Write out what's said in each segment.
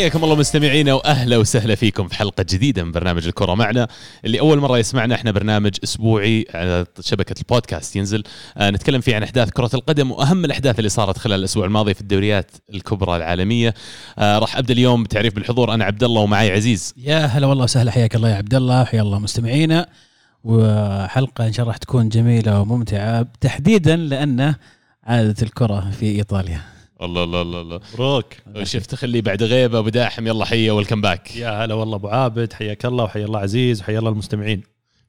حياكم الله مستمعينا وأهلا وسهلا فيكم في حلقة جديدة من برنامج الكره معنا. اللي أول مرة يسمعنا إحنا برنامج أسبوعي على شبكة البودكاست ينزل. آه نتكلم فيه عن أحداث كرة القدم وأهم الأحداث اللي صارت خلال الأسبوع الماضي في الدوريات الكبرى العالمية. آه راح أبدأ اليوم بتعريف بالحضور أنا عبد الله ومعي عزيز. يا هلا والله وسهلا حياك الله يا عبد الله حيا الله مستمعينا. وحلقة إن شاء الله راح تكون جميلة وممتعة تحديدا لأنه عادة الكرة في إيطاليا. الله الله الله الله. مبروك شفت خلي بعد غيبة أبو داحم يلا حيه welcome back يا هلا والله أبو عابد حياك الله وحيا الله عزيز وحيا الله المستمعين.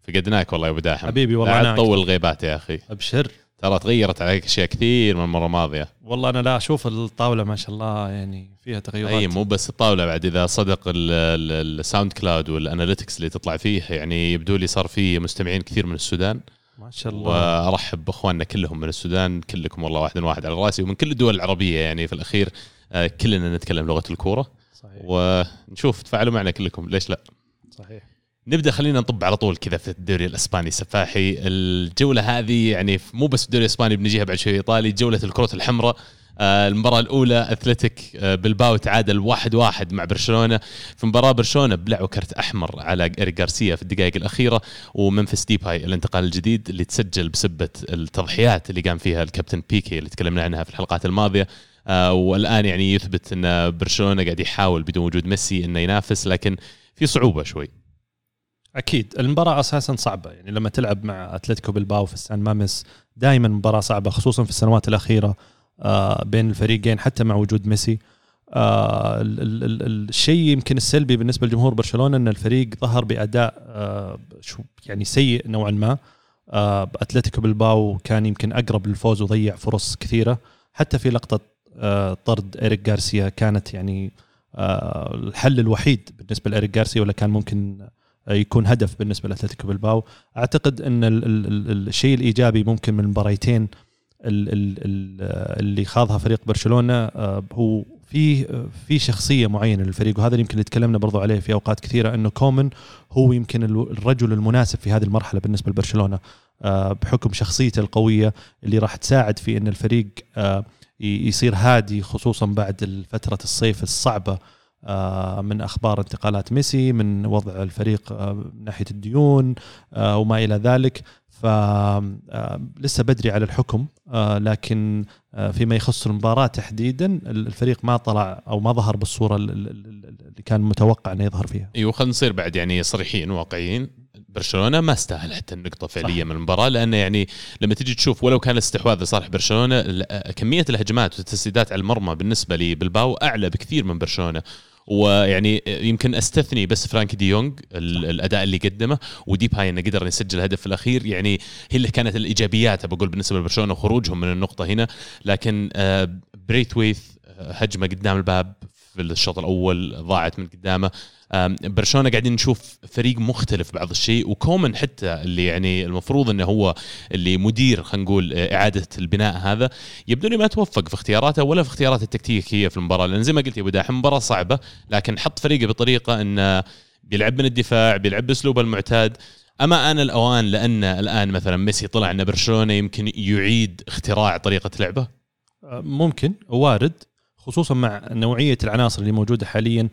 فقدناك والله يا أبو داحم. حبيبي والله لا تطول الغيبات يا أخي. أبشر. ترى تغيرت عليك أشياء كثير من المرة الماضية. والله أنا لا أشوف الطاولة ما شاء الله يعني فيها تغيرات. أي مو بس الطاولة بعد إذا صدق ال- ال- ال SoundCloud وال analytics اللي تطلع فيه يعني يبدو لي صار في مستمعين كثير من السودان. ما شاء الله. وأرحب بأخواننا كلهم من السودان كلكم والله واحد واحد على رأسي ومن كل الدول العربية يعني في الأخير آه، كلنا نتكلم لغة الكورة. صحيح. ونشوف تفاعلوا معنا كلكم ليش لا؟ صحيح. نبدأ خلينا نطب على طول كذا في الدوري الإسباني السفاحي. الجولة هذه يعني مو بس الدوري الإسباني بنجيها بعد شوي ايطالي جولة الكرات الحمراء. آه، المباراة الأولى أثلتيك آه، بلباو تعادل واحد واحد مع برشلونة. في مباراة برشلونة بلعوا كرت أحمر على إيريك غارسيا في الدقائق الأخيرة وممفيس ديباي الانتقال الجديد اللي تسجل بسبة التضحيات اللي قام فيها الكابتن بيكي اللي تكلمنا عنها في الحلقات الماضية. آه، والآن يعني يثبت أن برشلونة قاعد يحاول بدون وجود ميسي أنه ينافس لكن في صعوبة شوي. أكيد. المباراة أساسا صعبة. يعني لما تلعب مع أتلتيكو بالباو في السان مامس دائما مباراة صعبة خصوصا في السنوات الأخيرة. بين الفريقين حتى مع وجود ميسي. آه، ال- ال- ال- الشيء يمكن السلبي بالنسبة لجمهور برشلونة إن الفريق ظهر بأداء آه، يعني سيء نوعا ما. آه، أتلتيكو بالباو كان يمكن أقرب للفوز وضيع فرص كثيرة. حتى في لقطة آه، طرد اريك غارسيا كانت يعني آه، الحل الوحيد بالنسبة لاريك غارسيا ولا كان ممكن يكون هدف بالنسبة لأتلتيكو بالباو أعتقد إن ال ال ال الشيء الإيجابي ممكن من المباريتين ال ال ال اللي خاضها فريق برشلونة آه، هو في في شخصية معينة للفريق وهذا اللي يمكن اللي تكلمنا برضو عليه في أوقات كثيرة إنه كومان هو يمكن ال- الرجل المناسب في هذه المرحلة بالنسبة لبرشلونة آه، بحكم شخصيته القوية اللي راح تساعد في إن الفريق آه، يصير هادي خصوصا بعد فترة الصيف الصعبة من أخبار انتقالات ميسي من وضع الفريق من ناحية الديون وما إلى ذلك. ف آه، لسه بدري على الحكم آه، لكن آه، فيما يخص المباراة تحديدا الفريق ما طلع أو ما ظهر بالصورة ال- ال- ال- اللي كان متوقع إنه يظهر فيها. أيوه خلينا نصير بعد يعني صريحين واقعيين. برشلونة ما استاهل حتى النقطة فعليا من المباراة لأنه يعني لما تجي تشوف ولو كان الاستحواذ لصالح برشلونة كمية الهجمات والتسديدات على المرمى بالنسبة لبلباو أعلى بكثير من برشلونة. ويعني يمكن أستثني بس فرانكي دي يونغ ال- الأداء اللي قدمه وديباي إنه قدر يسجل الهدف الأخير. يعني هي اللي كانت الإيجابيات بقول بالنسبة لبرشلونة وخروجهم من النقطة هنا. لكن آه، بريثويث آه، هجمة قدام الباب في الشوط الأول ضاعت من قدامه. برشلونة قاعدين نشوف فريق مختلف بعض الشيء وكومن حتى اللي يعني المفروض إنه هو اللي مدير خلينا نقول آه، إعادة البناء هذا. يبدو لي ما توفق في اختياراته ولا في اختياراته التكتيكية في المباراة لأن زي ما قلت يا أبو داحم مباراة صعبة لكن حط فريقه بطريقة إنه بيلعب من الدفاع بيلعب بأسلوبه المعتاد. أما أنا الأوان لأن الآن مثلا ميسي طلع إن برشلونة يمكن يعيد اختراع طريقة لعبه؟ آه، ممكن وارد خصوصا مع نوعية العناصر اللي موجودة حاليا.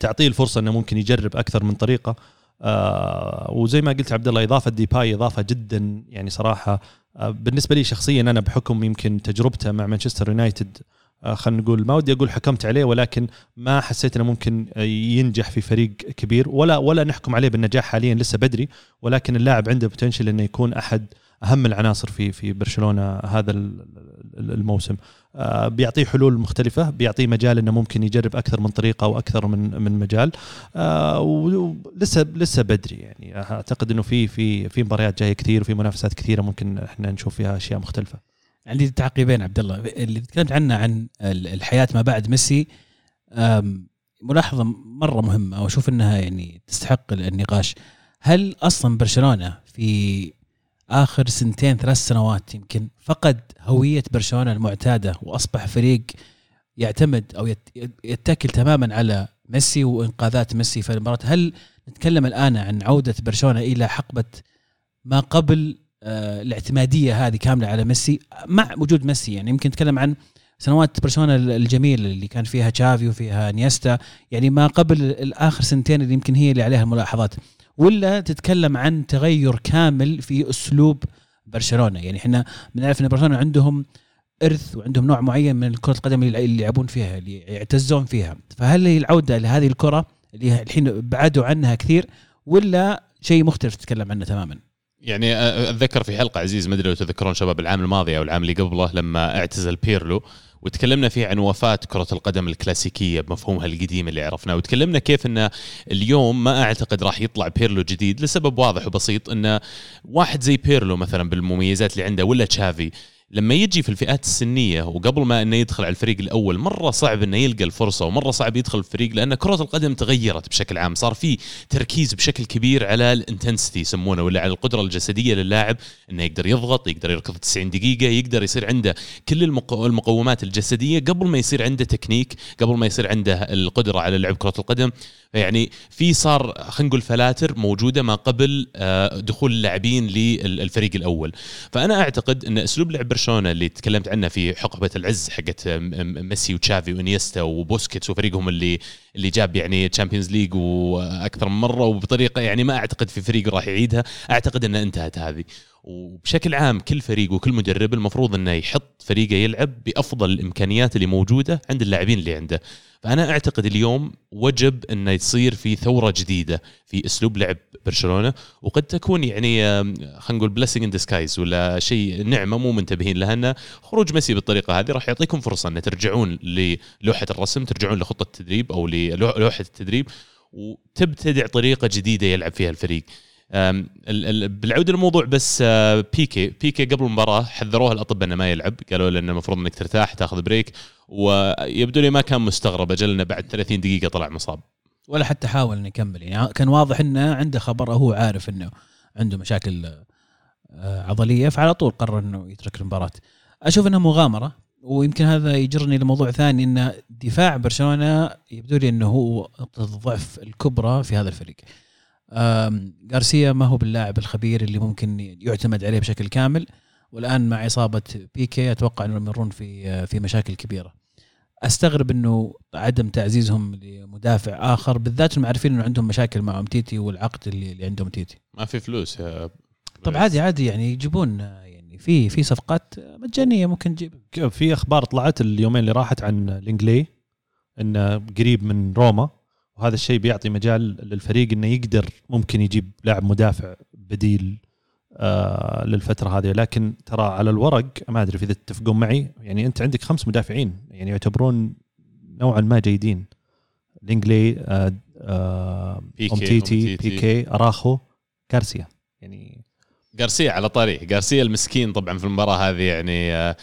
تعطيه الفرصة إنه ممكن يجرب أكثر من طريقة. آه، وزي ما قلت عبد الله إضافة ديباي إضافة جدا يعني صراحة آه، بالنسبة لي شخصيا أنا بحكم يمكن تجربته مع مانشستر يونايتد آه، خلينا نقول ما ودي أقول حكمت عليه ولكن ما حسيت إنه ممكن آه، ينجح في فريق كبير. ولا ولا نحكم عليه بالنجاح حاليا لسه بدري ولكن اللاعب عنده potential إنه يكون أحد أهم العناصر في في برشلونة هذا ال- ال- الموسم. آه، بيعطيه حلول مختلفة بيعطيه مجال إنه ممكن يجرب أكثر من طريقة أو أكثر من من مجال. آه، ولسه لسه بدري يعني. أعتقد إنه في في في مباريات جاية كثير وفي منافسات كثيرة ممكن إحنا نشوف فيها أشياء مختلفة. عندي تعقيبين عبد الله اللي تكلمت عنه عن ال- الحياة ما بعد ميسي أم، ملاحظة مرة مهمة وأشوف إنها يعني تستحق النقاش. هل أصلا برشلونة في آخر سنتين ثلاث سنوات يمكن فقد هوية برشلونة المعتادة وأصبح فريق يعتمد أو يت- يتكل تماما على ميسي وإنقاذات ميسي في المباراة. هل نتكلم الآن عن عودة برشلونة إلى حقبة ما قبل آه، الاعتمادية هذه كاملة على ميسي؟ مع وجود ميسي يعني يمكن نتكلم عن سنوات برشلونة الجميله اللي كان فيها تشافي وفيها نيستا يعني ما قبل الآخر سنتين اللي يمكن هي اللي عليها الملاحظات. ولا تتكلم عن تغير كامل في أسلوب برشلونة؟ يعني إحنا بنعرف إن برشلونة عندهم إرث وعندهم نوع معين من كره القدم اللي يلعبون فيها اللي يعتزون فيها. فهل هي العودة لهذه الكرة اللي الحين بعدوا عنها كثير ولا شيء مختلف تتكلم عنه تماما؟ يعني أتذكر في حلقة عزيز ما أدري لو تذكرون شباب العام الماضي أو العام اللي قبله لما اعتزل بيرلو وتكلمنا فيه عن وفاة كرة القدم الكلاسيكية بمفهومها القديم اللي عرفناه وتكلمنا كيف أن اليوم ما أعتقد راح يطلع بيرلو جديد لسبب واضح وبسيط أن واحد زي بيرلو مثلا بالمميزات اللي عنده ولا تشافي لما يجي في الفئات السنية وقبل ما إنه يدخل على الفريق الأول مرة صعب إنه يلقى الفرصة ومرة صعب يدخل الفريق لأن كرة القدم تغيرت بشكل عام. صار في تركيز بشكل كبير على ال intensity يسمونه ولا على القدرة الجسدية للاعب إنه يقدر يضغط يقدر يركض 90 دقيقة يقدر يصير عنده كل المقومات الجسدية. قبل ما يصير عنده تكنيك قبل ما يصير عنده القدرة على لعب كرة القدم يعني في صار خلينا نقول فلاتر موجودة ما قبل آه، دخول اللاعبين للفريق الأول. فأنا أعتقد أن أسلوب لعب برشلونة اللي تكلمت عنه في حقبة العز حقت ميسي وتشافي وإنيستا وبوسكيتس وفريقهم اللي اللي جاب يعني Champions League وأكثر من مرة وبطريقة يعني ما أعتقد في فريق راح يعيدها أعتقد أنها انتهت هذه. وبشكل عام كل فريق وكل مدرب المفروض إنه يحط فريقه يلعب بأفضل الإمكانيات اللي موجودة عند اللاعبين اللي عنده. فأنا أعتقد اليوم وجب إنه يصير في ثورة جديدة في أسلوب لعب برشلونة وقد تكون يعني خلينا نقول blessing in disguise ولا شيء نعمة مو منتبهين لها إنه خروج ميسي بالطريقة هذه راح يعطيكم فرصة ان ترجعون للوحة الرسم ترجعون لخطة التدريب أو للوحة التدريب وتبتدع طريقة جديدة يلعب فيها الفريق. بالعوده للموضوع بس آه، بيكي بيكي قبل المباراة حذروه الأطباء إنه ما يلعب. قالوا له إنه المفروض إنك ترتاح تاخذ بريك ويبدو لي ما كان مستغرب. أجل بعد 30 دقيقة طلع مصاب. ولا حتى حاول إنه يكمل. يعني كان واضح إنه عنده خبر هو عارف إنه عنده مشاكل آه، عضلية فعلى طول قرر إنه يترك المباراة. أشوف إنها مغامرة ويمكن هذا يجرني لموضوع ثاني إن دفاع برشلونة يبدو لي إنه هو نقطه الضعف الكبرى في هذا الفريق. غارسيا ما هو باللاعب الخبير اللي ممكن يعتمد عليه بشكل كامل. والآن مع إصابة بيكي أتوقع إنهم يمرون في في مشاكل كبيرة. أستغرب إنه عدم تعزيزهم لمدافع آخر بالذات إنهم عارفين إنه عندهم مشاكل مع أمتيتي والعقد اللي, اللي عندهم تيتي ما في فلوس يا طب عادي عادي يعني يجيبون يعني في في صفقات مجانية ممكن تجيب. في أخبار طلعت اليومين اللي راحت عن الانجلي إنه قريب من روما. وهذا الشيء بيعطي مجال للفريق إنه يقدر ممكن يجيب لاعب مدافع بديل آه للفترة هذه. لكن ترى على الورق ما أدري إذا تتفقون معي يعني أنت عندك خمس مدافعين يعني يعتبرون نوعا ما جيدين. لينجلي آه آه أمتيتي بيكي أراخو غارسيا يعني غارسيا على طريق. غارسيا المسكين طبعا في المباراة هذه يعني آه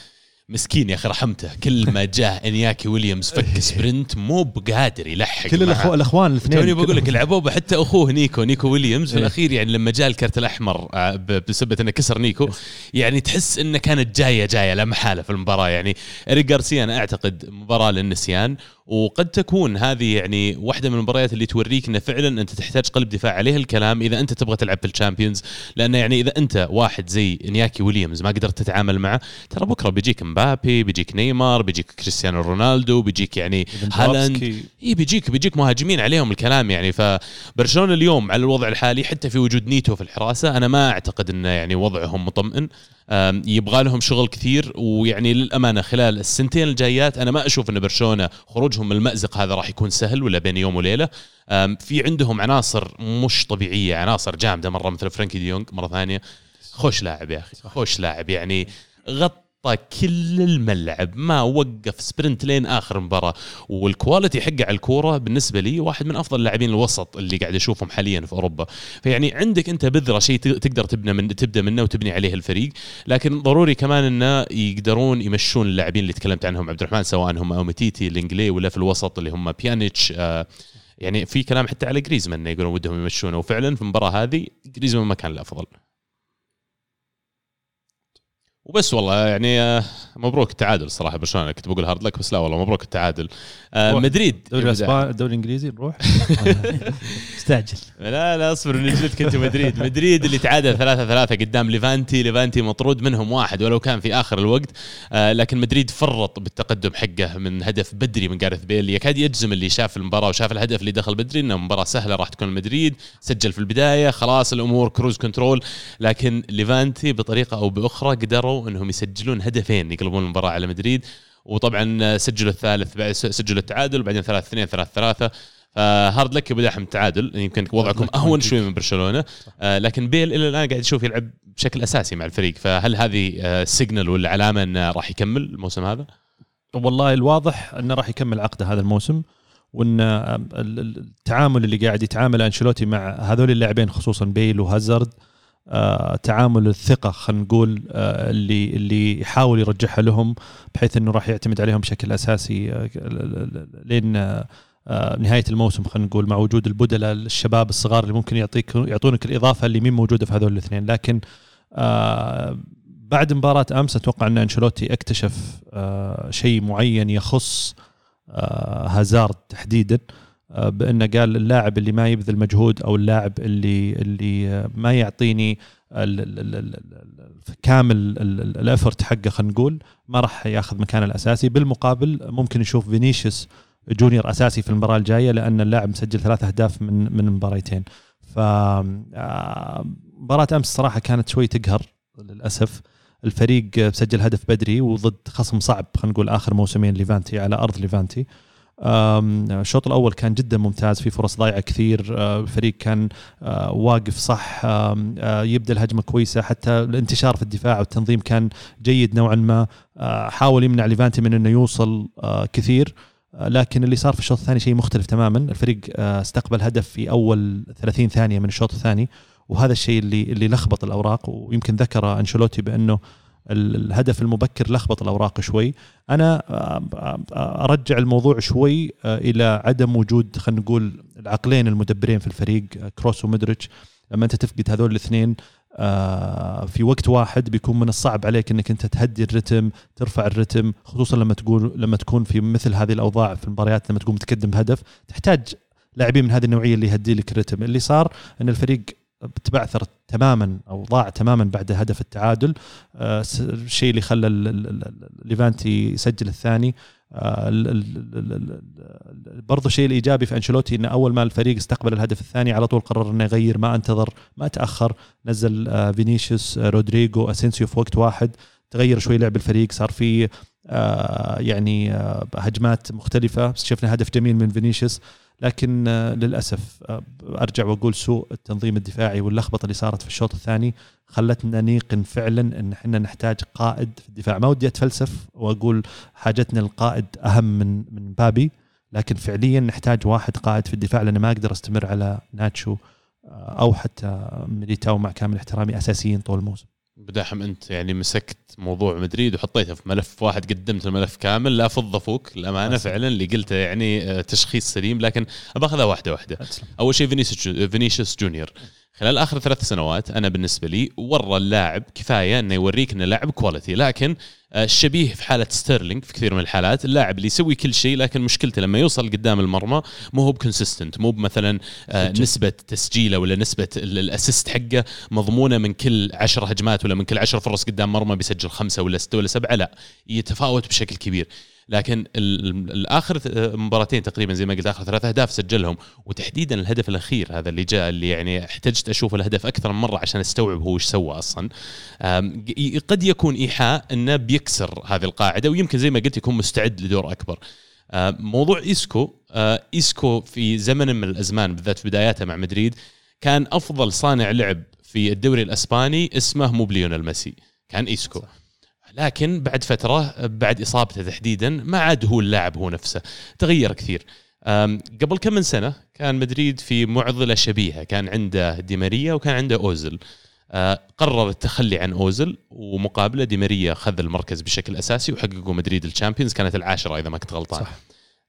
مسكين يا أخي رحمته. كل ما جاء إنياكي ويليامز فك sprint مو بقادر يلحق كل الأخو الأخوان الاثنين توني بقول لك لعبوه حتى أخوه نيكو نيكو ويليامز في إيه. الأخير يعني لما جاء الكرت الأحمر آه، بسبب إنه كسر نيكو يعني تحس إنه كانت جاية جاية لا محالة في المباراة. يعني إريك جارسيا أنا أعتقد مباراة للنسيان وقد تكون هذه يعني واحدة من المباريات اللي توريك انه فعلا أنت تحتاج قلب دفاع عليه الكلام إذا أنت تبغى تلعب في ال Champions لأنه يعني إذا أنت واحد زي إنياكي ويليامز ما قدرت تتعامل معه ترى بكرة بيجيك مبابي بيجيك نيمار بيجيك كريستيانو رونالدو بيجيك يعني هالاند. إي بيجيك بيجيك مهاجمين عليهم الكلام يعني. فبرشلونة اليوم على الوضع الحالي حتى في وجود نيتو في الحراسة أنا ما أعتقد إنه يعني وضعهم مطمئن. يبغى لهم شغل كثير ويعني للأمانة خلال السنتين الجايات أنا ما أشوف إن برشلونة خروجهم من المأزق هذا راح يكون سهل ولا بين يوم وليلة. في عندهم عناصر مش طبيعية عناصر جامدة مرة مثل فرانكي ديونج مرة ثانية. خوش لاعب يا أخي خوش لاعب. يعني غطى كل الملعب. ما وقف sprint لين آخر مباراة. وال quality حقه على الكورة بالنسبة لي واحد من أفضل اللاعبين الوسط اللي قاعد أشوفهم حاليا في أوروبا. فيعني عندك أنت بذرة شيء تقدر تبنى من تبدأ منه وتبني عليه الفريق. لكن ضروري كمان إنه يقدرون يمشون اللاعبين اللي تكلمت عنهم عبد الرحمن سواء هم اومتيتي لينجلي ولا في الوسط اللي هم بيانيتش آه يعني في كلام حتى على جريزمان يقولون ودهم يمشونه وفعلا في المباراة هذه جريزمان ما كان الأفضل. وبس والله يعني آه، مبروك التعادل الصراحه برشلونه كنت بقول hard luck بس لا والله مبروك التعادل. آه،. مدريد. الدوري الاسباني الدوري الإنجليزي نروح استعجل. لا لا اصبر نجلدك انت مدريد. مدريد اللي تعادل ثلاثة ثلاثة قدام ليفانتي. ليفانتي مطرود منهم واحد ولو كان في آخر الوقت. آه لكن مدريد فرط بالتقدم حقه من هدف بدري من جاريث بيل يكاد يجزم اللي شاف المباراة وشاف الهدف اللي دخل بدري إنه مباراة سهلة راح تكون مدريد. سجل في البداية خلاص الأمور cruise control لكن ليفانتي بطريقة أو بأخرى قدروا انهم يسجلون هدفين يقلبون المباراة على مدريد وطبعا سجلوا الثالث بعد سجلوا التعادل وبعدين ثلاث اثنين ثلاث ثلاثة ف hard luck أبو دحم تعادل يمكن وضعكم أهون. شوي من برشلونة آه لكن بيل إلى الآن قاعد يشوف يلعب بشكل أساسي مع الفريق فهل هذه آه signal ولا علامة إنه راح يكمل الموسم هذا؟ والله الواضح إنه راح يكمل عقده هذا الموسم وإن ال- التعامل اللي قاعد يتعامل أنشيلوتي مع هذول اللاعبين خصوصا بيل وهازارد آه، تعامل الثقة خلينا نقول آه، اللي اللي يحاول يرجعها لهم بحيث إنه راح يعتمد عليهم بشكل أساسي آه، لين آه، آه، نهاية الموسم خلينا نقول مع وجود البدلاء الشباب الصغار اللي ممكن يعطيك يعطونك الإضافة اللي مين موجودة في هذول الاثنين. لكن آه، بعد مباراة أمس أتوقع أن أنشيلوتي اكتشف آه، شيء معين يخص آه، هازارد تحديدا. آه، بانه قال اللاعب اللي ما يبذل مجهود أو اللاعب اللي اللي آه، ما يعطيني كامل ال- ال- ال effort حقه خلينا نقول ما راح ياخذ مكانه الأساسي. بالمقابل ممكن نشوف فينيسيوس جونيور أساسي في المباراة الجاية لأن اللاعب مسجل ثلاث أهداف من من مباريتين. ف آه، مباراة أمس صراحة كانت شوي تقهر للأسف. الفريق سجل هدف بدري وضد خصم صعب خلينا نقول آخر موسمين ليفانتي على أرض ليفانتي. أم، الشوط الأول كان جدا ممتاز في فرص ضايعة كثير أه، الفريق كان أه، واقف صح أه، يبدأ الهجمة كويسة حتى الانتشار في الدفاع والتنظيم كان جيد نوعا ما حاول يمنع ليفانتي من إنه يوصل كثير لكن اللي صار في الشوط الثاني شيء مختلف تماما الفريق استقبل هدف في أول 30 ثانية من الشوط الثاني وهذا الشيء اللي اللي لخبط الأوراق ويمكن ذكر أنشيلوتي بأنه الهدف المبكر لخبط الأوراق شوي. أنا أرجع الموضوع شوي إلى عدم وجود خلينا نقول العقلين المدبرين في الفريق كروس ومدريتش لما أنت تفقد هذول الاثنين في وقت واحد بيكون من الصعب عليك إنك أنت تهدي الرتم ترفع الرتم خصوصا لما تقول لما تكون في مثل هذه الأوضاع في المباريات لما تكون متقدم بهدف تحتاج لاعبين من هذه النوعية اللي يهدي لك الرتم. اللي صار إن الفريق تبعثر تماما أو ضاع تماما بعد هدف التعادل. آه، الشيء اللي خلى ليفانتي يسجل الثاني. آه، برضو الشيء الإيجابي في أنشيلوتي انه أول ما الفريق استقبل الهدف الثاني على طول قرر إنه يغير ما انتظر ما تأخر نزل آه، فينيسيوس رودريجو أسينسيو في وقت واحد تغير شوي لعب الفريق صار في يعني هجمات مختلفة. شفنا هدف جميل من فينيسيوس. لكن آه، للأسف آه، أرجع وأقول سوء التنظيم الدفاعي واللخبطة اللي صارت في الشوط الثاني خلتنا نيقن فعلا إن إحنا نحتاج قائد في الدفاع. ما ودي أتفلسف وأقول حاجتنا القائد أهم من مبابي لكن فعليا نحتاج واحد قائد في الدفاع لأن ما أقدر أستمر على ناتشو آه، أو حتى ميليتاو مع كامل احترامي اساسيين طول الموسم. بداحم انت يعني مسكت موضوع مدريد وحطيته في ملف واحد قدمت الملف كامل لا فض فوق الامانه. فعلا اللي قلته يعني آه، تشخيص سليم لكن باخذها واحدة واحدة. أول شيء فينيسيوس فينيسيوس جونيور. خلال آخر ثلاث سنوات أنا بالنسبة لي ورى اللاعب كفاية إنه يوريك إنه لاعب quality لكن آه، شبيه في حالة ستيرلينج في كثير من الحالات اللاعب اللي يسوي كل شيء لكن مشكلته لما يوصل قدام المرمى مو هو ب consistent مو مثلا سجل. نسبة تسجيله ولا نسبة ال- ال assist حقه مضمونة من كل عشر هجمات ولا من كل عشر فرص قدام مرمى بيسجل خمسة ولا ستة ولا سبعة لا يتفاوت بشكل كبير لكن ال- ال- الآخر مباراتين تقريبا زي ما قلت آخر ثلاث أهداف سجلهم. وتحديدا الهدف الأخير هذا اللي جاء اللي يعني احتجت أشوف الهدف أكثر من مرة عشان أستوعب هو إيش سوى أصلا. قد يكون إيحاء إنه بيكسر هذه القاعدة ويمكن زي ما قلت يكون مستعد لدور أكبر. أه، موضوع إيسكو أه، إيسكو في زمن من الأزمان بالذات في بداياته مع مدريد كان أفضل صانع لعب في الدوري الأسباني اسمه مو ب ليونيل ميسي. كان إيسكو. صح. لكن بعد فترة بعد إصابته تحديدا ما عاد هو اللاعب هو نفسه. تغير كثير. قبل كم من سنة كان مدريد في معضلة شبيهة. كان عنده دي ماريا وكان عنده اوزل أه، قرر التخلي عن اوزل ومقابله دي ماريا خذ المركز بشكل أساسي وحققوا مدريد الشامبيونز. كانت العاشرة إذا ما كنت غلطان. صح.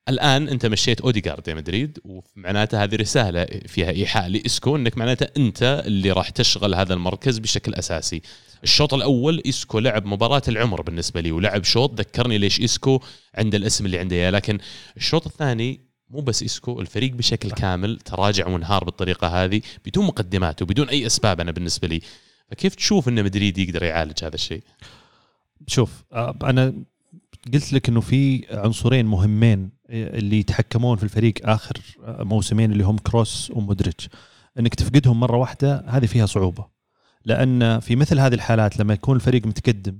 الآن أنت مشيت اوديجارد يا مدريد ومعناته هذه رسالة فيها إيحاء لإسكو إنك معناته أنت اللي راح تشغل هذا المركز بشكل أساسي. الشوط الأول إسكو لعب مباراة العمر بالنسبة لي ولعب شوط ذكرني ليش إسكو عنده الاسم اللي عنده إياه لكن الشوط الثاني مو بس إسكو الفريق بشكل كامل تراجع وانهار بالطريقة هذه بدون مقدمات وبدون أي أسباب أنا بالنسبة لي. فكيف تشوف إن مدريد يقدر يعالج هذا الشيء؟ شوف آه، أنا قلت لك إنه في عنصرين مهمين اللي يتحكمون في الفريق آخر موسمين اللي هم كروس ومودريتش. إنك تفقدهم مرة واحدة هذه فيها صعوبة. لأن في مثل هذه الحالات لما يكون الفريق متقدم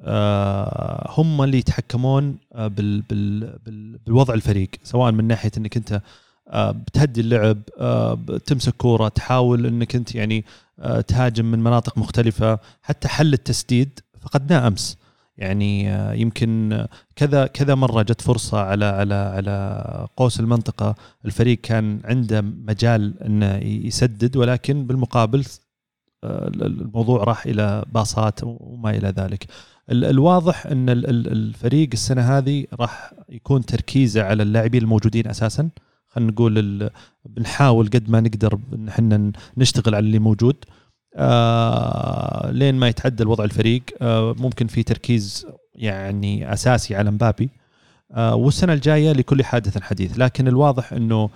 آه، هم اللي يتحكمون آه، بال بال بال بالوضع الفريق. سواء من ناحية إنك أنت آه، بتهدي اللعب تمسك كورة تحاول إنك أنت يعني تهاجم من مناطق مختلفة حتى حل التسديد فقدناه أمس. يعني يمكن كذا كذا مرة جت فرصة على على على قوس المنطقة. الفريق كان عنده مجال إنه يسدد ولكن بالمقابل الموضوع راح إلى باصات وما إلى ذلك. الواضح إن الفريق السنة هذه راح يكون تركيزه على اللاعبين الموجودين أساسا. خلينا نقول بنحاول قد ما نقدر إن إحنا نشتغل على اللي موجود. آه لين ما يتعدل وضع الفريق آه ممكن في تركيز يعني أساسي على مبابي آه والسنة الجاية لكل حادث حديث. لكن الواضح إنه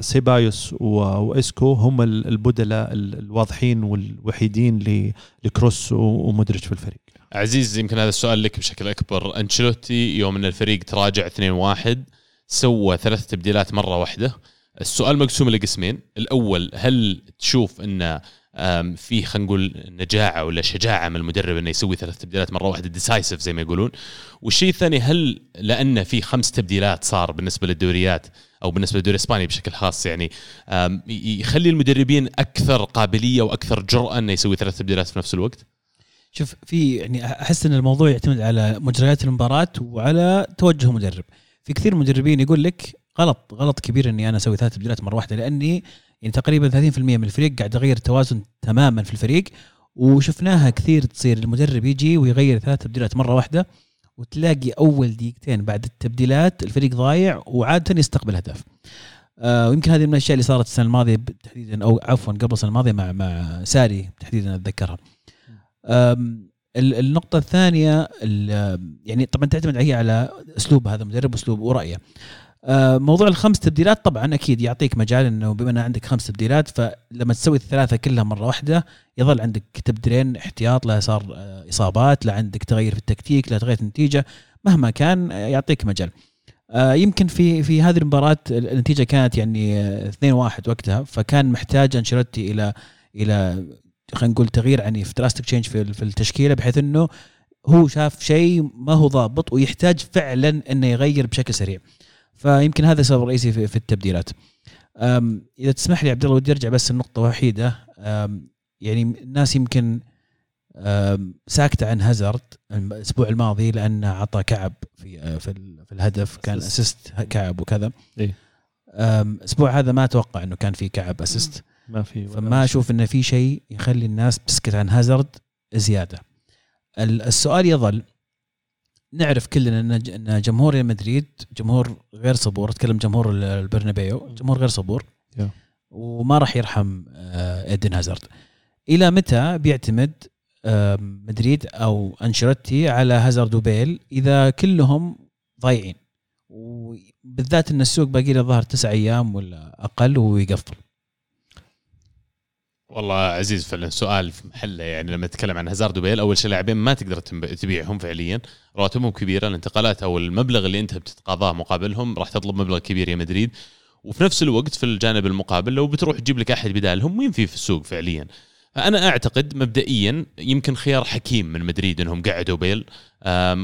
سيبايوس وإسكو هم البدلاء الواضحين والوحيدين لكروس ومودريتش في الفريق. عزيز يمكن هذا السؤال لك بشكل أكبر. أنشيلوتي يوم إن الفريق تراجع 2-1 سوى ثلاث تبديلات مرة واحدة. السؤال مقسوم لقسمين. الأول هل تشوف إن في خلينا نقول نجاعة ولا شجاعة من المدرب إنه يسوي ثلاث تبديلات مرة واحدة ديسايسيف زي ما يقولون؟ والشيء الثاني هل لأن في خمس تبديلات صار بالنسبة للدوريات أو بالنسبة للدوري الإسباني بشكل خاص يعني يخلي المدربين أكثر قابلية وأكثر جرأة إنه يسوي ثلاث تبديلات في نفس الوقت؟ شوف في يعني أحس إن الموضوع يعتمد على مجريات المباراة وعلى توجه المدرب. في كثير مدربين يقول لك غلط غلط كبير إني أنا أسوي ثلاث تبديلات مرة واحدة لأني يعني تقريبا 30% من الفريق قاعد يغير التوازن تماما في الفريق وشفناها كثير تصير المدرب يجي ويغير ثلاث تبديلات مرة واحدة وتلاقي أول دقيقتين بعد التبديلات الفريق ضايع وعادة يستقبل هدف. آه ويمكن هذه من الأشياء اللي صارت السنة الماضية تحديدا أو عفوا قبل السنة الماضية مع مع ساري تحديدا أتذكرها. النقطة الثانية يعني طبعا تعتمد هي على أسلوب هذا المدرب وأسلوب ورأيه. آه، موضوع الخمس تبديلات طبعا أكيد يعطيك مجال إنه بما إن عندك خمس تبديلات فلما تسوي الثلاثة كلها مرة واحدة يظل عندك تبديلين احتياط لا صار آه، إصابات لا عندك تغير في التكتيك لا تغير النتيجة مهما كان آه، يعطيك مجال. يمكن في في هذه المباراة النتيجة كانت يعني 2-1 وقتها فكان محتاج أنشيلوتي إلى إلى خلينا نقول تغيير عنيف drastic change في التشكيلة بحيث إنه هو شاف شيء ما هو ضابط ويحتاج فعلا إنه يغير بشكل سريع. فيمكن هذا السبب الرئيسي في, في التبديلات. إذا تسمح لي عبد الله ودي أرجع بس النقطه وحيدة. يعني الناس يمكن ساكتة عن هازارد الأسبوع الماضي لأنه عطى كعب في في, في الهدف كان assist كعب وكذا. إيه؟ الأسبوع هذا ما أتوقع إنه كان في كعب assist ما في فما أشوف انه في شيء يخلي الناس تسكت عن هازارد زيادة. السؤال يظل نعرف كلنا إن جمهور ريال مدريد جمهور غير صبور أتكلم جمهور البرنابيو جمهور غير صبور. وما راح يرحم آه، إيدن هازارد. إلى متى بيعتمد مدريد أو أنشيلوتي على هازارد وبيل إذا كلهم ضايعين؟ وبالذات إن السوق باقي له ظهر تسع أيام ولا أقل ويقفل. والله عزيز فعلا سؤال في محله يعني لما نتكلم عن هازارد وبيل اول شيء لاعبين ما تقدر تبيعهم فعليا رواتبهم كبيره الانتقالات أو المبلغ اللي أنت بتتقاضاه مقابلهم راح تطلب مبلغ كبير يا مدريد. وفي نفس الوقت في الجانب المقابل لو بتروح تجيب لك أحد بدالهم مين في في السوق فعليا؟ فانا أعتقد مبدئيا يمكن خيار حكيم من مدريد إنهم قعدوا بيل.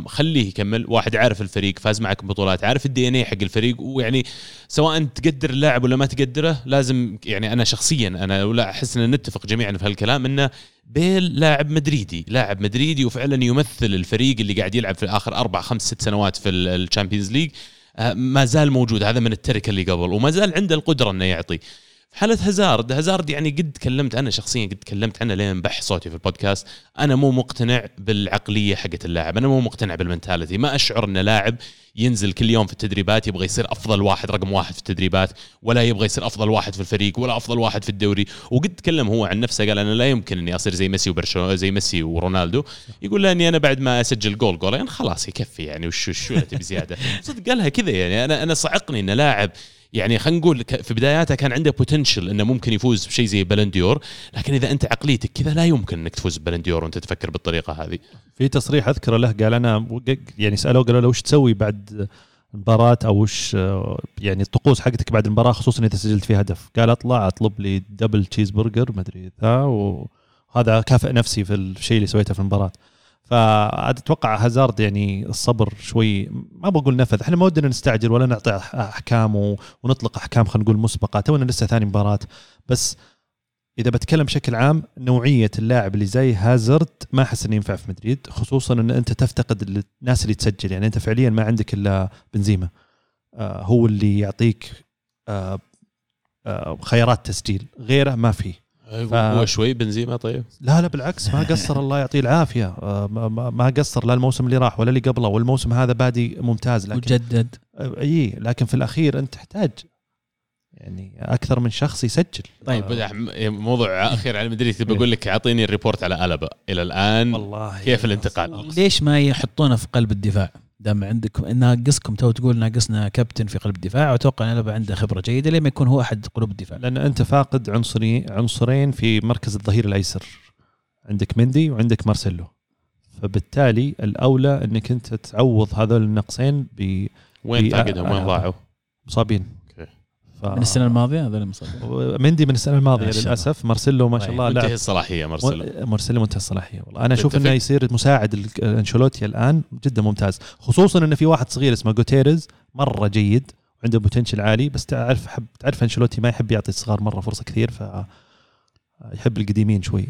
خليه يكمل. واحد عارف الفريق فاز معك ببطولات عارف ال DNA حق الفريق ويعني سواء تقدر اللاعب ولا ما تقدره لازم يعني أنا شخصيا أنا ولا أحس إن نتفق جميعا في هالكلام إنه بيل لاعب مدريدي لاعب مدريدي وفعلا يمثل الفريق اللي قاعد يلعب في آخر أربع خمس ست سنوات في ال Champions League ما زال موجود. هذا من التركة اللي قبل وما زال عنده القدرة إنه يعطي. حالة هازارد هازارد يعني قد تكلمت عنه شخصيا قد تكلمت عنه لين بح صوتي في البودكاست. أنا مو مقتنع بالعقلية حقت اللاعب. أنا مو مقتنع بال mentality ما أشعر إن لاعب ينزل كل يوم في التدريبات يبغى يصير أفضل واحد رقم واحد في التدريبات ولا يبغى يصير أفضل واحد في الفريق ولا أفضل واحد في الدوري. وقد تكلم هو عن نفسه قال أنا لا يمكن إني أصير زي ميسي وبرشلونه زي ميسي ورونالدو. يقول لاني أنا بعد ما أسجل جول جولين خلاص يكفي يعني. وش شو تبي زيادة؟ صدق قالها كذا يعني. أنا أنا صعقني إن لاعب يعني خلينا نقول في بداياته كان عنده potential إنه ممكن يفوز بشيء زي بالون دور لكن إذا أنت عقليتك كذا لا يمكن إنك تفوز ب بالون دور وأنت تفكر بالطريقة هذه. في تصريح أذكره له قال أنا يعني سألوه قالوا له وش تسوي بعد المباراة أو وش يعني الطقوس حقتك بعد المباراة خصوصا إذا سجلت فيها هدف؟ قال أطلع أطلب لي double cheese burger مدري ذا وهذا أكافئ نفسي في الشيء اللي سويته في المباراة. فاتوقع هازارد يعني الصبر شوي ما بقول نفذ. إحنا ما ودنا نستعجل ولا نعطي احكام ونطلق أحكام خلينا نقول مسبقة. تونا لسه ثاني مباراة. بس إذا بتكلم بشكل عام نوعية اللاعب اللي زي هازارد ما أحس إنه ينفع في مدريد خصوصا إن أنت تفتقد الناس اللي تسجل. يعني أنت فعليا ما عندك إلا بنزيما. آه هو اللي يعطيك آه آه خيارات تسجيل. غيره ما فيه. ف- هو شوي بنزيما طيب. لا لا بالعكس ما قصر الله يعطيه العافية. آه، ما- ما ما قصر لا الموسم اللي راح ولا اللي قبله والموسم هذا بادي ممتاز لكن وجدد آه، اي لكن في الأخير أنت تحتاج يعني أكثر من شخص يسجل. طيب. بدأ موضوع أخير على مدريد تبي أقول لك أعطيني ال report على ألابا إلى الآن والله كيف الانتقال؟ ليش ما يحطونه في قلب الدفاع؟ دام عندكم ناقصكم تو تقول ناقصنا كابتن في قلب الدفاع واتوقع ان ألابا عنده خبرة جيدة لما يكون هو أحد قلوب الدفاع لأن أنت فاقد عنصري عنصرين في مركز الظهير الأيسر عندك مندي وعندك مارسيلو فبالتالي الأولى إنك أنت تعوض هذول النقصين وين في- فاقدهم وين آه، ضاعوا؟ بمصابين okay. ف... من السنة الماضية؟ هذول المصابين مندي من السنة الماضية. للأسف. مارسيلو ما شاء طيب. الله لاعب منتهي الصلاحية مارسيلو. مارسيلو منتهى الصلاحية والله. أنا أشوف؟ إنه يصير مساعد ال- أنشيلوتي الآن جدا ممتاز. خصوصا إنه في واحد صغير اسمه جوتيريز مرة جيد وعنده potential عالي بس تعرف حب تعرف أنشيلوتي ما يحب يعطي الصغار مرة فرصة كثير ف يحب القديمين شوي.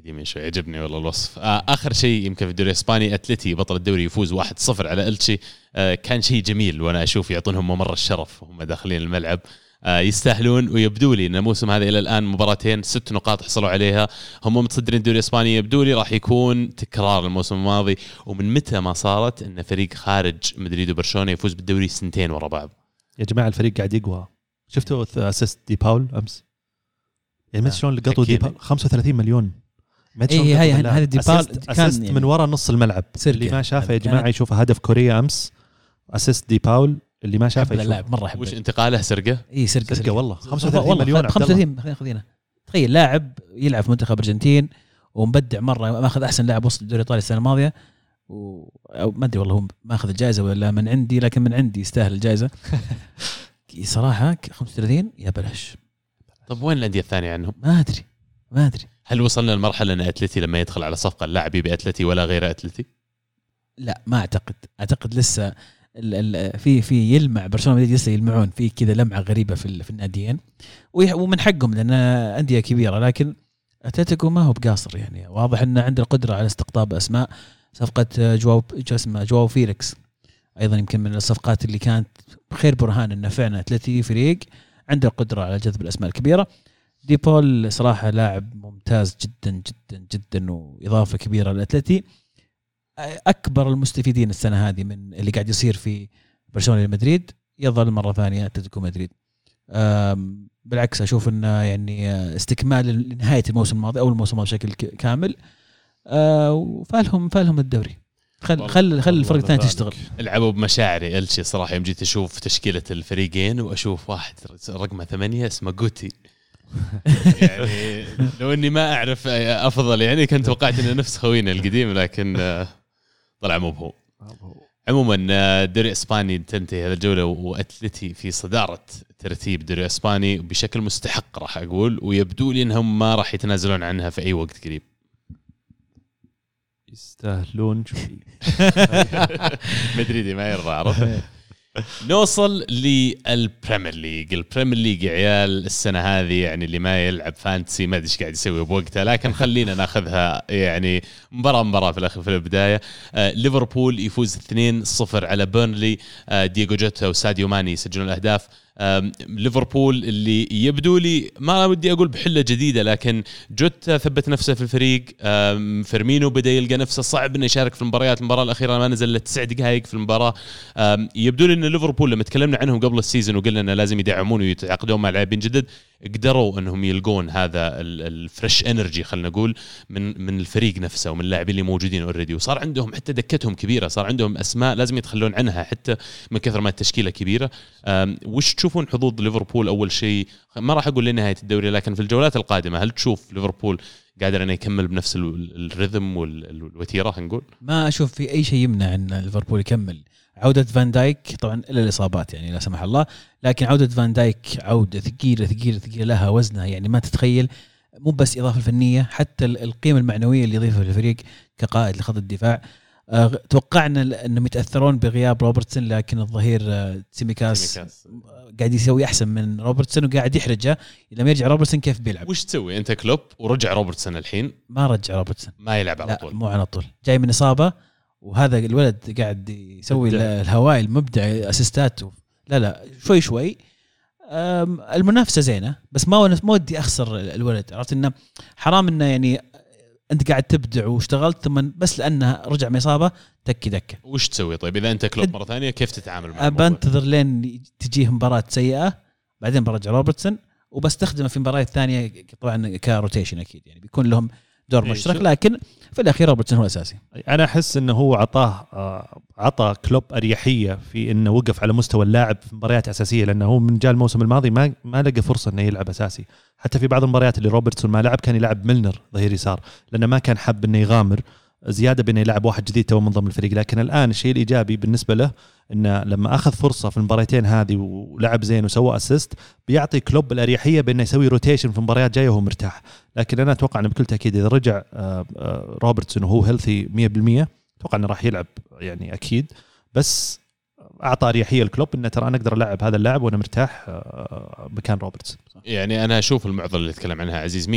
قديمين شوي عجبني والله الوصف. آه آخر شيء يمكن في الدوري الإسباني أتلتي بطل الدوري يفوز 1-0 على إلتشي. آه كان شيء جميل وأنا أشوف يعطونهم ممر الشرف وهم داخلين الملعب. آه يستاهلون ويبدو لي إن الموسم هذا إلى الآن مباراتين ست نقاط حصلوا عليها. هم متصدرين الدوري الإسباني يبدو لي راح يكون تكرار الموسم الماضي. ومن متى ما صارت إن فريق خارج مدريد وبرشلونة يفوز بالدوري سنتين ورا بعض. يا جماعة الفريق قاعد يقوى. شفتوا assist دي باول أمس؟ يعني. شلون لقطوا دي. باول 35 مليون. ما إيه، شلون هي- لقطوا هي- باللاعب. هذه دي باول assist- كان يعني من ورا نص الملعب. سرقة. اللي ما شافه يا جماعة يشوف هدف كوريا أمس. assist دي باول. اللي ما شافه أحب يشوف اللاعب مرة احب وش انتقاله سرقه؟ اي سرقه سرقه والله. 35 والله مليون عبد الله 35 خلينا ناخذينها تخيل لاعب يلعب في منتخب أرجنتين ومبدع مرة ماخذ أحسن لاعب وسط الدوري الإيطالي السنة الماضية و... أو ما أدري والله هو ماخذ الجائزة ولا من عندي لكن من عندي يستاهل الجائزة. صراحة 35 يا بلاش. طب وين الأندية الثانية عنهم؟ ما أدري ما أدري. هل وصلنا لمرحلة إن أتلتي لما يدخل على صفقة اللاعب يبي اتلتي ولا غير أتلتي؟ لا ما أعتقد. أعتقد لسه في في يلمع برشلونة مدريد لسه يلمعون. في كذا لمعة غريبة في, في الناديين ومن حقهم لأن أندية كبيرة لكن أتلتيكو ما هو بقاصر يعني. واضح إنه عنده القدرة على استقطاب أسماء. صفقة جواو جو اسمه جواو فيليكس. أيضا يمكن من الصفقات اللي كانت خير برهان إنه فعلا أتلتي فريق عنده القدرة على جذب الأسماء الكبيرة. دي باول صراحة لاعب ممتاز جدا جدا جدا وإضافة كبيرة للأتلتي. أكبر المستفيدين السنة هذه من اللي قاعد يصير في برشلونة لمدريد يظل مرة ثانية أتلتيكو مدريد. بالعكس أشوف إنه يعني آه، استكمال لنهاية الموسم الماضي أو الموسم الماضي بشكل كامل. أه، وفالهم فالهم الدوري. خل خل خل الفرق الثاني تشتغل. لعبوا بمشاعري. الشي صراحة يوم جيت أشوف تشكيلة الفريقين وأشوف واحد رقمه ثمانية اسمه جوتي. يعني لو إني ما أعرف أفضل يعني كنت توقعت إنه نفس خوينا القديم لكن آه، طلع مو بهو. عموما آه، الدوري الاسباني تنتهي هذه الجولة وأتلتي في صدارة ترتيب الدوري الاسباني بشكل مستحق راح أقول ويبدو لي إنهم ما راح يتنازلون عنها في أي وقت قريب. يستاهلون شوي. مدريدي ما يرضى عرفت؟ نوصل للبريمير ليج. البريمير ليج يا عيال السنة هذه يعني اللي ما يلعب fantasy ما أدري إيش قاعد يسوي بوقته لكن خلينا ناخذها يعني مباراة مباراة في الآخر في البداية. آه ليفربول يفوز 2-0 على بيرنلي. آه جوتا وساديو ماني يسجلون الأهداف. ليفربول اللي يبدو لي ما ودي أقول بحلة جديدة لكن جوتا ثبت نفسه في الفريق. فيرمينو بدأ يلقى نفسه صعب إنه يشارك في المباريات. المباراة الأخيرة ما نزل تسع دقائق في المباراة. يبدو لي إن ليفربول لما تكلمنا عنهم قبل ال season وقلنا إنه لازم يدعمون ويتعاقدون مع لاعبين جدد قدروا إنهم يلقون هذا ال- ال fresh energy خلينا نقول من من الفريق نفسه ومن اللاعبين اللي موجودين already وصار عندهم حتى دكتهم كبيرة صار عندهم أسماء لازم يتخلون عنها حتى من كثر ما التشكيلة كبيرة. وش تشوفون حظوظ ليفربول أول شيء؟ ما راح أقول لنهاية الدوري لكن في الجولات القادمة هل تشوف ليفربول قادر إنه يكمل بنفس ال- ال rhythm والوتيره نقول ما أشوف في أي شيء يمنع إن ليفربول يكمل. عودة فان دايك طبعا الا الإصابات يعني لا سمح الله. لكن عودة فان دايك عودة ثقيلة ثقيلة ثقيلة لها وزنها يعني ما تتخيل. مو بس إضافة فنية حتى ال- القيمه المعنوية اللي يضيفها للفريق كقائد لخط الدفاع. توقعنا ل- انهم يتاثرون بغياب روبرتسون لكن الظهير آه، تسيميكاس. قاعد يسوي احسن من روبرتسون وقاعد يحرجه. لما يرجع روبرتسون كيف بيلعب؟ وش تسوي؟ انت كلوب ورجع روبرتسون الحين. ما رجع روبرتسون. ما يلعب على لا طول. مو على طول. جاي من إصابة وهذا الولد قاعد يسوي مبدع. ال- الهواء المبدع أسيستات لا لا شوي شوي. المنافسة زينة بس ما ما ودي أخسر ال- الولد. عرفت إنه حرام إنه يعني انت قاعد تبدع واشتغلت ثم بس لأنه رجع من إصابة تكي دكة وش تسوي طيب إذا أنت كلوب مرة ثانية كيف تتعامل مع الموضوع؟ بنتظر لين تجيه مباراة سيئة بعدين برجع روبرتسون وبستخدمه في مباريات ثانية طبعا ك rotation أكيد يعني بيكون لهم دور إيه، مشترك. لكن في الأخير روبرتسون هو الأساسي. أنا أحس إنه هو عطاه آه، عطى كلوب أريحية في إنه وقف على مستوى اللاعب في مباريات أساسية لأنه هو من جاء الموسم الماضي ما ما لقى فرصة إنه يلعب أساسي. حتى في بعض المباريات اللي روبرتسون ما لعب كان يلعب ميلنر ظهير يسار لأنه ما كان حاب إنه يغامر. زيادة بانه يلعب واحد جديد تو منضم الفريق لكن الآن الشيء الإيجابي بالنسبة له انه لما أخذ فرصة في المباراتين هذه ولعب زين وسوى assist بيعطي كلوب الأريحية بأنه يسوي rotation في مباريات جاية وهو مرتاح. لكن أنا أتوقع إنه بكل تأكيد إذا رجع آه، آه، روبرتسون وهو healthy 100% أتوقع إنه راح يلعب يعني أكيد. بس أعطى أريحية الكلوب إنه ترى أنا أقدر ألعب هذا اللاعب وأنا مرتاح آه، مكان روبرتسون. يعني أنا أشوف المعضلة اللي تكلم عنها عزيز 100%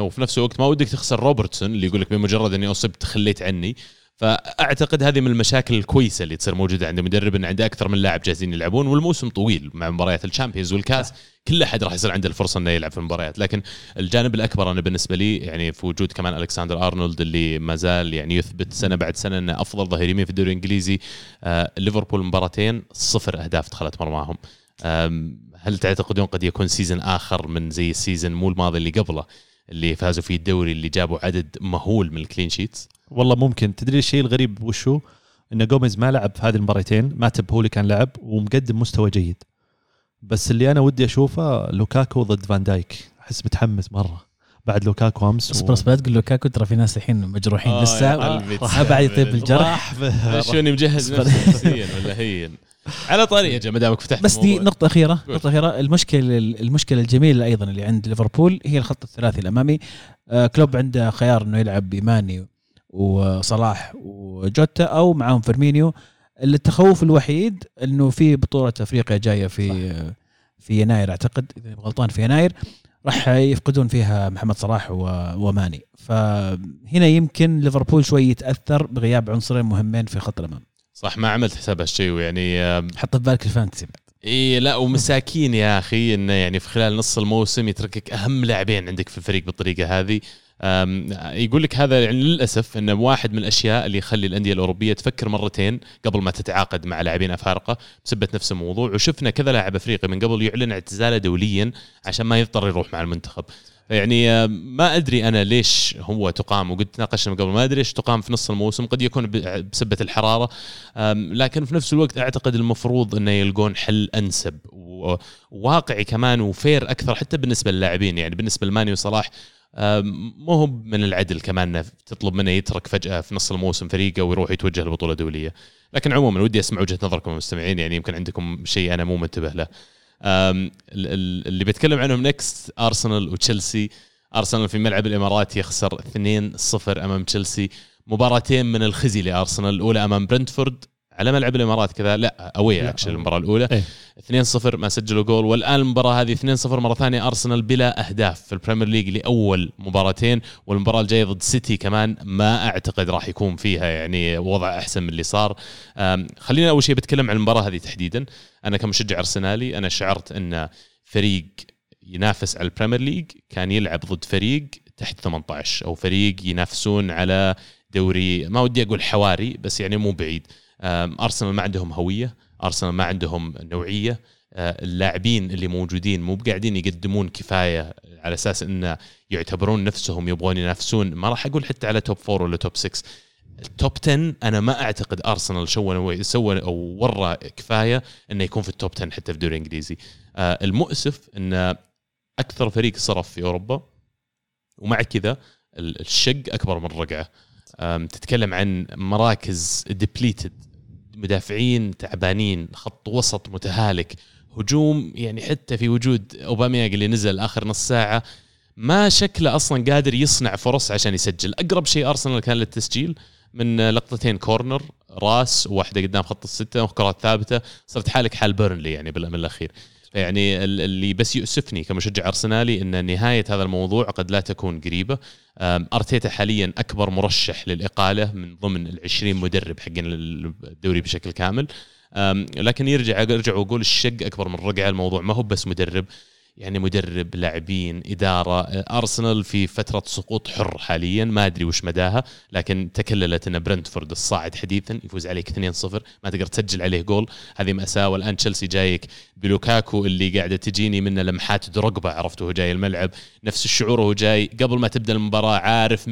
وفي نفس الوقت ما ودك تخسر روبرتسون اللي يقول لك بمجرد إني أصبت تخليت عني. فأعتقد هذه من المشاكل الكويسة اللي تصير موجودة عند المدرب انه عنده أكثر من لاعب جاهزين يلعبون والموسم طويل مع مباريات ال Champions والكاس كل أحد راح يصير عنده الفرصة إنه يلعب في المباريات. لكن الجانب الأكبر أنا بالنسبة لي يعني في وجود كمان ألكسندر أرنولد اللي ما زال يعني يثبت سنة بعد سنة إنه أفضل ظهير يمين في الدوري الإنجليزي آه ليفربول مباراتين صفر أهداف دخلت مرماهم. هل تعتقدون قد يكون season آخر من زي ال season مو الماضي اللي قبله اللي فازوا فيه الدوري اللي جابوا عدد مهول من ال clean sheets والله ممكن. تدري الشيء الغريب وشو؟ إن جوميز ما لعب في هذه المباراتين ماتب هو اللي كان لعب ومقدم مستوى جيد. بس اللي أنا ودي أشوفه لوكاكو ضد فان دايك. أحس متحمس مرة. بعد لوكاكو أمس اصبر اصبر لا تقول لوكاكو ترى في ناس الحين مجروحين آه، لسه. بعد يطيب. الجرح. شوني مجهز. نفسي نفسيا ولا هين. على طريق يا جماعة ما دامك فتحت بس دي. نقطة أخيرة قول. نقطة أخيرة. المشكلة المشكلة الجميلة أيضا اللي عند ليفربول هي الخط الثلاثي الأمامي. آه، كلوب عنده خيار إنه يلعب بماني وصلاح وجوتا أو معاهم فيرمينيو. التخوف الوحيد إنه في بطولة أفريقيا جاية في صح. في يناير أعتقد إذا ماني غلطان في يناير. راح يفقدون فيها محمد صلاح وماني. فهنا يمكن ليفربول شوي يتأثر بغياب عنصرين مهمين في خط الأمام. صح ما عملت حساب هالشيء ويعني حط في بالك الفانتسي بعد. إي لا ومساكين يا أخي إنه يعني في خلال نص الموسم يتركك أهم لاعبين عندك في الفريق بالطريقة هذه. يقول لك هذا يعني للأسف انه واحد من الأشياء اللي يخلي الأندية الأوروبية تفكر مرتين قبل ما تتعاقد مع لاعبين أفارقة بسبة نفس الموضوع. وشفنا كذا لاعب أفريقي من قبل يعلن اعتزاله دوليا عشان ما يضطر يروح مع المنتخب. يعني أم، ما أدري أنا ليش هو تقام وقد تناقشنا قبل ما أدري ليش تقام في نص الموسم. قد يكون بسبة الحرارة. لكن في نفس الوقت أعتقد المفروض إنه يلقون حل أنسب وواقعي كمان وفير أكثر حتى بالنسبة للاعبين. يعني بالنسبة لماني وصلاح مو هو من العدل كمان تطلب منه يترك فجأة في نص الموسم فريقه ويروح يتوجه لبطولة دولية. لكن عموما ودي أسمع وجهة نظركم المستمعين يعني يمكن عندكم شيء أنا مو منتبه له. اللي بتكلم عنهم نكست ارسنال وتشيلسي ارسنال في ملعب الإمارات يخسر 2-0 أمام تشيلسي مباراتين من الخزي لأرسنال الاولى أمام برنتفورد على ملعب الإمارات كذا لا away away. المباراة الأولى إيه. 2-0 ما سجلوا جول والآن المباراة هذه 2-0 مرة ثانية أرسنال بلا أهداف في ال Premier League لأول مباراتين والمباراة الجاية ضد سيتي كمان ما أعتقد راح يكون فيها يعني وضع أحسن من اللي صار خلينا أول شيء بتكلم عن المباراة هذه تحديدا أنا كمشجع أرسنالي أنا شعرت إن فريق ينافس على ال Premier League كان يلعب ضد فريق تحت 18 أو فريق ينافسون على دوري ما ودي أقول حواري بس يعني مو بعيد أرسنال ما عندهم هوية أرسنال ما عندهم نوعية. أه، اللاعبين اللي موجودين مو قاعدين يقدمون كفاية على أساس انه يعتبرون نفسهم يبغون ينافسون ما راح أقول حتى على top four ولا top 6 ال top 10 أنا ما أعتقد أرسنال سوى سوى أو ورى كفاية إنه يكون في ال top 10 حتى في الدوري الإنجليزي. آه المؤسف إن أكثر فريق صرف في أوروبا ومع كذا ال- الشق أكبر من الرقعه تتكلم عن مراكز depleted مدافعين تعبانين خط وسط متهالك هجوم يعني حتى في وجود أوباميانج اللي نزل آخر نص ساعة ما شكله أصلا قادر يصنع فرص عشان يسجل. أقرب شيء أرسنال كان للتسجيل من لقطتين corner راس وواحده قدام خط الستة وكرات ثابتة صرت حالك حال بيرنلي يعني بال- من الأخير. يعني ال- اللي بس يؤسفني كمشجع أرسنالي إن نهاية هذا الموضوع قد لا تكون قريبة. أرتيتا حاليا أكبر مرشح للإقالة من ضمن ال 20 مدرب حقين الدوري بشكل كامل. لكن يرجع ارجع واقول الشق أكبر من الرقعه الموضوع. ما هو بس مدرب يعني مدرب لاعبين إدارة أرسنال في فترة سقوط حر حاليا ما أدري وش مداها لكن تكللت إن برنتفورد الصاعد حديثا يفوز عليك 2-0 ما تقدر تسجل عليه جول. هذه مأساة والآن تشيلسي جايك بلوكاكو اللي قاعدة تجيني منه لمحات دروجبا عرفته وهو جاي الملعب. نفس الشعور وهو جاي قبل ما تبدأ المباراة عارف 100%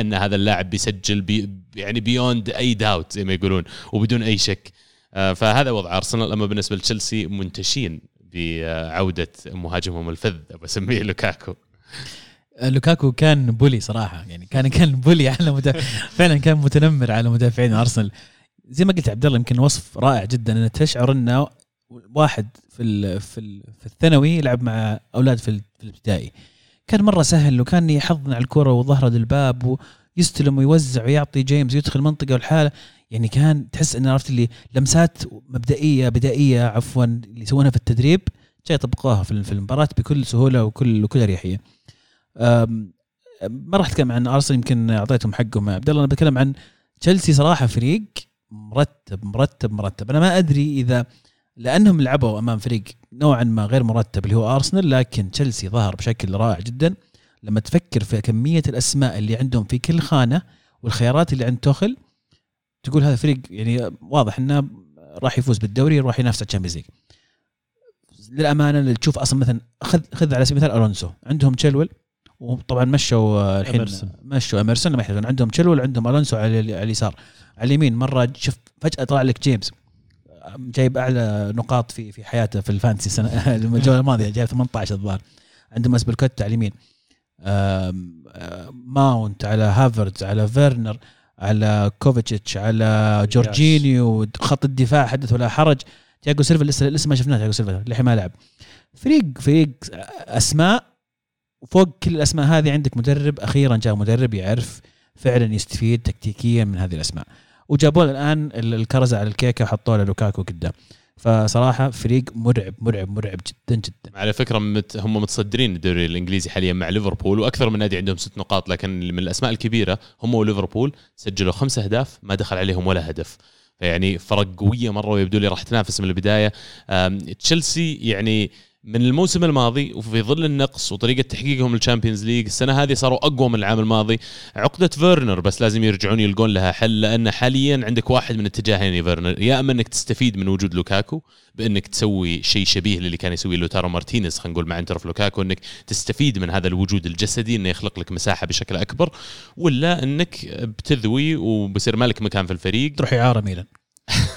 إن هذا اللاعب بيسجل بي يعني beyond any doubt زي ما يقولون وبدون أي شك. آه، فهذا وضع أرسنال. أما بالنسبة لتشيلسي منتشين بعودة مهاجمهم الفذ أبى أسميه لوكاكو. لوكاكو كان bully صراحة يعني كان كان bully على مدافع فعلا كان متنمر على مدافعين أرسنال. زي ما قلت عبد الله يمكن وصف رائع جدا ان تشعر إنه واحد في في في الثانوي يلعب مع أولاد في ال- في الابتدائي. كان مرة سهل وكان يحضن على الكرة وظهرة للباب ويستلم ويوزع ويعطي جيمس يدخل منطقة والحالة. يعني كان تحس انه عرفت اللي لمسات مبدئية بدائية عفوا اللي يسوونها في التدريب جاي يطبقوها في المباراة بكل سهولة وكل وكل اريحيه. ما راح أتكلم عن أرسنال يمكن أعطيتهم حقهم. عبد الله أنا بتكلم عن تشيلسي صراحة فريق مرتب مرتب مرتب. أنا ما أدري إذا لأنهم لعبوا أمام فريق نوعا ما غير مرتب اللي هو أرسنال لكن تشيلسي ظهر بشكل رائع جدا. لما تفكر في كمية الأسماء اللي عندهم في كل خانة والخيارات اللي عند توخل تقول هذا فريق يعني واضح إنه راح يفوز بالدوري راح ينافس على ال Champions League. للأمانة اللي تشوف أصلا مثلا خذ خذ على سبيل المثال ألونسو. عندهم تشيلول وطبعا مشوا الحين. مشوا إيمرسون ما يحتاجون. عندهم تشيلول عندهم ألونسو على ال- على اليسار. على اليمين مرة شوف فجأة طلع لك جيمس. جايب أعلى نقاط في في حياته في ال fantasy السنة الجولة الماضية جايب 18 الظاهر. عندهم أزبليكويتا على اليمين. ماونت على هافرز على فيرنر. على كوفاسيتش على جورجينيو خط الدفاع حدث ولا حرج. تياجو سيلفا لسه لسه ما شفناه تياجو سيلفا للحين ما لعب. فريق فريق أسماء وفوق كل الأسماء هذه عندك مدرب أخيرا جاء مدرب يعرف فعلا يستفيد تكتيكيا من هذه الأسماء. وجابوا الآن ال- الكرزة على الكيكة وحطوا له لوكاكو قدام. فصراحة فريق مرعب مرعب مرعب جدا جدا. على فكرة مت هم متصدرين الدوري الإنجليزي حاليا مع ليفربول وأكثر من نادي عندهم ست نقاط لكن من الأسماء الكبيرة هم وليفربول سجلوا خمس أهداف ما دخل عليهم ولا هدف. فيعني فرق قوية مرة ويبدو لي راح تنافس من البداية. تشيلسي يعني من الموسم الماضي وفي ظل النقص وطريقة تحقيقهم لل Champions League السنة هذه صاروا أقوى من العام الماضي. عقدة فيرنر بس لازم يرجعون يلقون لها حل لأن حاليا عندك واحد من اتجاهين يا فيرنر. يا أما إنك تستفيد من وجود لوكاكو بإنك تسوي شيء شبيه للي كان يسويه لوتارو مارتينيز خلينا نقول مع إنتر لوكاكو إنك تستفيد من هذا الوجود الجسدي إنه يخلق لك مساحة بشكل أكبر ولا إنك بتذوي وبيصير مالك مكان في الفريق. تروح إعارة ميلان.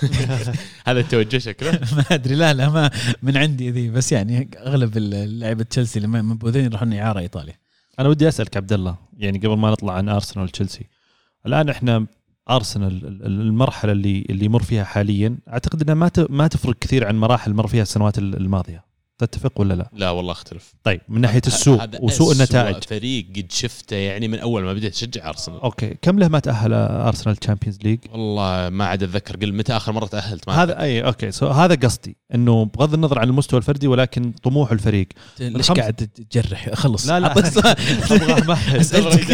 هذا التوجه شكله ما أدري. لا لا ما من عندي ذي بس يعني أغلب لعيبة تشيلسي اللي منبوذين يروحون إعارة إيطاليا. أنا ودي أسألك عبد الله يعني قبل ما نطلع عن أرسنال وتشيلسي الآن إحنا أرسنال ال- ال- المرحلة اللي اللي يمر فيها حاليا أعتقد إنها ما ت- ما تفرق كثير عن مراحل مر فيها السنوات ال- الماضية. تتفق ولا لا؟ لا والله أختلف. طيب من ناحية السوق وسوء النتائج. فريق قد شفته يعني من أول ما بديت أشجع أرسنال. okay كم له ما تأهل أرسنال Champions League؟ والله ما عاد أتذكر قل متى آخر مرة تأهلت ما هذا أي okay so هذا قصدي إنه بغض النظر عن المستوى الفردي ولكن طموح الفريق. ليش الخمس- قاعد تجرح؟ خلص. لا لا.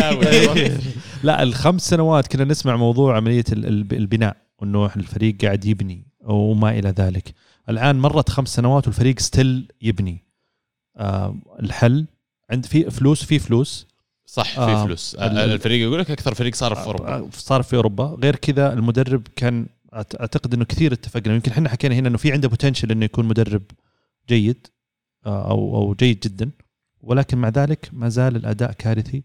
أبغى. لا الخمس سنوات كنا نسمع موضوع عملية ال- ال- البناء انه الفريق قاعد يبني وما إلى ذلك. الآن مرت خمس سنوات والفريق still يبني. آه الحل عند في فلوس في فلوس. صح في آه، فلوس. ال- آه، الفريق يقول لك أكثر فريق صار في أوروبا. آه، صار في أوروبا. غير كذا المدرب كان أعتقد إنه كثير اتفقنا. يمكن إحنا حكينا هنا إنه في عنده بوتنشل إنه يكون مدرب جيد آه، أو أو جيد جدا. ولكن مع ذلك ما زال الأداء كارثي.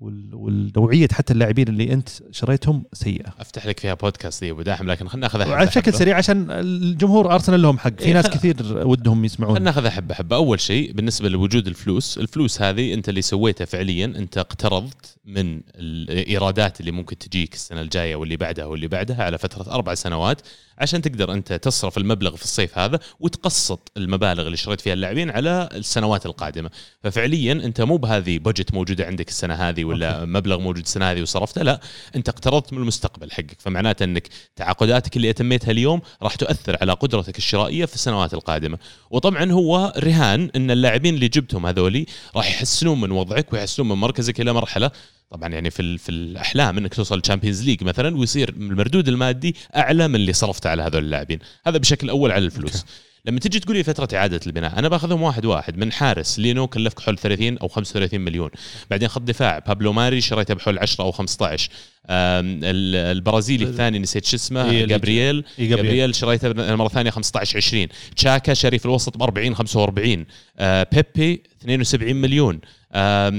والنوعيه حتى اللاعبين اللي انت شريتهم سيئة. أفتح لك فيها بودكاست دي أبو داحم لكن خلينا ناخذها وعلى بشكل سريع عشان الجمهور أرسنال لهم حق. في إيه، ناس كثير ودهم يسمعون. خلينا ناخذها حبة حبة. أول شيء بالنسبة لوجود الفلوس الفلوس هذه أنت اللي سويتها فعليا أنت اقترضت من الإيرادات اللي ممكن تجيك السنة الجاية واللي بعدها واللي بعدها على فترة أربع سنوات عشان تقدر أنت تصرف المبلغ في الصيف هذا وتقسط المبالغ اللي شريت فيها اللاعبين على السنوات القادمة. ففعليا أنت مو بهذه بجت موجودة عندك السنة هذه ولا أوكي. مبلغ موجود السنة هذه وصرفته لا أنت اقترضت من المستقبل حقك. فمعناته أنك تعاقداتك اللي أتميتها اليوم راح تؤثر على قدرتك الشرائية في السنوات القادمة. وطبعا هو رهان إن اللاعبين اللي جبتهم هذولي راح يحسنون من وضعك ويحسنون من مركزك إلى مرحلة. طبعا يعني في في الأحلام إنك توصل ال Champions League مثلا ويصير المردود المادي أعلى من اللي صرفته على هذول اللاعبين. هذا بشكل أول على الفلوس. okay. لما تجي تقول لي فترة إعادة البناء أنا باخذهم واحد واحد من حارس لينو كلفك حول 30 أو 35 مليون. بعدين خط دفاع بابلو ماري شريته بحول 10 أو 15 آم، ال- البرازيلي الثاني نسيت شو اسمه إيه، جابرييل. إيه، جابرييل. شريته مرة ثانية 15 20 تشاكا شاري في الوسط ب 40 45 آه بيبي 72 مليون.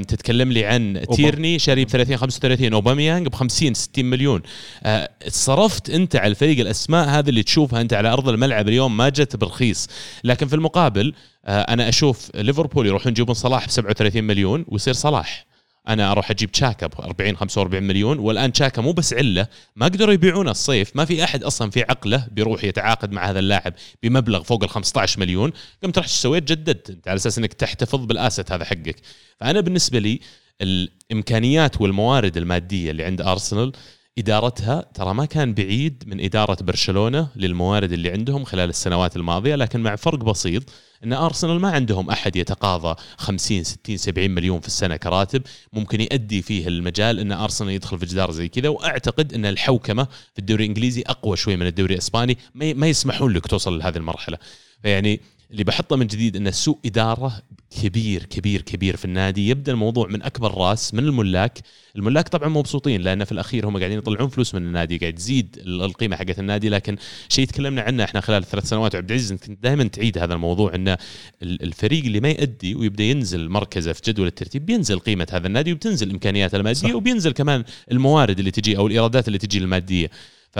تتكلم لي عن تيرني شاري ب 30 35 اوباميانج ب 50 60 مليون. آه، صرفت أنت على الفريق الأسماء هذه اللي تشوفها أنت على أرض الملعب اليوم ما جت برخيص لكن في المقابل آه، أنا أشوف ليفربول يروحون يجيبون صلاح ب 37 مليون ويصير صلاح. أنا أروح أجيب تشاكا ب 40 45 مليون والآن تشاكا مو بس علة ما قدروا يبيعونه الصيف ما في أحد أصلا في عقله بيروح يتعاقد مع هذا اللاعب بمبلغ فوق ال 15 مليون. قمت رحت سويت جددت أنت على أساس إنك تحتفظ بالاسد هذا حقك. فأنا بالنسبة لي الإمكانيات والموارد المادية اللي عند أرسنال إدارتها ترى ما كان بعيد من إدارة برشلونة للموارد اللي عندهم خلال السنوات الماضية لكن مع فرق بسيط إن أرسنال ما عندهم أحد يتقاضى 50 60 70 مليون في السنة كراتب. ممكن يؤدي فيه المجال إن أرسنال يدخل في جدار زي كذا. وأعتقد إن الحوكمة في الدوري الإنجليزي أقوى شوي من الدوري الإسباني. ما يسمحون لك توصل لهذه المرحلة. فيعني اللي بحطه من جديد إنه سوء إدارة كبير كبير كبير في النادي. يبدأ الموضوع من أكبر راس من الملاك. الملاك طبعا مبسوطين لأن في الأخير هم قاعدين يطلعون فلوس من النادي قاعد تزيد القيمة حقت النادي. لكن شيء تكلمنا عنه إحنا خلال ثلاث سنوات عبد العزيز أنت دائما تعيد هذا الموضوع ان ال- الفريق اللي ما يؤدي ويبدأ ينزل مركزه في جدول الترتيب بينزل قيمة هذا النادي وبتنزل إمكانياته المادية صح. وبينزل كمان الموارد اللي تجي أو الإيرادات اللي تجي المادية. ف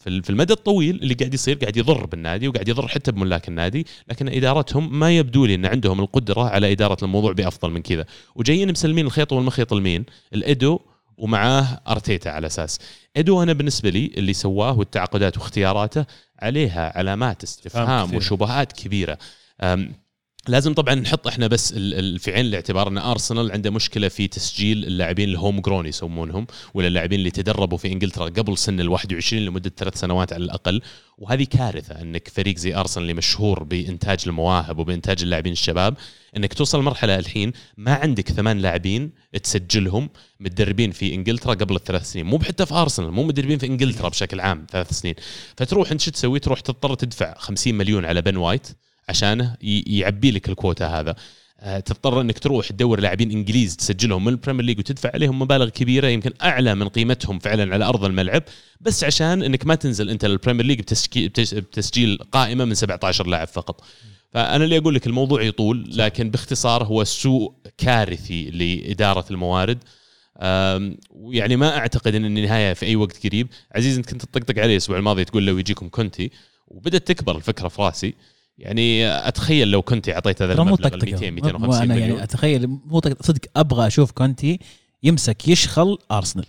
في ال- في المدى الطويل اللي قاعد يصير قاعد يضر بالنادي وقاعد يضر حتى بملاك النادي لكن إدارتهم ما يبدو لي إن عندهم القدرة على إدارة الموضوع بأفضل من كذا. وجايين مسلمين الخيط والمخيط لمين الإدو ومعاه أرتيتا على أساس. إدو أنا بالنسبة لي اللي سواه والتعاقدات واختياراته عليها علامات استفهام. وشبهات كبيرة. لازم طبعا نحط إحنا بس في عين الاعتبار إن ارسنال عنده مشكلة في تسجيل اللاعبين الهوم جرون يسمونهم ولا اللاعبين اللي تدربوا في إنجلترا قبل سن ال 21 لمدة ثلاث سنوات على الأقل. وهذه كارثة إنك فريق زي ارسنال اللي مشهور بإنتاج المواهب وبإنتاج اللاعبين الشباب إنك توصل مرحلة الحين ما عندك ثمان لاعبين تسجلهم متدربين في إنجلترا قبل الثلاث سنين. مو حتى في ارسنال مو متدربين في إنجلترا بشكل عام ثلاث سنين. فتروح أنت شو تسوي؟ تروح تضطر تدفع 50 مليون على بن وايت عشانه يعبي لك الكوتا هذا. آه، تضطر انك تروح تدور لاعبين انجليز تسجلهم من ال Premier League وتدفع عليهم مبالغ كبيرة يمكن أعلى من قيمتهم فعلا على أرض الملعب بس عشان انك ما تنزل أنت لل Premier League بتسجيل, بتس- بتسجيل قائمة من 17 لاعب فقط. فأنا اللي أقول لك الموضوع يطول لكن باختصار هو سوء كارثي لإدارة الموارد. ويعني ما أعتقد إن النهاية في أي وقت قريب. عزيز انت كنت تطقطق علي الأسبوع الماضي تقول لو يجيكم كونتي وبدأت تكبر الفكرة في رأسي. يعني أتخيل لو كنتي أعطيت هذا المبلغ ال طقطقة. 200 مو 250 أنا مليون. يعني أتخيل مو صدق أبغى أشوف كونتي يمسك يشخل أرسنال.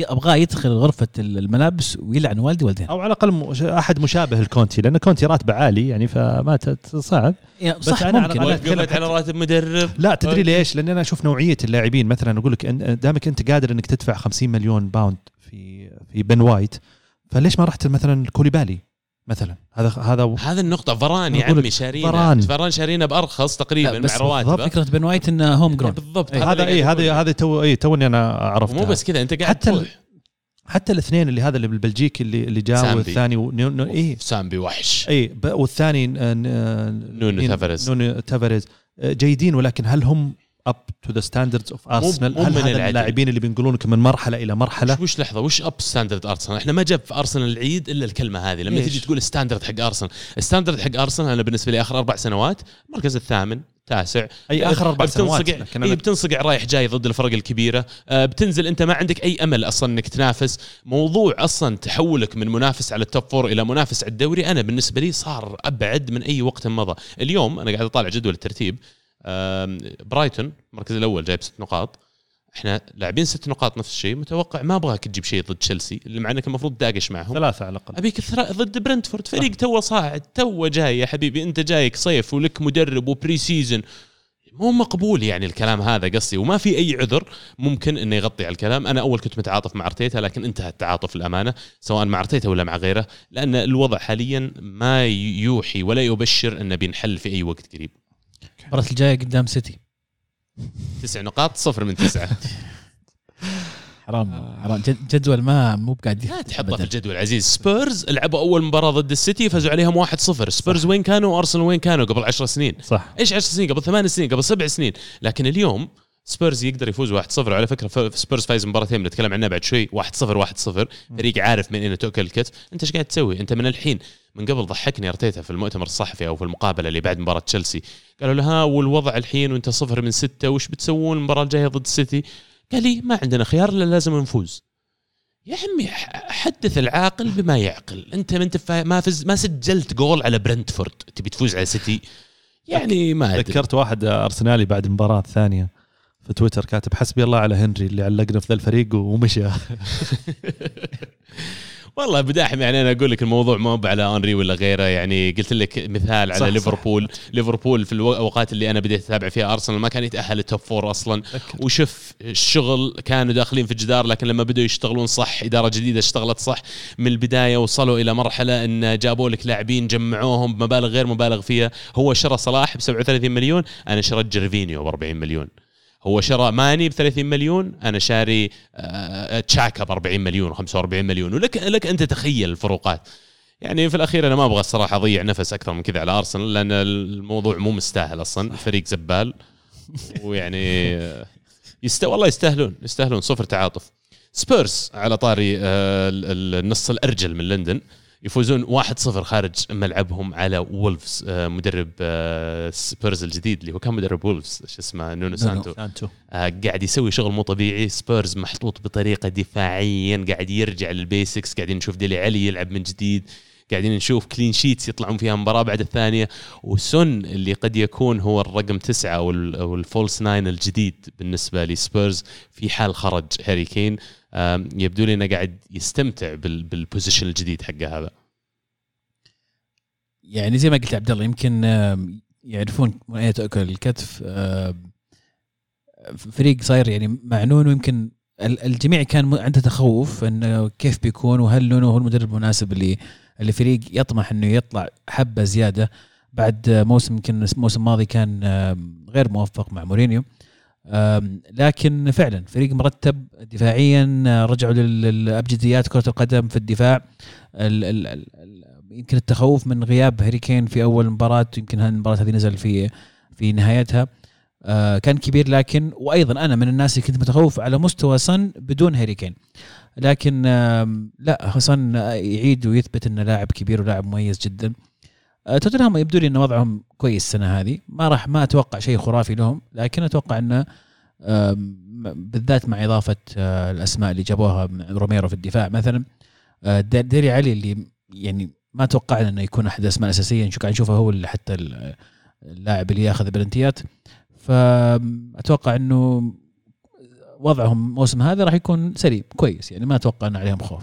أبغاه يدخل غرفة الملابس ويلعن والدي والدين أو على الأقل أحد مشابه لكونتي لأن كونتي راتبه عالي يعني فما صعب بس صح على ممكن. وقفت أتكلم على راتب مدرب. لا تدري ليش؟ لأن أنا أشوف نوعية اللاعبين. مثلا أقول لك إن- دامك أنت قادر أنك تدفع 50 مليون pound في في بن وايت فليش ما رحت مثلا كوليبالي؟ مثلا هذا هذا هذا النقطة فران يا عمي شارينا فران. فران شارينا بأرخص تقريبا مع بس رواتبه فكرة بن وايت إنه homegrown بالضبط إيه. هذا اي هذا. هذا تو اي توني أنا عرفت مو بس كذا أنت قاعد حتى ال- تروح حتى الاثنين اللي هذا اللي بالبلجيكي اللي اللي جاء سامبي. والثاني ونيو- نو- اي سامبي وحش اي ب- والثاني ن- ن- نونو؟ تافاريز. نونو تافاريز آه، جيدين ولكن هل هم up to the standards of ارسنال هل من هذا. اللاعبين اللي بينقلونك من مرحلة إلى مرحلة؟ وش, وش لحظة؟ وش up standard ارسنال إحنا ما جاب في ارسنال العيد إلا الكلمة هذه. لما؟ تيجي تقول standard حق ارسنال ال standard حق ارسنال أنا بالنسبة لي آخر أربع سنوات المركز الثامن تاسع. أي آخر أربع سنوات بتنصقع إي بتنصقع رايح جاي ضد الفرق الكبيرة. آه، بتنزل أنت ما عندك أي أمل أصلا إنك تنافس. موضوع أصلا تحولك من منافس على ال top four إلى منافس على الدوري أنا بالنسبة لي صار أبعد من أي وقت مضى. اليوم أنا قاعد أطالع جدول الترتيب. برايتون المركز الأول جايب ست نقاط. إحنا لاعبين ست نقاط نفس الشيء متوقع ما أبغاك تجيب شيء ضد تشيلسي اللي مع إنك المفروض داقش معهم. ثلاثة على الأقل. أبيك ضد برنتفورد. فريق تو صاعد تو جاي يا حبيبي. أنت جايك صيف ولك مدرب و pre-season مو مقبول يعني الكلام هذا قصدي. وما في أي عذر ممكن إنه يغطي على الكلام. أنا أول كنت متعاطف مع أرتيتا لكن انتهى التعاطف الامانه سواء مع أرتيتا ولا مع غيره لأن الوضع حاليا ما يوحي ولا يبشر إنه بينحل في أي وقت قريب. المباراه الجاية قدام سيتي. تسع نقاط صفر من تسعة. حرام حرام. جد- جدول ما مو بقاعد لا تحطها في. الجدول عزيز. سبيرز لعبوا أول مباراة ضد السيتي فازوا عليهم 1-0 سبيرز وين كانوا؟ وأرسنال وين كانوا قبل 10 سنين؟ صح. إيش 10 سنين؟ قبل ثمان سنين قبل سبع سنين. لكن اليوم سبيرز يقدر يفوز 1-0 وعلى فكرة سبيرز فايز مباراتين بنتكلم عنها بعد شوي. 1-0 1-0 فريق عارف من اين تؤكل الكتف. أنت إيش قاعد تسوي؟ أنت من الحين من قبل ضحكني أرتيتا في المؤتمر الصحفي أو في المقابلة اللي بعد مباراة تشيلسي. قالوا له ها والوضع الحين وأنت صفر من ستة وش بتسوون المباراة الجاية ضد السيتي قال لي ما عندنا خيار إلا لازم نفوز. يا عمي حدث العاقل بما يعقل. أنت ما أنت ما فز ما سجلت جول على برنتفورد. تبي تفوز على سيتي؟ يعني ما أدري. ذكرت واحد أرسنالي بعد المباراة الثانية في تويتر كاتب حسبي الله على هنري اللي علقنا في ذا الفريق ومشى. والله بداحم يعني أنا أقول لك الموضوع ما على هنري ولا غيره. يعني قلت لك مثال على صح، ليفربول. ليفربول في الاوقات اللي أنا بديت أتابع فيها أرسنال ما كان يتأهل ال top four أصلا. وشوف الشغل كانوا داخلين في الجدار لكن لما بدوا يشتغلون صح إدارة جديدة اشتغلت صح من البداية وصلوا إلى مرحلة إن جابوا لك لاعبين جمعوهم بمبالغ غير مبالغ فيها. هو شرى صلاح ب 37 مليون أنا شريت جيرفينيو ب 40 مليون. هو شرى ماني ب 30 مليون أنا شاري آه، تشاكا ب 40 مليون و45 مليون. ولك لك أنت تخيل الفروقات. يعني في الأخير أنا ما أبغى الصراحة أضيع نفس أكثر من كذا على أرسنال لأن الموضوع مو مستاهل أصلا. فريق زبال. ويعني آه، يست... والله يستاهلون يستاهلون. صفر تعاطف. سبيرز على طاري آه، ال- ال- النص الأرجل من لندن. يفوزون 1-0 خارج ملعبهم على وولفز آه، مدرب آه، سبيرز الجديد اللي هو كان مدرب وولفز شو اسمه نونو سانتو. آه، قاعد يسوي شغل مو طبيعي سبيرز محطوط بطريقة دفاعيا قاعد يرجع لل basics قاعدين نشوف ديلي علي يلعب من جديد. قاعدين نشوف clean sheets يطلعون فيها مباراة بعد الثانية وسون اللي قد يكون هو الرقم تسعة أو ال false nine الجديد بالنسبة لسبيرز في حال خرج هاري كين. يبدو لي إنه قاعد يستمتع بال- بال position الجديد حقه هذا. يعني زي ما قلت عبد الله يمكن يعرفون من اين تاكل الكتف فريق صاير يعني معنون ويمكن ال- الجميع كان عنده تخوف إنه كيف بيكون وهل نونو هو المدرب المناسب اللي اللي فريق يطمح إنه يطلع حبة زيادة بعد موسم يمكن الموسم الماضي كان غير موفق مع مورينيو. لكن فعلا فريق مرتب دفاعيا آه، رجعوا لل- للأبجديات كرة القدم في الدفاع. ال ال ال ال يمكن التخوف من غياب هاري كين في أول مباراة يمكن المباراة هذه نزل في في نهايتها. كان كبير لكن وأيضا أنا من الناس اللي كنت متخوف على مستوى صن بدون هاري كين لكن لا صن يعيد ويثبت إنه لاعب كبير ولاعب مميز جدا. آه، توتنهام يبدو لي ان وضعهم كويس السنة هذه. ما راح ما أتوقع شيء خرافي لهم لكن أتوقع إنه بالذات مع إضافة آه، الأسماء اللي جابوها روميرو في الدفاع مثلا آه، ديلي علي اللي يعني ما توقعنا إنه يكون أحد الأسماء الأساسية. نشوف نشوفه هو اللي حتى ال- اللاعب اللي ياخذ بلنتيات فأتوقع إنه وضعهم الموسم هذا راح يكون سليم كويس. يعني ما أتوقع إن عليهم خوف.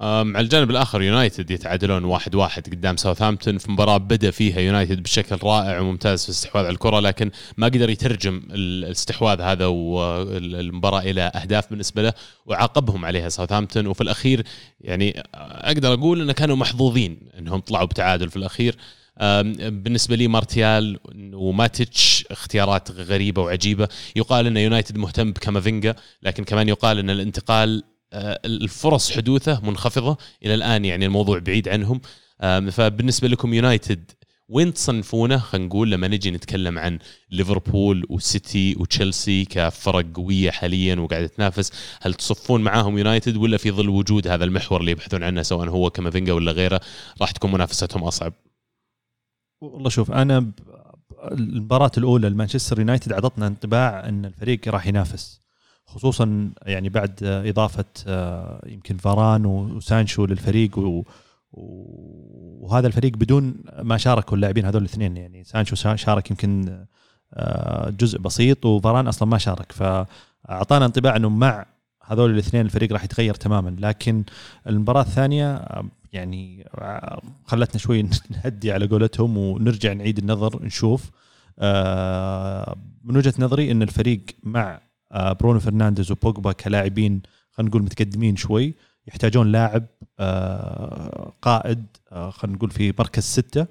على الجانب الآخر يونايتد يتعادلون واحد واحد قدام ساوثهامبتون. في مباراة بدأ فيها يونايتد بشكل رائع وممتاز في الاستحواذ على الكرة لكن ما قدر يترجم الاستحواذ هذا والمباراة إلى أهداف بالنسبة له وعاقبهم عليها ساوثهامبتون. وفي الأخير يعني أقدر أقول انه كانوا محظوظين إنهم طلعوا بتعادل في الأخير. بالنسبة لي مارتيال وماتيتش اختيارات غريبة وعجيبة. يقال إن يونايتد مهتم بكامافينجا لكن كمان يقال إن الانتقال آه، الفرص حدوثه منخفضة. إلى الآن يعني الموضوع بعيد عنهم. فبالنسبة لكم يونايتد وين تصنفونه؟ خلينا نقول لما نجي نتكلم عن ليفربول وسيتي وتشيلسي كفرق قوية حاليا وقاعدة تنافس هل تصفون معاهم يونايتد ولا في ظل وجود هذا المحور اللي يبحثون عنه سواء هو كامافينجا ولا غيره؟ راح تكون منافستهم أصعب. والله شوف أنا المباراة الأولى لمانشستر يونايتد أعطتنا انطباع إن الفريق راح ينافس خصوصا يعني بعد إضافة آه، يمكن فاران وسانشو للفريق و وهذا الفريق بدون ما شاركوا اللاعبين هذول الاثنين يعني سانشو شا- شارك يمكن آه، جزء بسيط وفاران أصلا ما شارك فأعطانا انطباع إنه مع هذول الاثنين الفريق راح يتغير تماما لكن المباراة الثانية آه، يعني آه، خلتنا شوي نهدي على قولتهم ونرجع نعيد النظر نشوف. آه، من وجهة نظري إن الفريق مع آه، برونو فرنانديز وبوجبا كلاعبين خلينا نقول متقدمين شوي يحتاجون لاعب قائد خلينا نقول في مركز ستة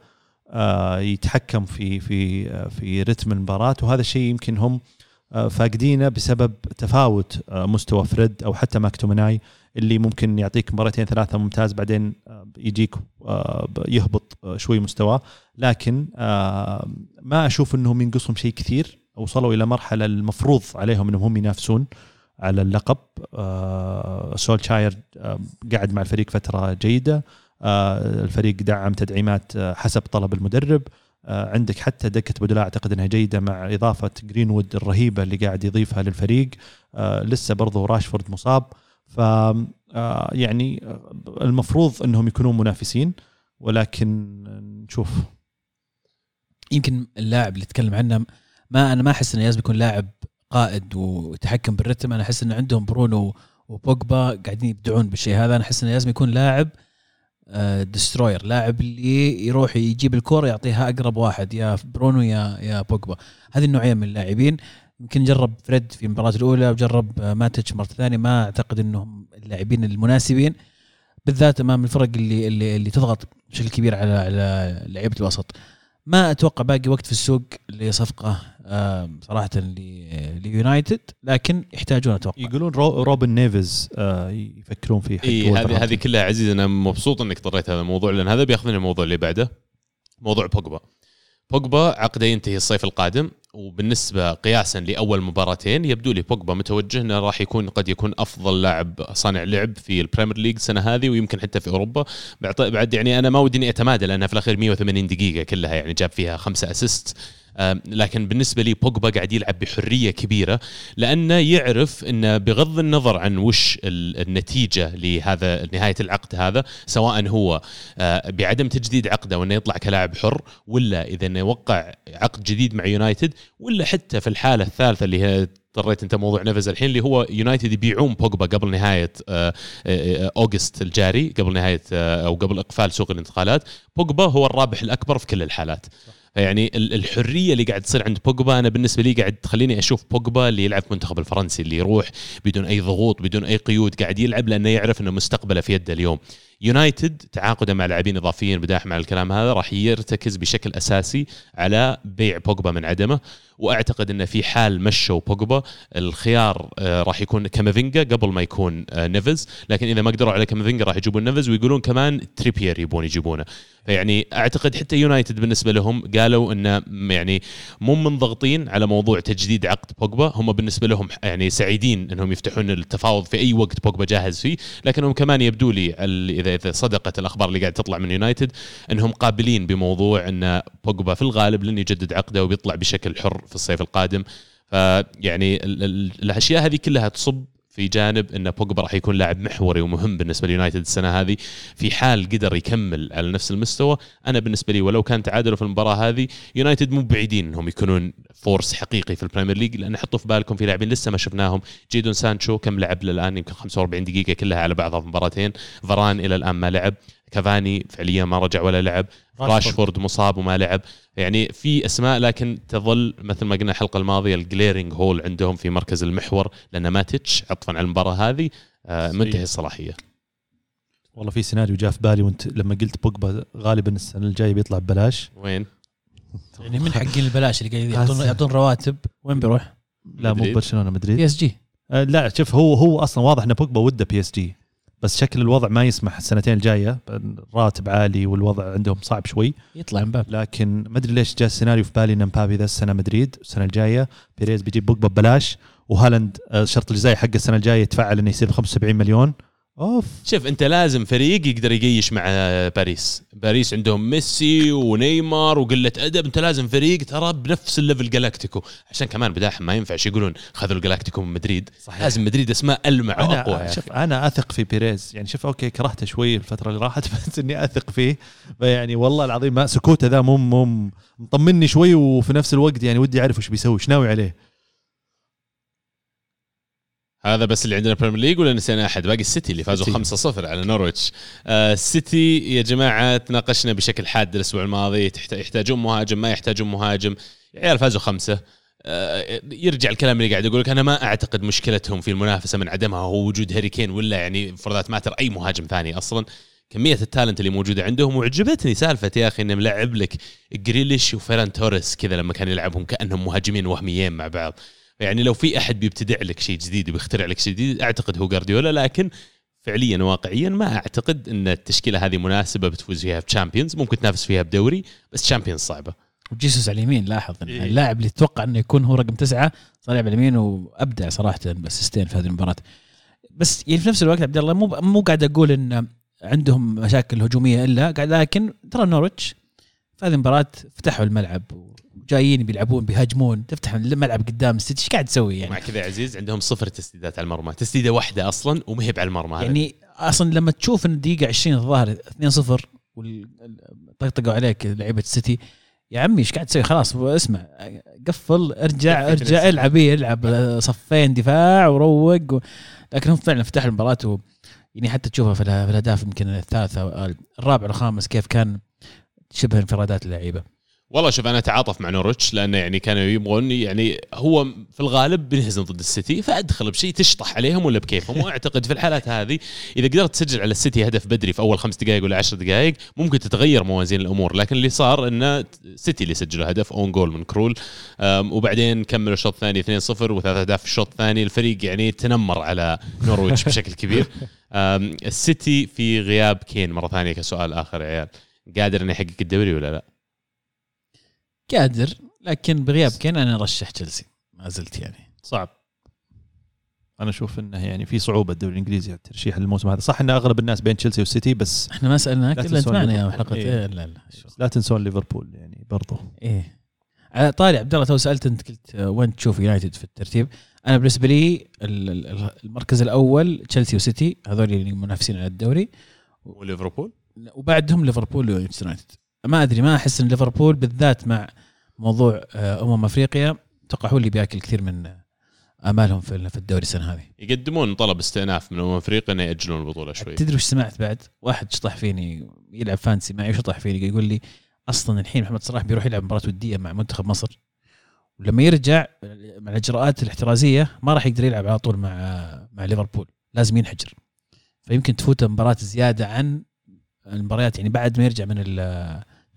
آه، يتحكم في في في رتم المباراة. وهذا الشيء يمكن هم فاقدينه بسبب تفاوت مستوى فريد أو حتى ماكتومناي اللي ممكن يعطيك مباراتين ثلاثة ممتاز بعدين يجيك آه، يهبط آه، شوي مستواه لكن آه، ما أشوف إنهم ينقصهم شيء كثير. وصلوا إلى مرحلة المفروض عليهم إنهم هم ينافسون على اللقب. سولشاير قعد مع الفريق فترة جيدة. الفريق دعم تدعيمات حسب طلب المدرب. عندك حتى دكة بدلاء أعتقد إنها جيدة مع إضافة جرينوود الرهيبة اللي قاعد يضيفها للفريق. لسه برضو راشفورد مصاب. ف آه، يعني آه، المفروض إنهم يكونون منافسين ولكن نشوف. يمكن اللاعب اللي تكلم عنه ما أنا ما أحس إنه لازم يكون لاعب قائد ويتحكم بالرتم. أنا أحس إن عندهم برونو وبوجبا قاعدين يبدعون بالشيء هذا. أنا أحس إنه لازم يكون لاعب destroyer لاعب اللي يروح يجيب الكرة يعطيها أقرب واحد يا برونو يا يا بوجبا. هذه النوعية من اللاعبين. يمكن جرب فريد في المباراة الأولى وجرب ماتيتش مرة ثانية. ما أعتقد إنهم اللاعبين المناسبين بالذات أمام الفرق اللي اللي, اللي تضغط بشكل كبير على على لعيبة الوسط. ما أتوقع باقي وقت في السوق لصفقة آه، صراحة ل- ليونايتد لكن يحتاجون أتوقع. يقولون رو روبن نيفز آه، يفكرون فيه اي هذه. هذه كلها عزيز أنا مبسوط إنك طريت هذا الموضوع لأن هذا بياخذني الموضوع اللي بعده موضوع بوجبا. بوجبا عقده ينتهي الصيف القادم. وبالنسبة قياسا لأول مباراتين يبدو لي بوجبا متوجه إنه راح يكون قد يكون أفضل لاعب صانع لعب في ال Premier League السنة هذه ويمكن حتى في أوروبا. بعد- يعني أنا ما ودي اتمادى لانها في الأخير 180 دقيقة كلها يعني جاب فيها خمسة assist. لكن بالنسبة لي بوجبا قاعد يلعب بحرية كبيرة لأنه يعرف إنه بغض النظر عن وش ال- النتيجة لهذا نهاية العقد هذا سواء هو آه، بعدم تجديد عقده وإنه يطلع كلاعب حر ولا إذا إنه يوقع عقد جديد مع يونايتد ولا حتى في الحالة الثالثة اللي هي اضطريت أنت موضوع نيفز الحين اللي هو يونايتد يبيعون بوجبا قبل نهاية آه، آه، أوغست الجاري قبل نهاية آه، أو قبل إقفال سوق الانتقالات. بوجبا هو الرابح الأكبر في كل الحالات. فيعني ال- الحرية اللي قاعد تصير عند بوجبا أنا بالنسبة لي قاعد تخليني أشوف بوجبا اللي يلعب في المنتخب الفرنسي اللي يروح بدون أي ضغوط بدون أي قيود قاعد يلعب لأنه يعرف إنه مستقبله في يده اليوم. يونايتد تعاقده مع لاعبين إضافيين بداح مع الكلام هذا راح يرتكز بشكل أساسي على بيع بوجبا من عدمه. وأعتقد إنه في حال مشوا بوجبا الخيار آه، راح يكون كامافينجا قبل ما يكون آه، نيفز. لكن إذا ما قدروا على كامافينجا راح يجيبون نيفز ويقولون كمان تريبير يبون يجيبونه. فيعني أعتقد حتى يونايتد بالنسبة لهم قالوا انه يعني مو منضغطين على موضوع تجديد عقد بوجبا. هم بالنسبة لهم يعني سعيدين إنهم يفتحون التفاوض في أي وقت بوجبا جاهز فيه. لكنهم كمان يبدو لي ال- إذا إذا صدقت الأخبار اللي قاعد تطلع من يونايتد إنهم قابلين بموضوع إن بوجبا في الغالب لن يجدد عقده وبيطلع بشكل حر في الصيف القادم. فيعني ال- ال- الأشياء هذه كلها تصب في جانب إن بوجبا راح يكون لاعب محوري ومهم بالنسبة ليونايتد السنة هذه في حال قدر يكمل على نفس المستوى أنا بالنسبة لي ولو كان تعادلوا في المباراة هذه يونايتد مو بعيدين إنهم يكونون force حقيقي في البريمير ليج لأن حطوا في بالكم في لاعبين لسه ما شفناهم جيدون سانشو كم لعب للآن يمكن 45 دقيقة كلها على بعضها في مباراتين فران إلى الآن ما لعب كافاني فعليا ما رجع ولا لعب راشفورد. مصاب وما لعب. يعني في أسماء لكن تظل مثل ما قلنا الحلقة الماضية الجليرنج هول عندهم في مركز المحور لأن ماتيتش عطفا على المباراة هذه آه، منتهي الصلاحية. والله في سيناريو جاء في بالي وانت لما قلت بوجبا غالبا السنة الجاية بيطلع ببلاش. وين؟ يعني من حقين البلاش اللي قاعد يعطون يعطون رواتب. وين بيروح؟ لا مو. برشلونة مدريد. PSG آه، لا شوف هو هو أصلا واضح إن بوجبا وده PSG بس شكل الوضع ما يسمح السنتين الجاية. راتب عالي والوضع عندهم صعب شوي. يطلع مبابي لكن ما أدري ليش جاء السيناريو في بالي إن مبابي ذا السنة مدريد السنة الجاية. بيريز بيجيب بوجبا ببلاش. وهالاند آه، الشرط الجزائي حق السنة الجاية يتفعل إنه يصير ب 75 مليون. أوف. شوف أنت لازم فريق يقدر يقيس مع باريس. باريس عندهم ميسي ونيمار وقلة أدب. أنت لازم فريق ترى بنفس ال level جالاكتيكو. عشان كمان بداحم ما ينفعش يقولون خذوا الجالاكتيكو من مدريد. صحيح. لازم مدريد اسماء المع واقوى أخي. شوف أنا أثق في بيريز. يعني شوف أوكي كرهته شوي الفترة اللي راحت بس إني أثق فيه. يعني والله العظيم ما سكوته ذا مو مطمني شوي وفي نفس الوقت يعني ودي أعرف وش بيسوي إيش ناوي عليه. هذا بس اللي عندنا بريمير ليج ولا نسينا أحد؟ باقي السيتي اللي فازوا السيتي. 5-0 على نورويتش. آه السيتي يا جماعة تناقشنا بشكل حاد الأسبوع الماضي. يحتاجون مهاجم ما يحتاجون مهاجم. يا عيال فازوا خمسة. آه يرجع الكلام اللي قاعد أقول لك أنا ما أعتقد مشكلتهم في المنافسة من عدمها. هو وجود هاري كين ولا يعني for that matter أي مهاجم ثاني أصلا. كمية ال talent اللي موجودة عندهم. وعجبتني سالفة يا أخي انه ملعب لك جريليش وفيران توريس كذا لما كان يلعبهم كأنهم مهاجمين وهميين مع بعض. يعني لو في أحد بيبتدع لك شيء جديد وبيخترع لك شيء جديد أعتقد هو جارديولا لكن فعليا واقعيا ما أعتقد إن التشكيلة هذه مناسبة بتفوز فيها بتشامبيونز ممكن تنافس فيها بدوري بس تشامبيونز صعبة وجيسوس على اليمين لاحظ إن إيه. اللاعب اللي تتوقع إنه يكون هو رقم تسعة صار يلعب على اليمين وأبدع صراحة بأسيستين في هذه المباراة بس يعني في نفس الوقت عبد الله مو مو قاعد أقول إن عندهم مشاكل هجومية إلا قاعد لكن ترى نورتش في هذه المباراة فتحوا الملعب وجايين بيلعبون بيهاجمون. تفتح الملعب قدام السيتي إيش قاعد تسوي يعني؟ مع كذا عزيز عندهم صفر تسديدات على المرمى. تسديدة واحدة أصلا ومهب على المرمى هذا. يعني أصلا لما تشوف إن الدقيقه 20 الظاهر 2-0 وطقطقوا عليك لعيبة السيتي يا عمي إيش قاعد تسوي؟ خلاص اسمع قفل ارجع ارجع. العب إيه، العب صفين دفاع وروق و... لكن هم فعلا فتحوا المباراة و... يعني حتى تشوفها في الأهداف يمكن الثالث أو الرابع والخامس كيف كان شبه انفرادات اللعيبة. والله شوف أنا أتعاطف مع نورويتش لأنه يعني كانوا يبغون يعني هو في الغالب بينهزم ضد السيتي فأدخل بشيء تشطح عليهم ولا بكيفهم. وأعتقد في الحالات هذه إذا قدرت تسجل على السيتي هدف بدري في أول خمس دقائق ولا عشر دقائق ممكن تتغير موازين الأمور. لكن اللي صار انه سيتي اللي سجلوا هدف own goal من كرول وبعدين كملوا الشوط الثاني 2-0 وثلاث أهداف في الشوط الثاني الفريق يعني تنمر على نورويتش بشكل كبير. السيتي في غياب كين مرة ثانية كسؤال آخر يا عيال. قادر إنه يحقق الدوري ولا لا؟ قادر لكن بغياب كين أنا ارشح تشيلسي. ما زلت يعني. صعب. أنا أشوف إنه يعني في صعوبة الدوري الإنجليزي على الترشيح الموسم هذا. صح إن أغلب الناس بين تشيلسي والسيتي بس إحنا ما سالناك لا الا انت معنا يا. حلقة. إيه. إيه لا لا. لا تنسون ليفربول يعني برضو. إيه. على طاري عبد الله تو سألت أنت قلت وين تشوف يونايتد في الترتيب؟ أنا بالنسبة لي ال- ال- المركز الأول تشيلسي وسيتي هذول اللي منافسين على الدوري. وليفربول؟ وبعدهم ليفربول ومانشستر يونايتد. ما أدري ما أحس إن ليفربول بالذات مع موضوع آه، أمم أفريقيا أتوقع هو اللي بياكل كثير من آه، امالهم في في الدوري السنة هذه. يقدمون طلب استئناف من أمم أفريقيا إنه يأجلون البطولة شوي. تدري وش سمعت بعد؟ واحد شطح فيني يلعب fantasy معي وشطح فيني يقول لي أصلا الحين محمد صلاح بيروح يلعب مباراة ودية مع منتخب مصر. ولما يرجع مع الإجراءات الاحترازية ما راح يقدر يلعب على طول مع مع ليفربول لازم ينحجر. فيمكن تفوته مباراة زيادة عن المباريات يعني بعد ما يرجع من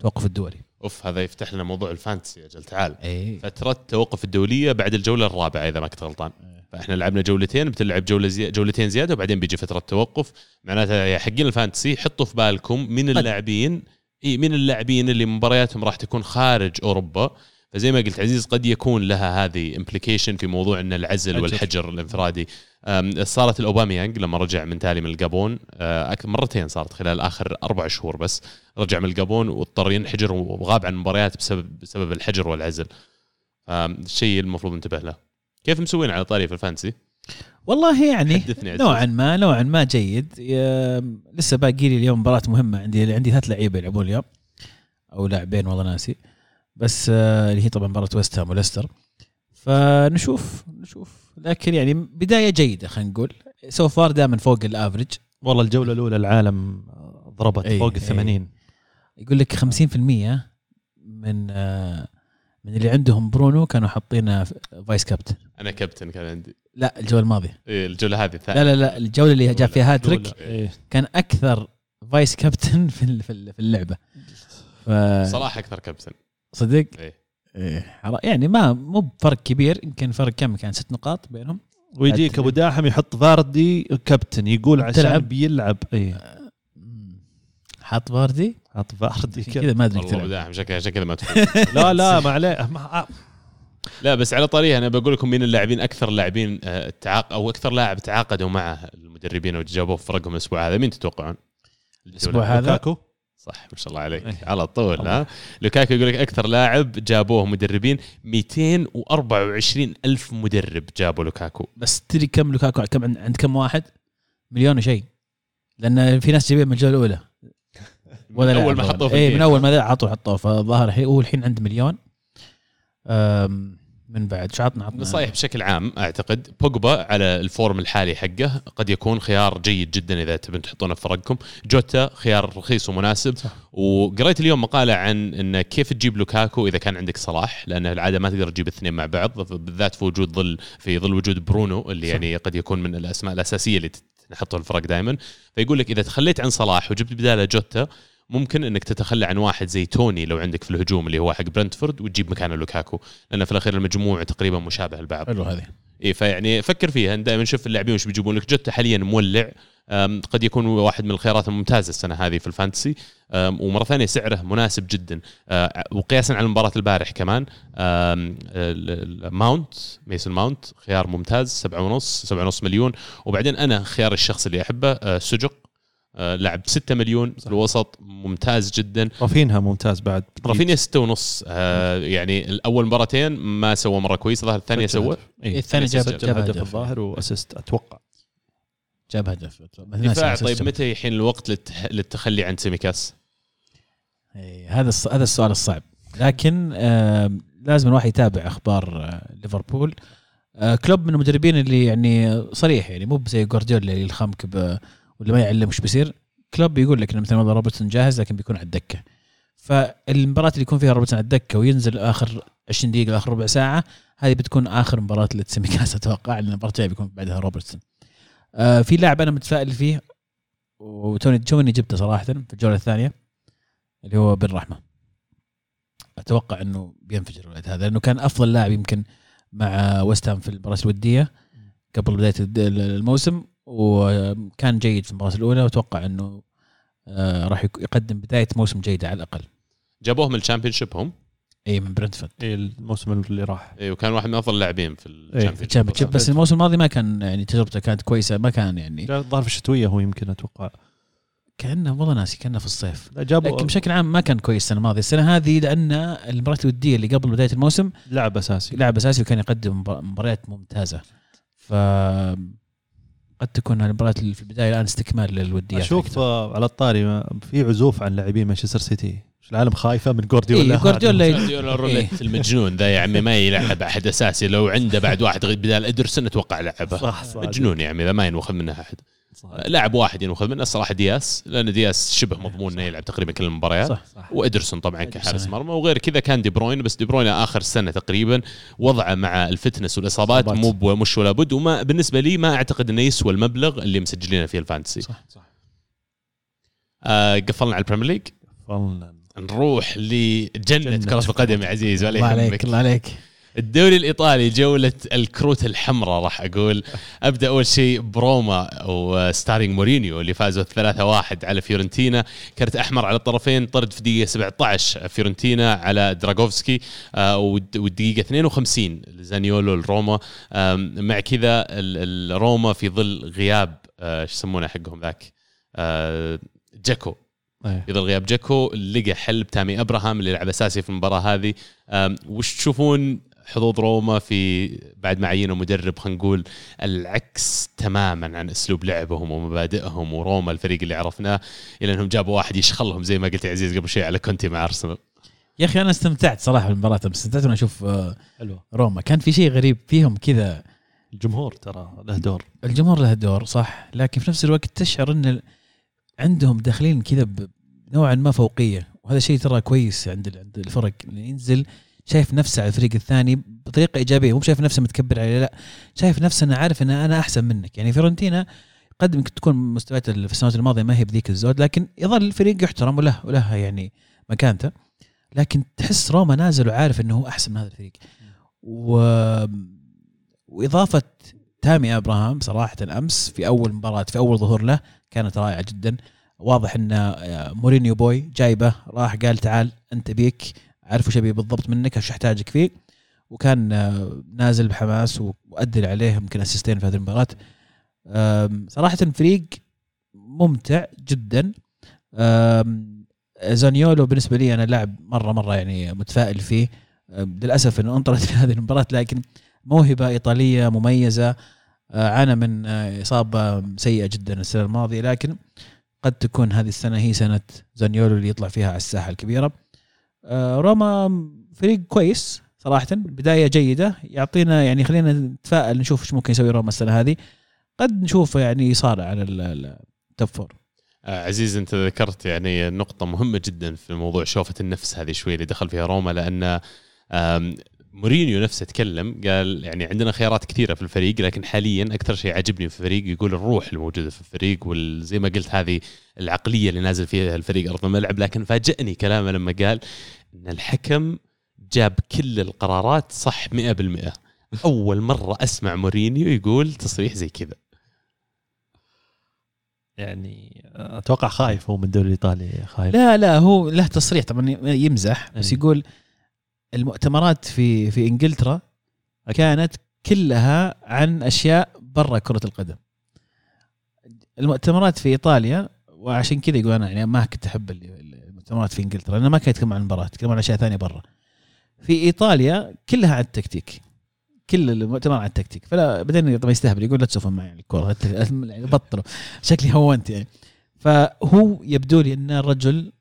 التوقف الدولي أوف هذا يفتح لنا موضوع ال fantasy يا أجل تعال. اي فترة التوقف الدولية بعد الجولة الرابعة إذا ما كنت غلطان. فإحنا لعبنا جولتين بتلعب جولة زي... جولتين زيادة وبعدين بيجي فترة توقف. معناتها يا حقين ال fantasy حطوا في بالكم من اللاعبين إي من اللاعبين اللي مبارياتهم راح تكون خارج أوروبا. فزي ما قلت عزيز قد يكون لها هذه implication في موضوع إن العزل حجر. والحجر الانفرادي. صارت لاوباميانج لما رجع من تالي من الجابون أه، مرتين صارت خلال آخر أربع شهور بس. رجع من الجابون واضطر ينحجر وغاب عن المباريات بسبب بسبب الحجر والعزل. الشيء المفروض ننتبه له. كيف مسوين على طاري في ال Fantasy؟ والله يعني. نوعا ما نوعا ما جيد. لسه باقي لي اليوم مباراة مهمة عندي عندي ثلاث لعيبة يلعبون اليوم. أو لاعبين والله ناسي. بس آه، اللي هي طبعا مباراة ويست هام وليستر. فنشوف نشوف. لكن يعني بداية جيدة خلينا نقول. so far دائما فوق ال average والله الجولة الأولى العالم ضربت أي، فوق أي. ال 80 يقول لك 50% من آه، من اللي عندهم برونو كانوا حاطينه vice captain أنا كابتن كان عندي. لا الجولة الماضية. إيه، الجولة هذه الثانية لا لا لا الجولة اللي جاب فيها هاتريك. إيه. كان أكثر vice captain في ال- في ال- في اللعبة. ف صراحة أكثر كابتن صدق؟ إيه. إيه، يعني ما مو بفرق كبير يمكن فرق كم؟ كان ست نقاط بينهم. ويجيك أبو داحم يحط فاردي كابتن يقول عشان تلعب. بيلعب. اي مم. حاط فاردي؟ حط فاردي كذا. ما أدري والله تلعب. بداهم شكله عشان كذا ما لا لا ما عليه. ما لا بس على طريقه أنا بقول لكم مين اللاعبين أكثر لاعبين آه، تعاق أو أكثر لاعب تعاقدوا معه المدربين وجابوه في فرقهم الأسبوع هذا مين تتوقعون؟ الأسبوع هذا؟ لوكاكو. صح. ما شاء الله عليك. إيه. على طول الله. ها؟ لوكاكو يقول لك أكثر لاعب جابوه مدربين 224 ألف مدرب جابوا لوكاكو. بس تدري كم لوكاكو كم عند عند كم واحد؟ مليون وشيء لأن في ناس جايبين من الجولة الأولى. من أول ما حطوه في اي. من أول ما حطوه فالظاهر الحين هو الحين عنده مليون. من بعد. شو عطنا. عطنا نصايح بشكل عام أعتقد بوجبا على ال form الحالي حقه قد يكون خيار جيد جدا إذا تبون تحطونه في فرقكم جوتا خيار رخيص ومناسب. صح. وقريت اليوم مقالة عن إن كيف تجيب لوكاكو إذا كان عندك صلاح لأن العادة ما تقدر تجيب اثنين مع بعض بالذات في وجود ظل في ظل وجود برونو اللي صح. يعني قد يكون من الأسماء الأساسية اللي نحطه الفرق دائما فيقول لك إذا تخليت عن صلاح وجبت بدالة جوتا ممكن إنك تتخلى عن واحد زي توني لو عندك في الهجوم اللي هو حق برنتفورد وتجيب مكانه لوكاكو لأن في الأخير المجموع تقريبا مشابه لبعض. حلو هذه. اي فيعني فكر فيها. دائما نشوف اللاعبين وش بيجيبون لك. جوتا حاليا مولع. قد يكون واحد من الخيارات الممتازة السنة هذه في ال Fantasy. ومرة ثانية سعره مناسب جدا. أه، وقياسا على مباراه البارح كمان. ماونت ميسون ماونت خيار ممتاز سبعة ونص سبعة ونص مليون. وبعدين أنا خيار الشخص اللي أحبه أه، سجق أه، لاعب 6 مليون في الوسط ممتاز جدا. رافينها ممتاز بعد. رافينيا ستة ونص آه يعني الأول مباراتين ما سوى مرة كويس الظاهر الثانية سوى. إيه. الثاني جاب جاب هدف. الظاهر و assist أتوقع. جاب هدف دفاع طيب متى يحين الوقت للتح... للتخلي عن سيميكاس؟ إيه، هذا الص- هذا السؤال الصعب. لكن آم، لازم الواحد يتابع أخبار آه، ليفربول. آه، كلوب من المدربين اللي يعني صريح يعني مو زي جوارديولا اللي يلخمك ب- واللي ما يعلم وش بيصير كلوب بيقول لك انه مثلا والله روبرتسون جاهز لكن بيكون على الدكة. فالمباراة اللي يكون فيها روبرتسون على الدكة وينزل آخر 20 دقيقة آخر ربع ساعة هذه بتكون آخر مباراة لتسيميكاس أتوقع لأن المباراة الجاية بيكون بعدها روبرتسون. آه، في لاعب أنا متفائل فيه وتوني توني جبته صراحة في الجولة الثانية اللي هو بن رحمة. أتوقع إنه بينفجر الولد هذا لأنه كان أفضل لاعب يمكن مع ويست هام في المباراة الودية قبل بداية الموسم. وكان جيد في المباراة الأولى وأتوقع إنه آه، راح يقدم بداية موسم جيده على الأقل. جابوه من ال Championship هم؟ اي من برنتفورد. اي الموسم اللي راح. اي وكان واحد من أفضل اللاعبين في في ال Champion ال Championship الموسم الماضي ما كان يعني تجربته كانت كويسة ما كان يعني الظاهر في الشتوية هو يمكن أتوقع. كأنه والله ناسي كأنه في الصيف. لا جابوا لكن بشكل عام ما كان كويس السنة الماضية. السنة هذه لأن المباراة الودية اللي قبل بداية الموسم لاعب أساسي. لاعب أساسي وكان يقدم مبار- مباريات ممتازة. ف قد تكون المباريات اللي في البداية الآن استكمال للوديات أشوف. آه، على الطاري في عزوف عن لاعبين مانشستر سيتي. العالم خايفة من جوارديولا؟ إيه، جوارديولا جوارديولا الروليت المجنون ذا يا عمي ما يلعب أحد أساسي. لو عنده بعد واحد غير بدال ادرسن أتوقع لعبه. صح صح. مجنون يا عمي ذا ما ينوخذ منه أحد. لاعب واحد ينوخذ منه الصراحة دياس لأن دياس شبه مضمون إنه يلعب تقريبا كل المباريات. صح صح. وإدرسون طبعا كحارس إدرسون. مرمى. وغير كذا كان دي بروين بس دي بروين آخر سنة تقريبا وضعه مع ال fitness والإصابات. مو مش ولا بد. وما بالنسبة لي ما أعتقد إنه يسوى المبلغ اللي مسجلينه فيه ال Fantasy. صح صح. آه قفلنا على ال Premier League. فعلا نروح لجنة. كرة القدم يا عزيز الله عليك الله عليك. الدوري الإيطالي جولة الكروت الحمراء راح أقول. أبدأ أول شيء بروما و starring مورينيو اللي فازوا 3-1 على فيورنتينا. كرت أحمر على الطرفين طرد في دقيقة 17 فيورنتينا على دراغوفسكي. آه، والد- والدقيقة 52 لزانيولو الروما. آم، مع كذا الروما في ظل غياب آه، إيش يسمونه حقهم ذاك؟ آه، جاكو. في ظل غياب جاكو لقى حل بتامي أبراهام اللي لعب أساسي في المباراة هذه. وش تشوفون حظوظ روما في بعد ما عينوا مدرب خلينا نقول العكس تماما عن أسلوب لعبهم ومبادئهم وروما الفريق اللي عرفناه إلى أنهم جابوا واحد يشخلهم زي ما قلت يا عزيز قبل شوي على كونتي مع أرسنال. يا أخي أنا استمتعت صراحة بالمباراة استمتعت وأنا أشوف آه، حلو روما. كان في شيء غريب فيهم كذا. الجمهور ترى له دور. الجمهور له دور صح. لكن في نفس الوقت تشعر إن عندهم داخلين كذا ب- نوعا ما فوقية وهذا شيء ترى كويس عند عند الفرق اللي ينزل شايف نفسه على الفريق الثاني بطريقة إيجابية مو شايف نفسه متكبر عليه لا شايف نفسه إنه عارف ان أنا أحسن منك. يعني فيورنتينا قد يمكن تكون مستويات في السنوات الماضية ما هي بذيك الزود لكن يظل الفريق يحترم وله وله يعني مكانته. لكن تحس روما نازل وعارف إنه هو أحسن من هذا الفريق. و... وإضافة تامي إبراهام صراحة أمس في أول مباراة في أول ظهور له كانت رائعة جدا. واضح إن آه، مورينيو بوي جايبه راح قال تعال أنت أبيك. عارف وش أبي بالضبط منك وش أحتاجك فيه. وكان آه، نازل بحماس وادل عليه يمكن أسيستين في هذه المباراة. صراحة فريق ممتع جدا. زانيولو بالنسبة لي أنا لاعب مرة مرة يعني متفائل فيه. للأسف إنه انطرد في هذه المباراة لكن موهبة إيطالية مميزة. آه، عانى من آه، إصابة سيئة جدا السنة الماضية لكن قد تكون هذه السنة هي سنة زانيولو اللي يطلع فيها على الساحة الكبيرة. روما فريق كويس صراحة بداية جيدة. يعطينا يعني خلينا نتفائل نشوف إيش ممكن يسوي روما السنة هذه. قد نشوفه يعني يصارع على ال- ال- ال top four آه، عزيز أنت ذكرت يعني نقطة مهمة جدا في موضوع شوفة النفس هذه شوي اللي دخل فيها روما لأن مورينيو نفسه تكلم قال يعني عندنا خيارات كثيرة في الفريق لكن حاليا أكثر شيء عجبني في الفريق يقول الروح الموجودة في الفريق وزي ما قلت هذه العقلية اللي نازل فيها الفريق أرض الملعب لكن فاجأني كلامه لما قال إن الحكم جاب كل القرارات صح 100% أول مرة أسمع مورينيو يقول تصريح زي كذا. يعني أتوقع خايف هو من الدوري الإيطالي خايف. لا لا هو له تصريح طبعا يمزح بس أي. يقول المؤتمرات في في إنجلترا كانت كلها عن أشياء برا كرة القدم. المؤتمرات في إيطاليا وعشان كذا يقول أنا يعني ما كنت أحب ال- المؤتمرات في إنجلترا لأنه ما كانت يتكلم عن المباراة يتكلم عن أشياء ثانية برا. في إيطاليا كلها عن التكتيك. كل المؤتمر عن التكتيك. فلا بعدين طبعا يستهبل يقول لا تسولفون معي عن الكوره يعني بطلوا. شكلي هونت يعني. فهو يبدو لي إن الرجل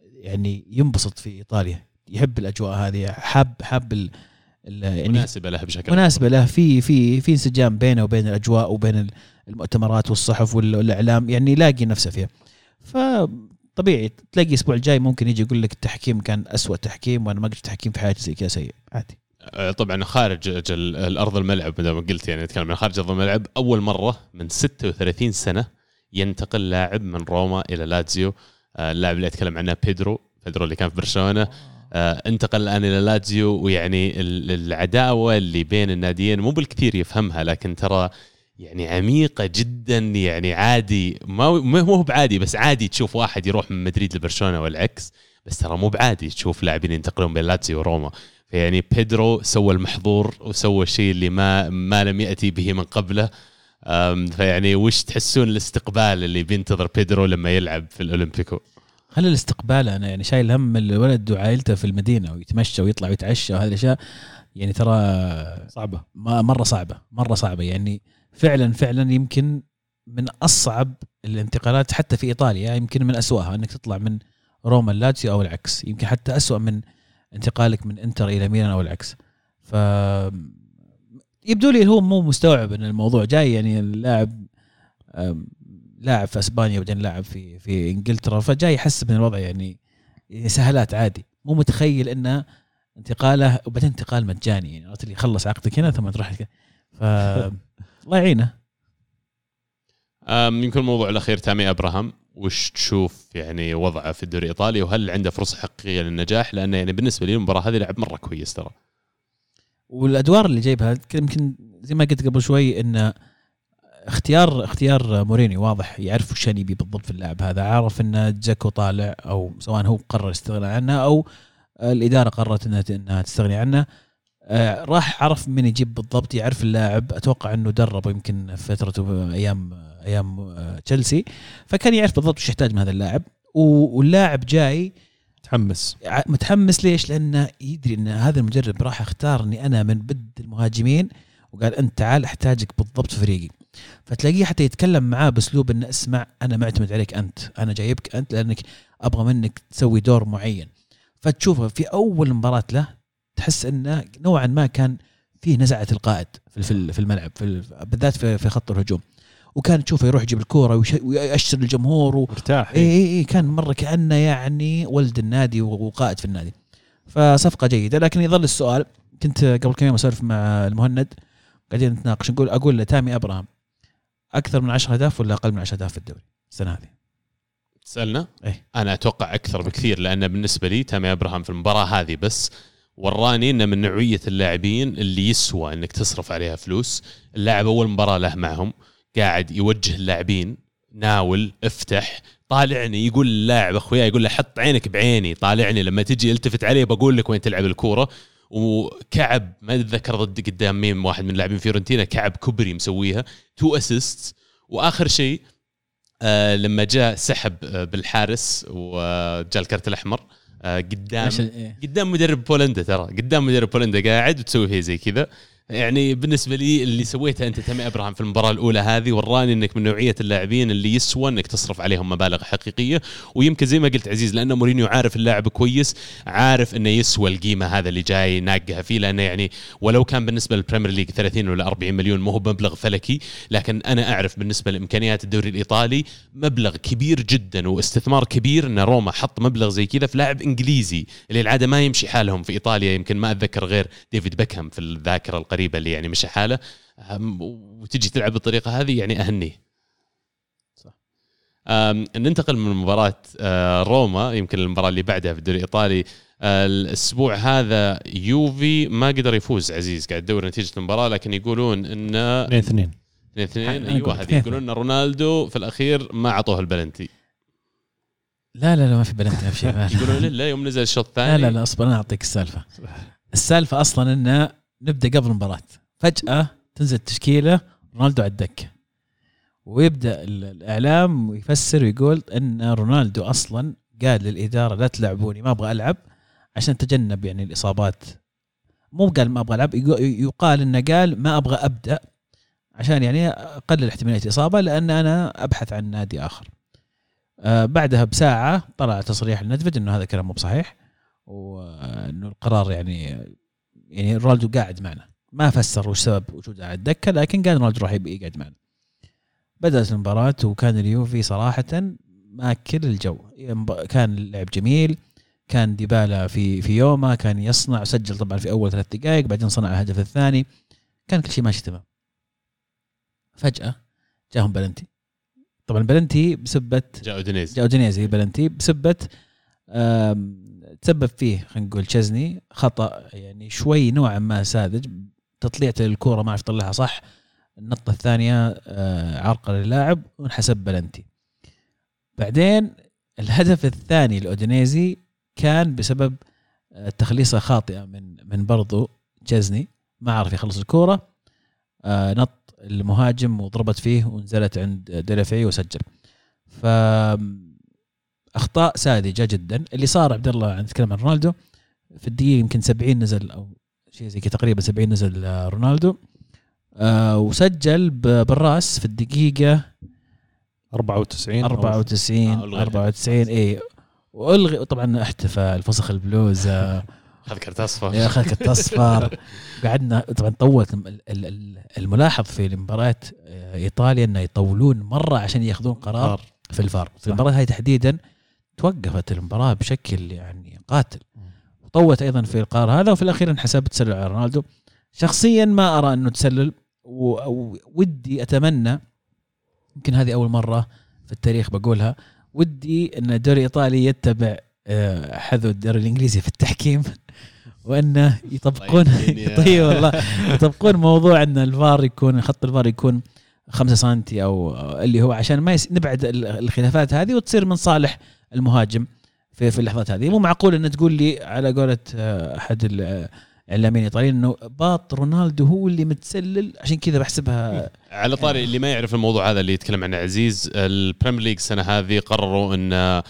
يعني ينبسط في إيطاليا. يحب الأجواء هذه حاب حاب يعني مناسبة له بشكل مناسبة له. في في في انسجام بينه وبين الأجواء وبين المؤتمرات والصحف وال- والإعلام يعني يلاقي نفسه فيها. فطبيعي تلاقي الأسبوع الجاي ممكن يجي يقول لك التحكيم كان أسوأ تحكيم وأنا ما قلت تحكيم في حياتي زي كذا سيء عادي. آه، طبعا خارج الأرض الملعب ما قلت يعني نتكلم عن خارج أرض الملعب أول مرة من 36 سنة ينتقل لاعب من روما إلى لاتزيو. آه، اللاعب اللي أتكلم عنه بيدرو بيدرو اللي كان في برشلونة. آه، انتقل الآن إلى لاتزيو ويعني ال- العداوة اللي بين الناديين مو بالكثير يفهمها لكن ترى يعني عميقة جدا يعني عادي ما هو بعادي بس عادي تشوف واحد يروح من مدريد لبرشلونة والعكس بس ترى مو بعادي تشوف لاعبين ينتقلون بين لاتسيو وروما. فيعني بيدرو سوى المحظور وسوى الشيء اللي ما ما لم يأتي به من قبله. فيعني وش تحسون الاستقبال اللي بينتظر بيدرو لما يلعب في الأولمبيكو؟ خلي الاستقبال أنا يعني شايل هم الولد وعائلته في المدينة ويتمشى ويطلع ويتعشى وهذه الاشياء يعني ترى صعبة. ما مرة صعبة مرة صعبة. يعني فعلا فعلا يمكن من أصعب الانتقالات حتى في إيطاليا يمكن من أسوأها إنك تطلع من روما لاتسيو أو العكس. يمكن حتى أسوأ من انتقالك من إنتر إلى ميلان أو العكس. ف يبدو لي هو مو مستوعب إن الموضوع جاي يعني اللاعب لاعب في أسبانيا وبعدين لاعب في في إنجلترا فجاي يحسب من الوضع يعني سهلات عادي. مو متخيل انه انتقاله وبعدين انتقال مجاني يعني عرفت اللي يخلص عقدك هنا ثم تروح ف الله يعينه. يمكن الموضوع الأخير تامي أبراهام وش تشوف يعني وضعه في الدوري الإيطالي وهل عنده فرصة حقيقية للنجاح؟ لأنه يعني بالنسبة لي المباراة هذه لعب مرة كويس ترى. والأدوار اللي جايبها يمكن زي ما قلت قبل شوي إن اختيار اختيار مورينيو واضح يعرف وش يبي بالضبط في اللاعب هذا عارف إن جاكو طالع أو سواء هو قرر الاستغناء عنه أو الإدارة قررت إنها إنها تستغني عنه. آه، راح عرف من يجيب بالضبط يعرف اللاعب أتوقع إنه دربه يمكن فترته أيام أيام آه، تشيلسي. فكان يعرف بالضبط وش يحتاج من هذا اللاعب. واللاعب جاي متحمس. متحمس ليش؟ لأنه يدري إن هذا المدرب راح اختار إني أنا من بد المهاجمين. وقال أنت تعال أحتاجك بالضبط في فريقي. فتلاقيه حتى يتكلم معاه بأسلوب إنه اسمع أنا معتمد عليك أنت، أنا جايبك أنت لأنك أبغى منك تسوي دور معين. فتشوفه في أول مباراة له تحس إنه نوعا ما كان فيه نزعة القائد في في الملعب في ال- بالذات في خط الهجوم. وكان تشوفه يروح يجيب الكورة ويأشر الجمهور و... مرتاح اي اي اي كان مرة كأنه يعني ولد النادي وقائد في النادي فصفقة جيدة لكن يظل السؤال كنت قبل كم يوم أسولف مع المهند قاعدين نتناقش نقول أقول لتامي أبراهام أكثر من 10 أهداف ولا أقل من 10 أهداف في الدوري السنة هذه؟ تسالنا إيه. أنا أتوقع أكثر بكثير لأن بالنسبة لي تامي أبراهام في المباراة هذه بس وراني إنه من نوعية اللاعبين اللي يسوى إنك تصرف عليها فلوس. اللاعب أول مباراة له معهم قاعد يوجه اللاعبين ناول افتح طالعني يقول اللاعب أخويا يقول له حط عينك بعيني طالعني لما تجي التفت عليه بقول لك وين تلعب الكورة. وكعب ما أتذكر ضد قدام مين واحد من لاعبين فيورنتينا كعب كبري مسويها to assist وآخر شيء آه لما جاء سحب آه بالحارس وجاء الكرت الأحمر آه قدام إيه. قدام مدرب بولندا ترى قدام مدرب بولندا قاعد وتسوي فيه زي كذا يعني بالنسبة لي اللي سويته أنت تامي إبراهام في المباراة الأولى هذه وراني إنك من نوعية اللاعبين اللي يسوى إنك تصرف عليهم مبالغ حقيقية. ويمكن زي ما قلت عزيز لأنه مورينيو عارف اللاعب كويس عارف إنه يسوى القيمة هذا اللي جاي ناقه فيه لأنه يعني ولو كان بالنسبة لل Premier League 30 ولا 40 مليون مو هو مبلغ فلكي. لكن أنا أعرف بالنسبة لإمكانيات الدوري الإيطالي مبلغ كبير جدا واستثمار كبير إن روما حط مبلغ زي كذا في لاعب إنجليزي. اللي العاده ما يمشي حالهم في إيطاليا يمكن ما أتذكر غير ديفيد بيكهام في الذاكرة القريبة. اللي يعني مشى حالة وتجي تلعب بالطريقة هذه يعني أهنيه. صح. ننتقل من مباراة آه، روما يمكن المباراة اللي بعدها في الدوري الإيطالي. آه، الأسبوع هذا يوفي ما قدر يفوز عزيز قاعد تدور نتيجة المباراة لكن يقولون إن 2 2 اثنين اثنين. أنا أيوة أقول هذه اثنين. يقولون إن رونالدو في الأخير ما أعطوه البلنتي. لا لا لا ما في بلنتي ما في شيء يقولون لا يوم نزل الشوط الثاني. لا لا لا أصبر أنا أعطيك السالفة. السالفة أصلا إنه نبدأ قبل المباراة. فجأة تنزل التشكيلة رونالدو على الدكة. ويبدأ ال- الإعلام ويفسر ويقول إن رونالدو أصلا قال للإدارة لا تلعبوني ما أبغى ألعب عشان تجنب يعني الإصابات. مو قال ما أبغى ألعب يقال إنه قال ما أبغى أبدأ عشان يعني أقلل احتمالية الإصابة لأن أنا أبحث عن نادي آخر. آه بعدها بساعة طلع تصريح الندفد إنه هذا كلام مو بصحيح وإنه القرار يعني يعني رونالدو قاعد معنا. ما فسر وش سبب وجوده على الدكه لكن قال رونالدو راح يقعد معنا. بدأت المباراة وكان اليوفي صراحة ماكل الجو. كان اللعب جميل كان ديبالا في في يومه كان يصنع وسجل طبعا في أول ثلاث دقائق بعدين صنع الهدف الثاني. كان كل شيء ماشي تمام. فجأة جاهم بلنتي. طبعا بلنتي بسبة جاء أودينيزي. جاء أودينيزي بلنتي بسبة تسبب فيه خلينا نقول تشزني خطأ يعني شوي نوعا ما ساذج. تطليعته للكوره ما عرف يطلعها صح. النطه الثانية آه، عرقله للاعب وانحسب بلنتي. بعدين الهدف الثاني لاودينيزي كان بسبب آه، تخليصة خاطئة من من برضو تشزني ما عرف يخلص الكورة آه، نط المهاجم وضربت فيه ونزلت عند ديلافي وسجل. ف أخطاء ساذجة جدا. اللي صار عبد الله نتكلم عن رونالدو في الدقيقة يمكن 70 نزل أو شيء زي كذا تقريبا 70 نزل آه، رونالدو. آه وسجل ب- بالراس في الدقيقة 94 94 آه، ألغى. 94 اي وألغي طبعا احتفل فسخ البلوز آه، هذا كرت أصفر. يا أخي كنت أصفر. قعدنا طبعا طولت ال- ال- ال- الملاحظ في المباريات آه، إيطاليا إنه يطولون مرة عشان يأخذون قرار في الفار. في المباراة هاي تحديدا توقفت المباراة بشكل يعني قاتل. وطوت أيضا في القرار هذا وفي الأخير انحسب تسلل على رونالدو. شخصيا ما أرى أنه تسلل ودي أتمنى يمكن هذه أول مرة في التاريخ بقولها ودي أن الدوري الإيطالي يتبع آه، حذو الدوري الإنجليزي في التحكيم وانه يطبقون طيب طيب والله يطبقون موضوع أن الفار يكون خط الفار يكون 5 سم أو اللي هو عشان ما يس... نبعد ال- الخلافات هذه وتصير من صالح المهاجم في في اللحظات هذه. مو معقول ان تقول لي على قولة آه، أحد ال- الإعلاميين الإيطاليين إنه باط رونالدو هو اللي متسلل. عشان كذا بحسبها على طاري اللي ما يعرف الموضوع هذا اللي يتكلم عنه عزيز ال Premier League السنة هذه قرروا ان يعني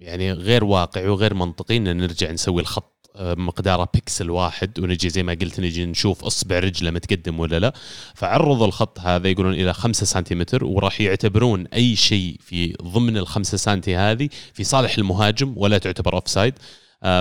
يعني غير واقعي وغير منطقي إن نرجع نسوي الخط مقداره بيكسل واحد ونجي زي ما قلت نجي نشوف اصبع رجله متقدم ولا لا. فعرضوا الخط هذا يقولون إلى 5 سنتيمتر وراح يعتبرون أي شيء في ضمن ال 5 سنتي هذه في صالح المهاجم ولا تعتبر offside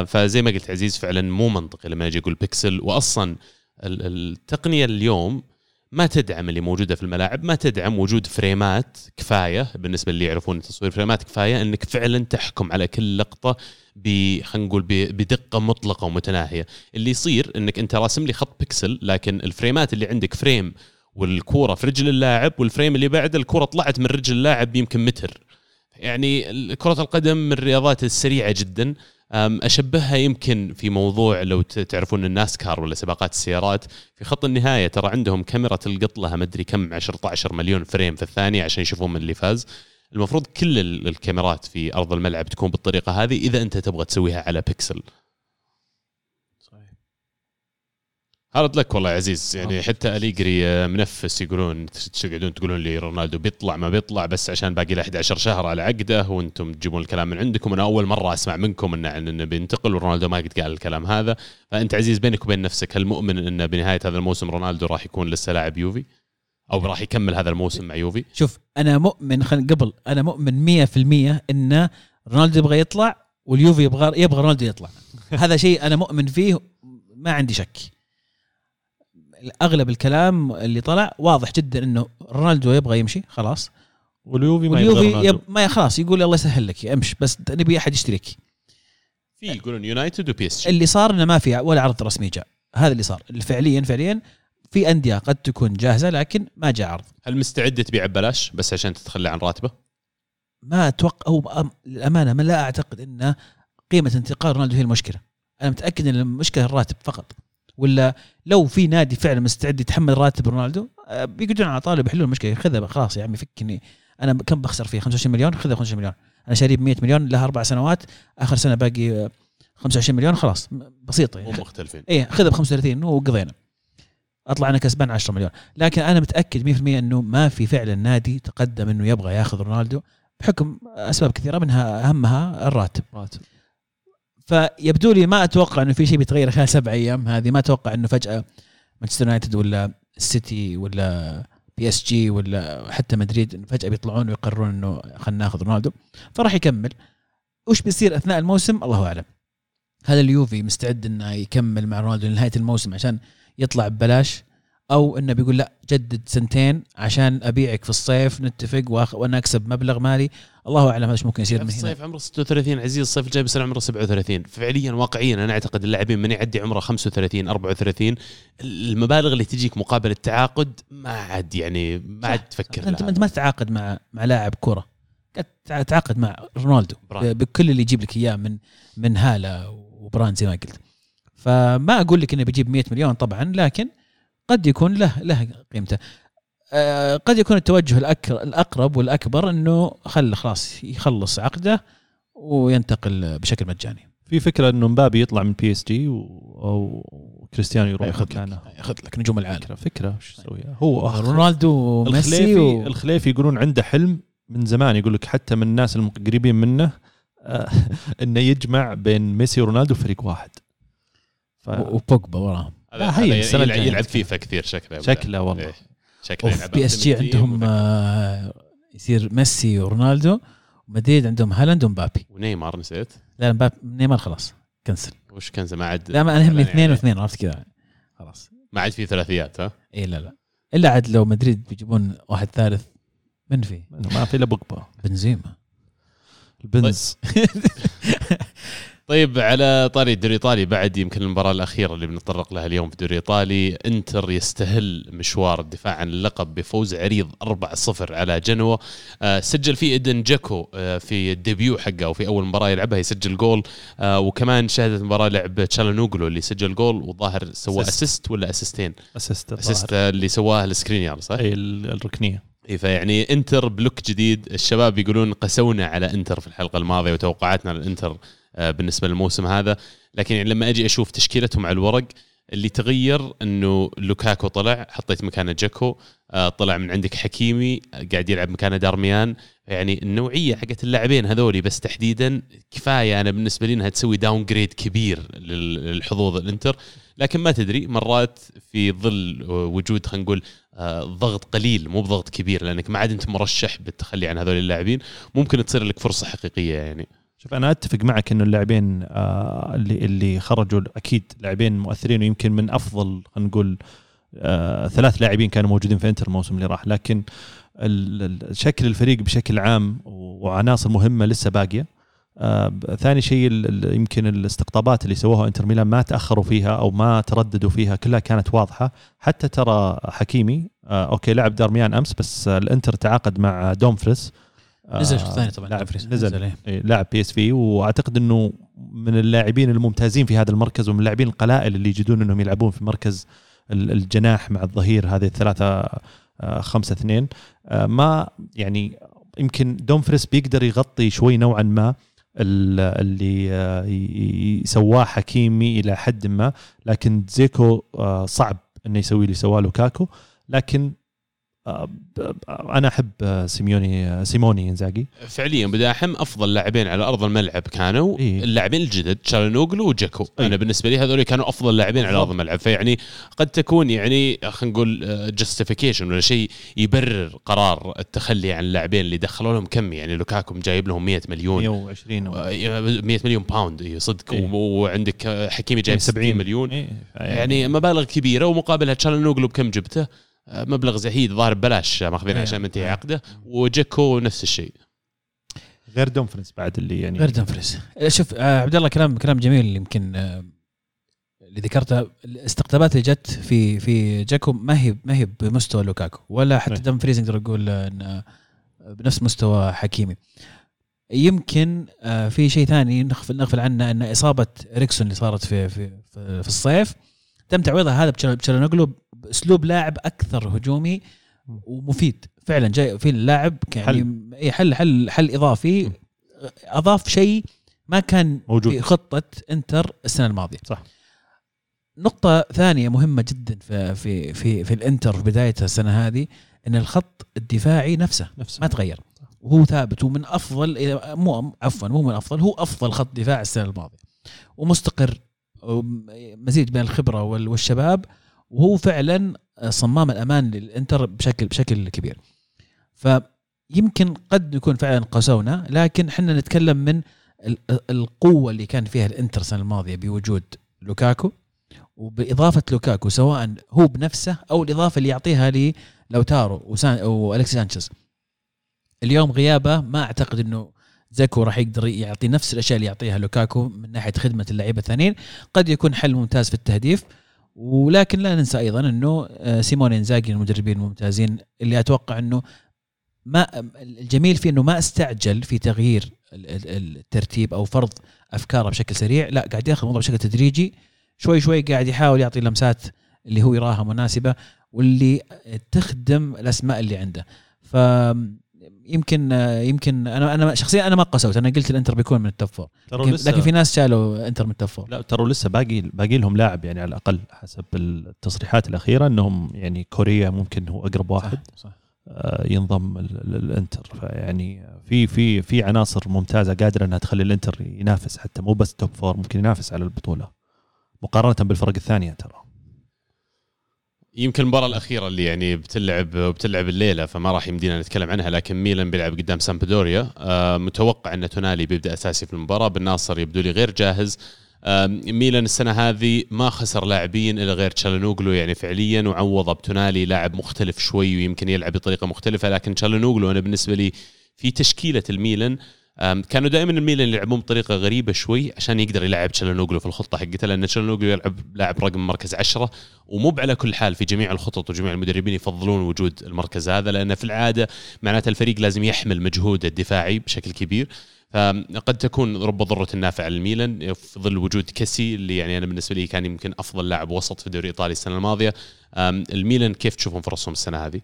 فزي ما قلت عزيز فعلا مو منطقي لما أجي أقول بيكسل. واصلا ال- التقنية اليوم ما تدعم اللي موجودة في الملاعب ما تدعم وجود frame ات كفاية. بالنسبة اللي يعرفون تصوير frame ات كفاية إنك فعلا تحكم على كل لقطة ب خلينا نقول بدقة مطلقة ومتناهية. اللي يصير إنك أنت راسم لي خط بيكسل لكن ال frame ات اللي عندك frame والكورة في رجل اللاعب وال frame اللي بعد الكورة طلعت من رجل اللاعب يمكن متر. يعني كرة القدم من الرياضات السريعة جدا. أشبهها يمكن في موضوع لو تعرفون ال NASCAR ولا سباقات السيارات. في خط النهاية ترى عندهم كاميرا تلقط لها مدري كم 10 مليون frame في الثانية عشان يشوفون من اللي فاز. المفروض كل ال- الكاميرات في أرض الملعب تكون بالطريقة هذه إذا أنت تبغى تسويها على بيكسل. صحيح. هارد لك والله يا عزيز. يعني حتى أليجري آه، منفس يقولون تقعدون تقولون لي رونالدو بيطلع ما بيطلع بس عشان باقي له 11 شهر على عقده وأنتم تجيبون الكلام من عندكم. أنا أول مرة أسمع منكم انه عن انه بينتقل ورونالدو ما قد قال الكلام هذا. فأنت عزيز بينك وبين نفسك هل مؤمن انه بنهاية هذا الموسم رونالدو راح يكون لسه لاعب يوفي؟ أو راح يكمل هذا الموسم مع يوفي. شوف أنا مؤمن خل قبل أنا مؤمن 100% إن رونالدو يبغى يطلع واليوفي يبغى يبغى رونالدو يطلع. هذا شيء أنا مؤمن فيه ما عندي شك. أغلب الكلام اللي طلع واضح جدا إنه رونالدو يبغى يمشي خلاص. واليوفي ما يبغى واليوفي. Yep ما خلاص يقول الله يسهل لك أمش بس نبي أحد يشتريك. في يقولون يونايتد و PSG اللي صار إنه ما في ولا عرض رسمي جاء. هذا اللي صار. اللي فعليا فعليا في أندية قد تكون جاهزة لكن ما جاء عرض. هل مستعد تبيع ببلاش بس عشان تتخلى عن راتبه؟ ما أتوقع أم- للأمانة ما لا أعتقد إن قيمة انتقال رونالدو هي المشكلة. أنا متأكد إن المشكلة الراتب فقط. ولا لو في نادي فعلا مستعد يتحمل راتب رونالدو آه، بيقعدون على طالب يحلون المشكلة. خذها خلاص يا عمي فكني. أنا كم بخسر فيه 25 مليون؟ خذها 25 مليون. أنا شاريه ب 100 مليون لها أربع سنوات آخر سنة باقي آه، 25 مليون خلاص. بسيطة مو يعني مختلفين. إيه خذها ب 35 وقضينا. أطلع أنا كسبان 10 مليون. لكن أنا متأكد 100% إنه ما في فعلا نادي تقدم إنه يبغى ياخذ رونالدو بحكم أسباب كثيرة منها أهمها الراتب. راتب. فيبدو لي ما أتوقع إنه في شيء بيتغير خلال سبع أيام هذه ما أتوقع إنه فجأة مانشستر يونايتد ولا السيتي ولا PSG ولا حتى مدريد إنه فجأة بيطلعون ويقررون إنه خلينا ناخذ رونالدو. فراح يكمل. وش بيصير أثناء الموسم؟ الله أعلم. هل اليوفي مستعد إنه يكمل مع رونالدو لنهاية الموسم عشان يطلع ببلاش أو إنه بيقول لا جدد سنتين عشان أبيعك في الصيف نتفق وأنا أكسب مبلغ مالي. الله أعلم إيش ممكن يصير من هنا. الصيف عمره 36 عزيز الصيف الجاي بيصير عمره 37 فعليا واقعيا أنا أعتقد اللاعبين من يعدي عمره 35 34 المبالغ اللي تجيك مقابل التعاقد ما عاد يعني ما عاد تفكر انت. أنت ما تتعاقد مع مع لاعب كرة. قاعد تع- تتعاقد مع رونالدو. Brand. بكل اللي يجيب لك إياه من من هالة و brand زي ما قلت. فما أقول لك إنه بيجيب 100 مليون طبعا لكن قد يكون له له قيمته. آه، قد يكون التوجه الأقرب والأكبر إنه خل خلاص يخلص عقده وينتقل بشكل مجاني. في فكرة إنه مبابي يطلع من PSG أو كريستيانو يروح يأخذ مكانه. لك يأخذ لك نجوم العالم. فكرة فكرة وش يسويها هو أخ- رونالدو وميسي و... الخليفي يقولون عنده حلم من زمان يقول لك حتى من الناس القريبين منه آه، إنه يجمع بين ميسي ورونالدو فريق واحد. ف... وبوجبا وراهم. لا، هي هذا السنة يلعب. يلعب فيفا كثير شكله شكله والله. إيه، شكله يلعب PSG عندهم آه، يصير ميسي ورونالدو مدريد عندهم هالاند ومبابي. ونيمار نسيت؟ لا مبابي نيمار خلاص cancel. وش كان ما عاد لا ما أنا يهمني يعني اثنين واثنين عرفت كذا؟ خلاص. ما عاد في ثلاثيات ها؟ اي لا لا. إلا عاد لو مدريد بيجيبون واحد ثالث من في؟ ما في إلا بوجبا. بنزيما. البنز. طيب على طاري الدوري الإيطالي بعد يمكن المباراة الأخيرة اللي بنتطرق لها اليوم في الدوري الإيطالي إنتر يستهل مشوار الدفاع عن اللقب بفوز عريض 4-0 على جنوا. آه، سجل فيه إيدين جيكو آه، في ال debut حقه أو في أول مباراة يلعبها يسجل جول. آه، وكمان شهدت مباراة لعب تشالانوغلو اللي سجل جول وظاهر سوى. assist ولا assist ين assist assist اللي سواه السكرينيار صح؟ اي ال- الركنية. إيه، فيعني إنتر ب look جديد. الشباب يقولون قسونا على إنتر في الحلقة الماضية وتوقعاتنا للانتر بالنسبة للموسم هذا. لكن يعني لما أجي أشوف تشكيلتهم على الورق اللي تغير إنه لوكاكو طلع حطيت مكانه جيكو آه، طلع من عندك حكيمي قاعد يلعب مكانه دارميان. يعني النوعية حقت اللاعبين هذولي بس تحديدا كفاية أنا بالنسبة لي إنها تسوي downgrade كبير للحظوظ الإنتر. لكن ما تدري مرات في ظل وجود خلينا نقول آه، ضغط قليل مو بضغط كبير لأنك ما عاد أنت مرشح بالتخلي عن هذول اللاعبين. ممكن تصير لك فرصة حقيقية يعني. شوف أنا أتفق معك إنه اللاعبين آه اللي اللي خرجوا أكيد لاعبين مؤثرين ويمكن من أفضل خلينا نقول آه ثلاث لاعبين كانوا موجودين في إنتر الموسم اللي راح. لكن شكل الفريق بشكل عام وعناصر مهمة لسه باقية. آه ثاني شيء يمكن الاستقطابات اللي سووها إنتر ميلان ما تأخروا فيها أو ما ترددوا فيها كلها كانت واضحة. حتى ترى حكيمي آه أوكي لعب دارميان أمس بس الإنتر تعاقد مع دومفريس. نزل شوط ثاني طبعا لاعب نزل, نزل إيه. لاعب PSV وأعتقد إنه من اللاعبين الممتازين في هذا المركز ومن اللاعبين القلائل اللي يجيدون إنهم يلعبون في مركز الجناح مع الظهير هذه الثلاثة آه، خمسة اثنين. آه، ما يعني يمكن دومفريس بيقدر يغطي شوي نوعا ما اللي آه، سواه حكيمي إلى حد ما لكن جيكو صعب إنه يسوي اللي سواه لوكاكو. لكن أنا أحب سيميوني سيموني إنزاجي. فعليا بداحم أفضل لاعبين على أرض الملعب كانوا إيه؟ اللاعبين الجدد تشالنوغلو وجيكو. إيه؟ أنا بالنسبة لي هذول كانوا أفضل لاعبين على أرض الملعب. فيعني قد تكون يعني خلينا نقول justification ولا شيء يبرر قرار التخلي عن اللاعبين اللي دخلوا لهم كم. يعني لوكاكو جايب لهم 100 مليون. 120 100 مليون pound صدق. إيه؟ وعندك حكيمي جايب 70 يعني مليون. إيه؟ يعني مبالغ كبيرة ومقابلها تشالنوغلو بكم جبته؟ مبلغ زهيد ظاهر ببلاش ماخذين إيه. عشان منتهي عقده وجيكو نفس الشيء. غير دومفريس بعد اللي يعني غير دومفريس شوف آه عبد الله كلام كلام جميل يمكن آه اللي ذكرته الاستقطابات اللي جت في في جيكو ما هي ما هي بمستوى لوكاكو ولا حتى دومفريز نقدر نقول إن بنفس مستوى حكيمي. يمكن آه في شيء ثاني نغفل نغفل عنه إن إصابة إريكسن اللي صارت في في في الصيف تم تعويضها هذا بتشالونوغلو باسلوب لاعب أكثر هجومي ومفيد. فعلا جاي في اللاعب يعني حل. حل حل, حل إضافي. أضاف شيء ما كان موجود. في خطة إنتر السنة الماضية. صح. نقطة ثانية مهمة جدا في في في, في الإنتر في بداية السنة هذه إن الخط الدفاعي نفسه, نفسه. ما تغير. وهو ثابت ومن أفضل مو عفوا مو من أفضل هو أفضل خط دفاع السنة الماضية. ومستقر مزيج بين الخبرة والشباب. وهو فعلا صمام الأمان للإنتر بشكل بشكل كبير. فيمكن قد يكون فعلا قسونا لكن إحنا نتكلم من القوة اللي كان فيها الإنتر السنة الماضية بوجود لوكاكو. وبإضافة لوكاكو سواء هو بنفسه أو الإضافة اللي يعطيها لوتارو وسان وأليكسيس سانشيز. اليوم غيابه ما أعتقد إنه جيكو راح يقدر يعطي نفس الأشياء اللي يعطيها لوكاكو من ناحية خدمة اللعيبة الثانيين. قد يكون حل ممتاز في التهديف. ولكن لا ننسى أيضا أنه آه، سيمون إنزاجي المدربين الممتازين اللي أتوقع أنه ما الجميل فيه أنه ما استعجل في تغيير الترتيب أو فرض أفكاره بشكل سريع لا قاعد ياخذ الموضوع بشكل تدريجي شوي شوي قاعد يحاول يعطي لمسات اللي هو يراها مناسبة واللي تخدم الأسماء اللي عنده. ف يمكن يمكن أنا أنا شخصيا أنا ما قسوت أنا قلت الإنتر بيكون من ال top four لكن, لكن في ناس شالوا إنتر من ال top four لا ترى لسه باقي باقي لهم لاعب يعني على الأقل حسب التصريحات الأخيرة إنهم يعني كوريا ممكن هو أقرب واحد صح. صح. آه، ينضم الانتر فيعني في في في عناصر ممتازة قادرة إنها تخلي الإنتر ينافس حتى مو بس top four ممكن ينافس على البطولة مقارنة بالفرق الثانية ترى. يمكن المباراة الأخيرة اللي يعني بتلعب بتلعب الليلة فما راح يمدينا نتكلم عنها لكن ميلان بيلعب قدام سامبدوريا. آه متوقع أن تونالي بيبدأ أساسي في المباراة بن ناصر يبدو لي غير جاهز. آه ميلان السنة هذه ما خسر لاعبين إلا غير تشالانوغلو يعني فعليا وعوض بتونالي لاعب مختلف شوي ويمكن يلعب بطريقة مختلفة لكن تشالانوغلو أنا بالنسبة لي في تشكيلة الميلان كانوا دائما الميلان يلعبون بطريقة غريبة شوي عشان يقدر يلعب تشالانوغلو في الخطة حقته لأن تشالانوغلو يلعب لاعب رقم مركز عشرة ومو على كل حال في جميع الخطط وجميع المدربين يفضلون وجود المركز هذا لأن في العادة معناته الفريق لازم يحمل مجهود الدفاعي بشكل كبير. فقد تكون رب ضرة نافعة للميلان في ظل وجود كسي اللي يعني أنا بالنسبة لي كان يمكن أفضل لاعب وسط في الدوري الايطالي السنة الماضية. الميلان كيف تشوفون فرصهم السنة هذه؟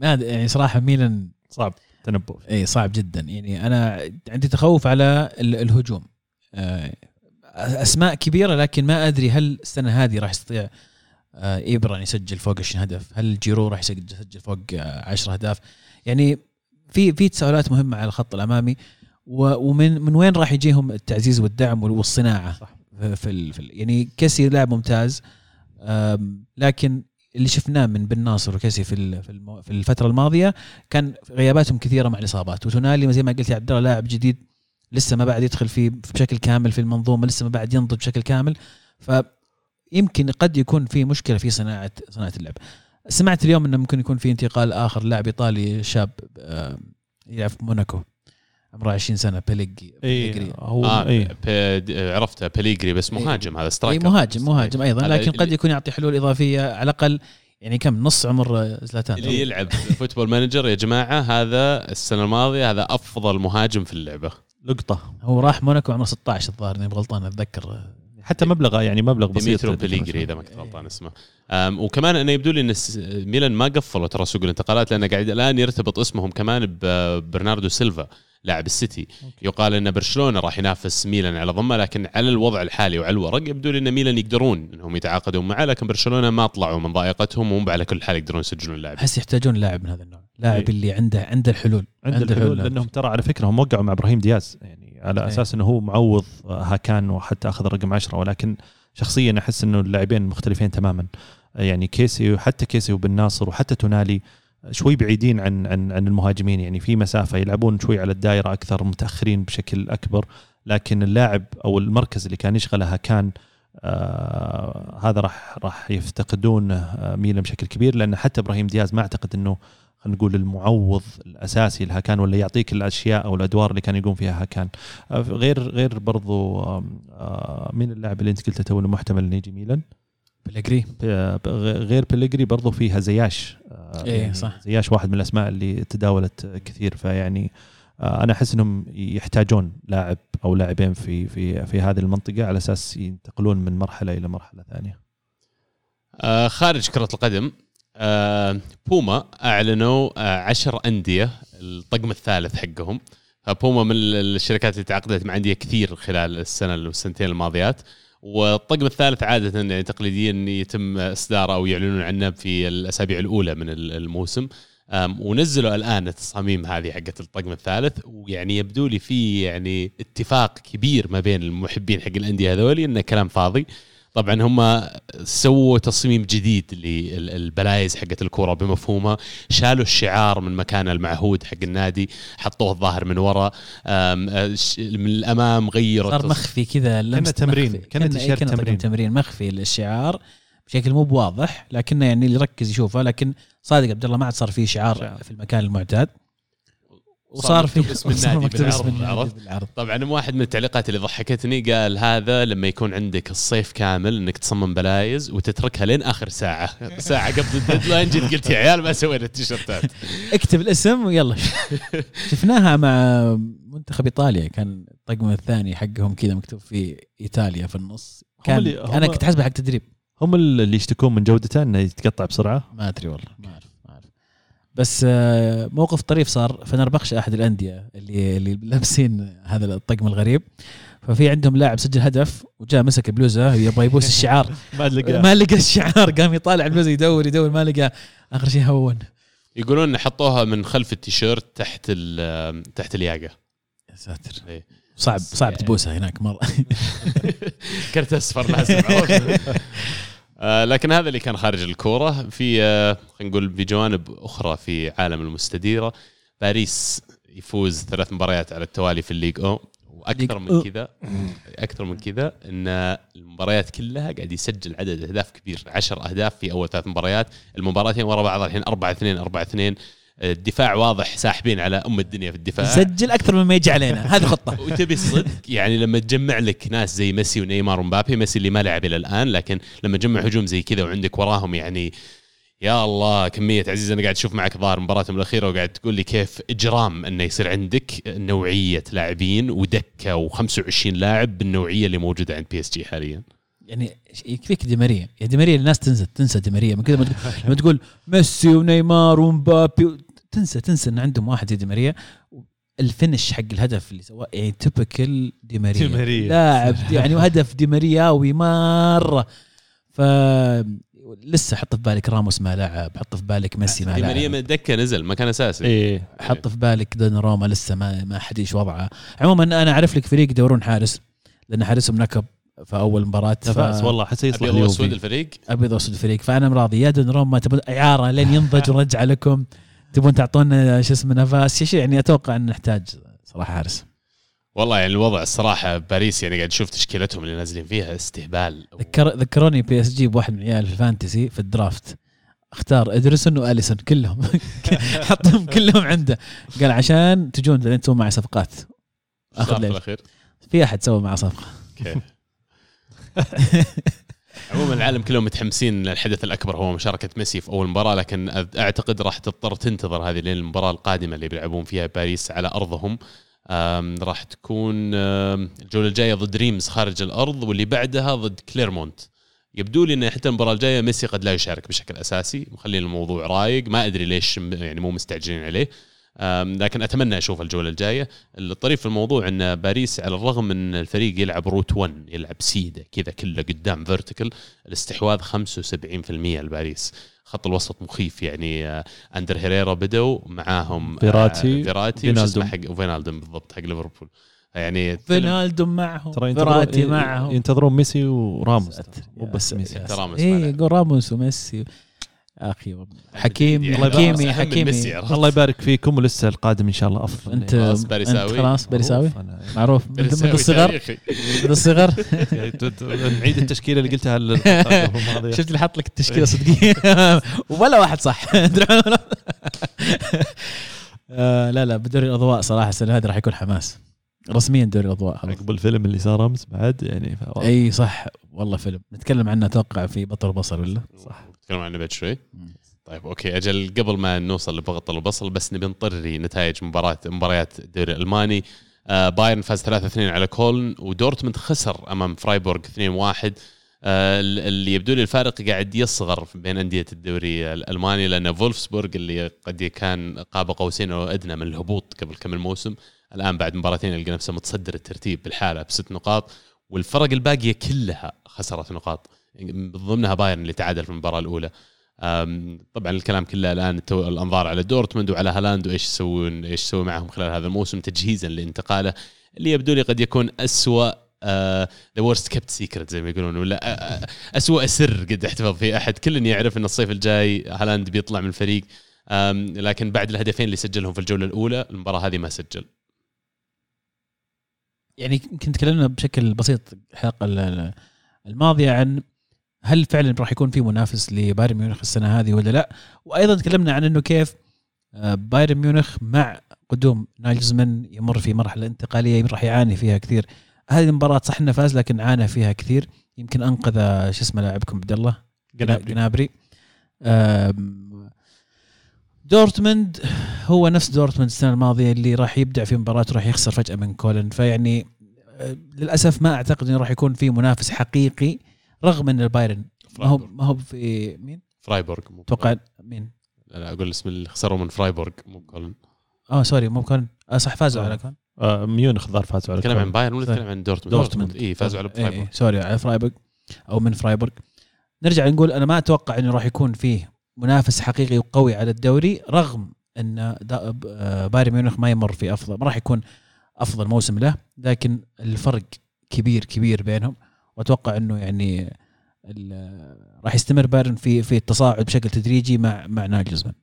يعني صراحة ميلان صعب. تنبؤ. اي صعب جدا. يعني أنا عندي تخوف على الهجوم. آه، أسماء كبيرة لكن ما أدري هل السنة هذه راح يستطيع آه، ايبرا يسجل فوق 20 هدف؟ هل جيرو راح يسجل فوق آه، 10 أهداف؟ يعني في في تساؤلات مهمة على الخط الأمامي ومن من وين راح يجيهم التعزيز والدعم وال- والصناعة؟ صح. في, في, ال- في ال- يعني كيسي لاعب ممتاز لكن اللي شفناه من بن ناصر وكيسي في في الفترة الماضية كان غياباتهم كثيرة مع الإصابات. وتونالي زي ما قلت يا عبد الله لاعب جديد لسه ما بعد يدخل في بشكل كامل في المنظومة لسه ما بعد ينضج بشكل كامل. فيمكن قد يكون في مشكلة في صناعة صناعة اللعب. سمعت اليوم إنه ممكن يكون في انتقال آخر لاعب إيطالي شاب آه، يلعب في موناكو. عمره 20 سنة بيليجي اي بيليجري. هو آه د- عرفته بيليجري بس إيه. مهاجم هذا اي striker مهاجم مهاجم أيضا هذا لكن قد يكون يعطي حلول إضافية على الأقل يعني كم نص عمر زلاتان. اللي يلعب Football Manager يا جماعة هذا السنة الماضية هذا أفضل مهاجم في اللعبة. لقطة. هو راح موناكو عمره 16 الظاهر اني غلطان أتذكر. حتى مبلغ يعني مبلغ بسيط. ديميترو بيليجري إذا ما كنت غلطان اسمه. أم، وكمان أنا يبدو لي إن ميلان ما قفلوا ترى سوق الانتقالات لأنه قاعد الآن يرتبط اسمهم كمان ببرناردو سيلفا. لاعب السيتي. يقال إن برشلونة راح ينافس ميلان على ضمه لكن على الوضع الحالي وعلى الورق يبدو لي إن ميلان يقدرون إنهم يتعاقدون معه لكن برشلونة ما طلعوا من ضائقتهم وهم على كل حال يقدرون يسجلون لاعب. أحس يحتاجون لاعب من هذا النوع لاعب إيه. اللي عنده عنده الحلول عند الحلول لأنهم ترى على فكرة هم وقعوا مع إبراهيم دياز يعني على إيه. أساس إنه هو معوض هاكان وحتى أخذ الرقم 10 ولكن شخصيا أحس إنه اللاعبين مختلفين تماما. يعني كيسي وحتى كيسي وبن ناصر وحتى تونالي شوي بعيدين عن عن عن المهاجمين. يعني في مسافة يلعبون شوي على الدائره أكثر متأخرين بشكل أكبر. لكن اللاعب أو المركز اللي كان يشغله كان آه هذا راح راح يفتقدون آه ميلان بشكل كبير. لأن حتى إبراهيم دياز ما أعتقد إنه خلينا نقول المعوض الأساسي لهاكان ولا يعطيك الأشياء أو الأدوار اللي كان يقوم فيها هاكان آه غير غير برضو آم، آه اللاعب اللي أنت قلته تو إنه محتمل إنه يجي ميلان؟ بلغري ب- غير بليجري برضو فيها زياش. إيه، يعني صح. زياش واحد من الأسماء اللي تداولت كثير فيعني آه، أنا أحس إنهم يحتاجون لاعب أو لاعبين في في في هذه المنطقة على أساس ينتقلون من مرحلة إلى مرحلة ثانية. آه خارج كرة القدم آه بوما أعلنوا آه عشر أندية الطقم الثالث حقهم. فبوما من ال- الشركات اللي تعاقدت مع أندية كثير خلال السنة والسنتين الماضيات. والطقم الثالث عادة يعني تقليديا يتم إصداره أو يعلنون عنه في الأسابيع الأولى من ال- الموسم. ونزلوا الآن التصاميم هذه حقت الطقم الثالث ويعني يبدو لي في يعني اتفاق كبير ما بين المحبين حق الأندية هذولي إنه كلام فاضي. طبعا هم سووا تصميم جديد للبلايز حقت الكورة بمفهومها. شالوا الشعار من مكانه المعهود حق النادي حطوه الظاهر من ورا. ش- من الأمام غيروا صار مخفي كذا لمسة تمرين، طقم تمرين. تمرين. مخفي الشعار بشكل مو بواضح لكنه يعني اللي يركز يشوفه لكن صادق عبد الله ما عاد صار في شعار شعار. في المكان المعتاد. وصار في اسم النادي مكتوب اسم بالعرض، النادي؟ بالعرض. طبعا واحد من التعليقات اللي ضحكتني قال هذا لما يكون عندك الصيف كامل إنك تصمم بلايز وتتركها لين آخر ساعة. ساعة قبل ال deadline جيت قلت يا عيال ما سوينا التيشيرتات. اكتب الاسم ويلا. شفناها مع منتخب إيطاليا كان الطقم الثاني حقهم كذا مكتوب فيه إيطاليا في النص. كان هم- أنا كنت حاسبه حق تدريب. هم اللي يشتكون من جودته إنه يتقطع بسرعة؟ ما أدري والله. ما بس آه، موقف طريف صار. فنربخش أحد الأندية اللي اللي لابسين هذا الطقم الغريب. ففي عندهم لاعب سجل هدف وجاء مسك البلوزه يبغى يبوس الشعار. ما لقى ما لقى الشعار قام يطالع البلوزة يدور يدور ما لقى آخر شيء هون. يقولون حطوها من خلف التيشيرت تحت تحت الياقة. يا ساتر. إيه. صعب صعب تبوسها هناك مرة. كرت أصفر لازم؟ آه، لكن هذا اللي كان خارج الكورة في آه، خلينا نقول بجوانب أخرى في عالم المستديرة. باريس يفوز ثلاث مباريات على التوالي في الليج أو. وأكثر من. كذا أكثر من كذا إن المباريات كلها قاعد يسجل عدد أهداف كبير. 10 أهداف في أول ثلاث مباريات. المباراتين ورا بعض الحين 4 2 4 2 الدفاع واضح ساحبين على أم الدنيا في الدفاع. يسجل أكثر مما يجي علينا. هذه خطة. وتبي الصدق يعني لما تجمع لك ناس زي ميسي ونيمار ومبابي ميسي اللي ما لعب إلى الآن لكن لما تجمع هجوم زي كذا وعندك وراهم يعني يا الله كمية عزيز أنا قاعد أشوف معك ظاهر مباراتهم الأخيرة وقاعد تقول لي كيف إجرام إنه يصير عندك نوعية لاعبين ودكة و25 لاعب بالنوعية اللي موجودة عند PSG حاليا. يعني يكفيك دي ماريا. يا دي ماريا الناس تنسى تنسى دي ماريا. من كذا لما تقول ميسي ونيمار ومبابي تنسى تنسى إن عندهم واحد زي دي ماريا. ال finish حق الهدف اللي سواه يعني typical دي ماريا. دي ماريا. لاعب يعني هدف دي مارياوي مرة. ف لسه حط في بالك راموس ما لعب حط في بالك ميسي ما دي ماريا لعب. من الدكة نزل ما كان أساسي. إيه. حط في بالك دوناروما لسه ما ما حد إيش وضعه. عموما أنا أعرف لك فريق يدورون حارس لأن حارسهم نكب في أول مباراة. ف- نافاس والله حتى يصلح ابيض واسود الفريق. ابيض واسود الفريق. فأنا راضي يا دوناروما تبون اعاره لين ينضج ونرجع لكم. تبون تعطونا شو اسمه نافاس شيء يعني أتوقع إن نحتاج صراحة حارس. والله يعني الوضع الصراحة باريس يعني قاعد أشوف تشكيلتهم اللي نازلين فيها استهبال. ذكر ذكروني PSG بواحد من عيال ال fantasy في ال draft. اختار ادرسون وأليسون كلهم. حطهم كلهم عنده. قال عشان تجون بعدين تسوون معي صفقات. آخذ في أحد سوى معه صفقة. عموما العالم كلهم متحمسين للحدث الأكبر هو مشاركة ميسي في أول مباراة لكن أعتقد راح تضطر تنتظر هذه لين المباراة القادمة اللي بيلعبون فيها باريس على أرضهم. راح تكون الجولة الجاية ضد ريمز خارج الأرض واللي بعدها ضد كليرمونت. يبدو لي إن حتى المباراة الجاية ميسي قد لا يشارك بشكل أساسي مخلين الموضوع رايق. ما أدري ليش يعني مو مستعجلين عليه. لكن أتمنى أشوف الجولة الجاية. الطريف في الموضوع إن باريس على الرغم من الفريق يلعب route 1 يلعب سيدة كذا كله قدام vertical الاستحواذ 75% لباريس. خط الوسط مخيف يعني آه، أندر هيريرا بدوا معاهم آه، فيراتي، فيراتي فينالدوم. حق فينالدوم بالضبط حق ليفربول. يعني فينالدوم معهم. فيراتي معهم. ينتظرون ميسي وراموس مو بس ميسي. راموس إيه. يقول راموس وميسي. أخي حكيمي يعني حكيمي حكيمي؟ الله يبارك فيكم ولسه القادم إن شاء الله أفضل انت. خلاص باريساوي. خلاص باريساوي معروف من الصغر. من الصغر يعني نعيد التشكيلة اللي قلتها. شفت اللي حط لك التشكيلة صدقيه ولا واحد صح آه، لا لا بدوري الأضواء صراحة السنة هذه راح يكون حماس رسميا دوري الأضواء خلاص. عقب الفيلم اللي صار أمس بعد يعني إي صح. والله فيلم. نتكلم عنه أتوقع في بطل وبصل ولا؟ صح. نتكلم عنه بعد شوي. طيب okay. أجل قبل ما نوصل لبطل وبصل بس نبي نطري نتائج مباراه مباريات الدوري الألماني. آه بايرن فاز 3-2 على كولن. ودورتموند خسر أمام فرايبورغ 2-1 آه اللي يبدو لي الفارق قاعد يصغر بين أندية الدوري الألماني لأن فولفسبورغ اللي قد كان قاب قوسين أو أدنى من الهبوط قبل كم الموسم. الآن بعد مباراتين يلقى نفسه متصدر الترتيب بالحالة بست نقاط والفرق الباقية كلها خسرت نقاط من ضمنها بايرن اللي تعادل في المباراة الأولى. طبعا الكلام كله الآن الأنظار على دورتموند وعلى هالاند وإيش يسوون إيش يسوي معهم خلال هذا الموسم تجهيزا لانتقاله. اللي يبدو لي قد يكون اسوء the worst kept secret زي ما يقولون ولا آه، آه، اسوء سر قد احتفظ فيه أحد. كل يعرف إن الصيف الجاي هالاند بيطلع من الفريق. لكن بعد الهدفين اللي سجلهم في الجولة الأولى المباراة هذه ما سجل. يعني يمكن تكلمنا بشكل بسيط الحلقة ال- ال- الماضية عن هل فعلا راح يكون في منافس لبايرن ميونخ السنة هذه ولا لا؟ وأيضا تكلمنا عن إنه كيف آه، بايرن ميونخ مع قدوم نايلزمان يمر في مرحلة انتقالية راح يعاني فيها كثير. هذه المباراة صح إنه فاز لكن عانى فيها كثير. يمكن أنقذ آه، شو اسمه لاعبكم عبد الله؟ جنابري. جنابري. دورتموند هو نفس دورتموند السنة الماضية اللي راح يبدع في مباراة وراح يخسر فجأة من كولن فيعني آه، للأسف ما أعتقد إنه راح يكون في منافس حقيقي رغم إن البايرن ما هو ما هو في مين؟ فرايبورغ مو أتوقع مين؟ لا لا أقول اسم اللي خسروا من فرايبورغ مو كولن آه sorry مو كولن آه صح فازوا آه. على كولن آه، ميونخ ظهر فازوا على نتكلم عن كولن. بايرن ولا. نتكلم عن دورتموند دورتموند. اي فازوا على إيه، فرايبورغ إيه، sorry على فرايبورغ أو من فرايبورغ نرجع نقول أنا ما أتوقع إنه راح يكون فيه منافس حقيقي وقوي على الدوري رغم إن آه، بايرن ميونخ ما يمر في افضل ما راح يكون أفضل موسم له لكن الفرق كبير كبير بينهم. وأتوقع إنه يعني راح يستمر بايرن في في التصاعد بشكل تدريجي مع مع ناجلزمان.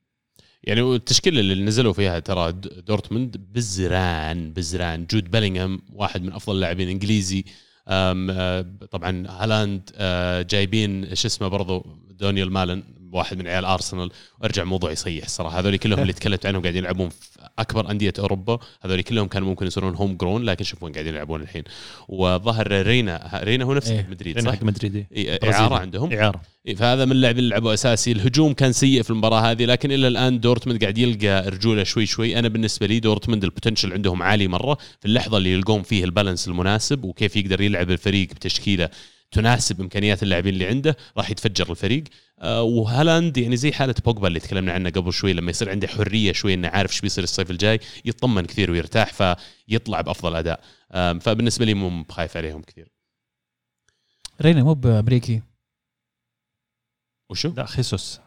يعني التشكيلة اللي نزلوا فيها ترى دورتموند بزران بزران. جود بيلينغهام واحد من أفضل اللاعبين الانجليزي آه، طبعا هالاند آه، جايبين شو اسمه برضو دونيال مالن. واحد من عيال ارسنال وارجع موضوع يصيح الصراحه هذول كلهم اللي تكلمت عنهم قاعدين يلعبون في أكبر أندية أوروبا. هذول كلهم كانوا ممكن يصيرون home grown لكن شوف وين قاعدين يلعبون الحين. وظهر رينا. رينا هو نفسه إيه. مدريد صح؟ حق مدريد إيه. إيه، برازيلي. إعارة عندهم. إعارة. إيه، فهذا من اللاعبين اللي لعبوا أساسي. الهجوم كان سيء في المباراة هذه لكن إلى الآن دورتموند قاعد يلقى رجوله شوي شوي. أنا بالنسبة لي دورتموند ال potential عندهم عالي مرة. في اللحظة اللي يلقون فيه ال balance المناسب وكيف يقدر يلعب الفريق بتشكيلة تناسب إمكانيات اللاعبين اللي عنده راح يتفجر الفريق. آه، وهالاند يعني زي حالة بوجبا اللي تكلمنا عنه قبل شوي لما يصير عنده حرية شوي إنه عارف إيش بيصير الصيف الجاي يطمن كثير ويرتاح فيطلع بأفضل أداء. آم، فبالنسبة لي مو بخايف عليهم كثير. رينا مو بأمريكي. وشو؟ لا خيسوس.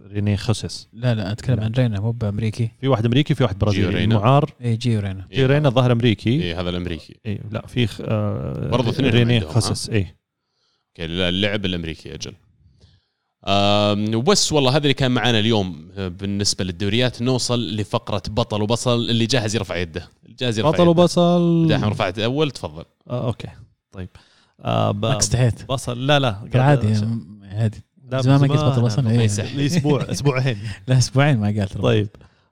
رينيير خيسوس. لا لا أتكلم عن رينا مو بأمريكي. في واحد أمريكي في واحد جيو برازيلي رينا. معار. اي جيو رينا. جي رينا الظاهر أمريكي. إيه هذا الأمريكي. اي لا في خ- آه برضو اثنين رينيير؟ خيسوس اي okay اللاعب الأمريكي أجل. وبس والله هذا اللي كان معنا اليوم آه، بالنسبة للدوريات نوصل لفقرة بطل وبصل اللي جاهز يرفع يده. جاهز يرفع بطل يده. وبصل. دحين رفعت أول تفضل. آه okay. طيب. آه ب- استحيت بصل. لا لا. عادي عادي. لا، زمان ما قلت بطل ما إيه. أسبوع أسبوعين. لا أسبوعين ما قالت طيب.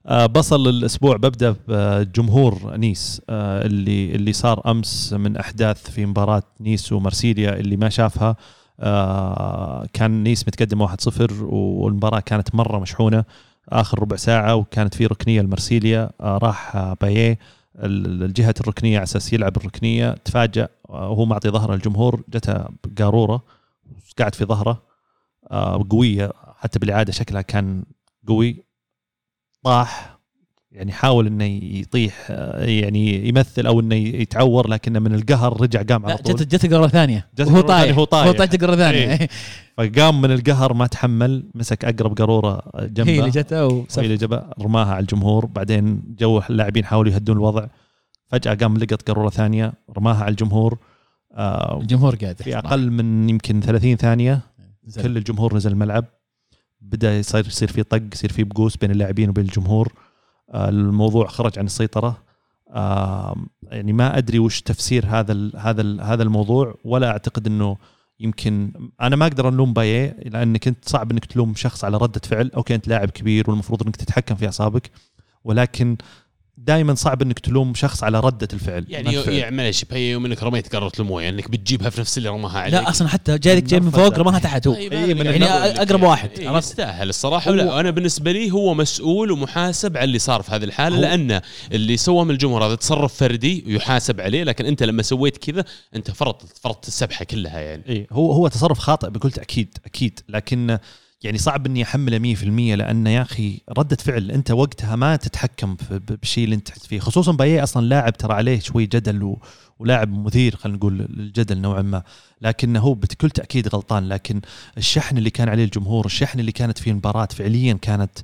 بصل الأسبوع ببدأ بجمهور نيس آه اللي اللي صار أمس من أحداث في مباراة نيس ومارسيليا اللي ما شافها. آه كان نيس متقدم 1-0 والمباراة كانت مرة مشحونة آخر ربع ساعة وكانت في ركنية لمارسيليا. آه راح آه بايه ال- الجهة الركنية على أساس يلعب الركنية تفاجأ آه وهو معطي ظهره الجمهور جته قاروره قاعد في ظهره. آه قويه حتى بالعاده شكلها كان قوي. طاح يعني حاول إنه يطيح آه، يعني يمثل أو إنه يتعور لكنه من القهر رجع قام على طول. جت جت قرة ثانية. وهو ثانية طايح. وهو طايح. هو طايح قرة ثانية. إيه. فقام من القهر ما تحمل مسك أقرب قارورة جنبه. هي اللي جته هي اللي جابها رماها على الجمهور. بعدين جو اللاعبين حاولوا يهدون الوضع. فجأة قام لقط قارورة ثانية رماها على الجمهور. آه الجمهور قاعد في أقل من يمكن 30 ثانية زين. كل الجمهور نزل الملعب. بدأ يصير يصير في طق يصير في بقوس بين اللاعبين وبين الجمهور. آه، الموضوع خرج عن السيطرة. يعني ما أدري وش تفسير هذا ال هذا ال هذا الموضوع ولا أعتقد إنه يمكن أنا ما أقدر ألوم بايه لانك انت صعب إنك تلوم شخص على ردة فعل. أوكي أنت لاعب كبير والمفروض إنك تتحكم في أعصابك ولكن دائما صعب إنك تلوم شخص على ردة الفعل. يعني. يعني معلش بهي يوم إنك رميت قاره المويه إنك بتجيبها في نفس اللي رماها عليك. لا أصلا حتى جايك جاي من فوق رماها تحت هو. إيه، يعني يعني. واحد، إيه،؟ يستاهل الصراحة. هو- لا أنا بالنسبة لي هو مسؤول ومحاسب على اللي صار في هذه الحالة لأن اللي سوى من الجمهور هذا تصرف فردي ويحاسب عليه لكن أنت لما سويت كذا أنت فرطت فرطت السبحة كلها يعني. إي هو هو تصرف خاطئ بكل تأكيد أكيد. لكن يعني صعب إني أحمله 100% لأن يا أخي ردة فعل أنت وقتها ما تتحكم بالشيء اللي أنت تحت فيه. خصوصا بايه أصلا لاعب ترى عليه شوي جدل و ولاعب مثير خلينا نقول للجدل نوعا ما. لكنه هو بكل تأكيد غلطان. لكن الشحن اللي كان عليه الجمهور الشحن اللي كانت فيه المباراة فعليا كانت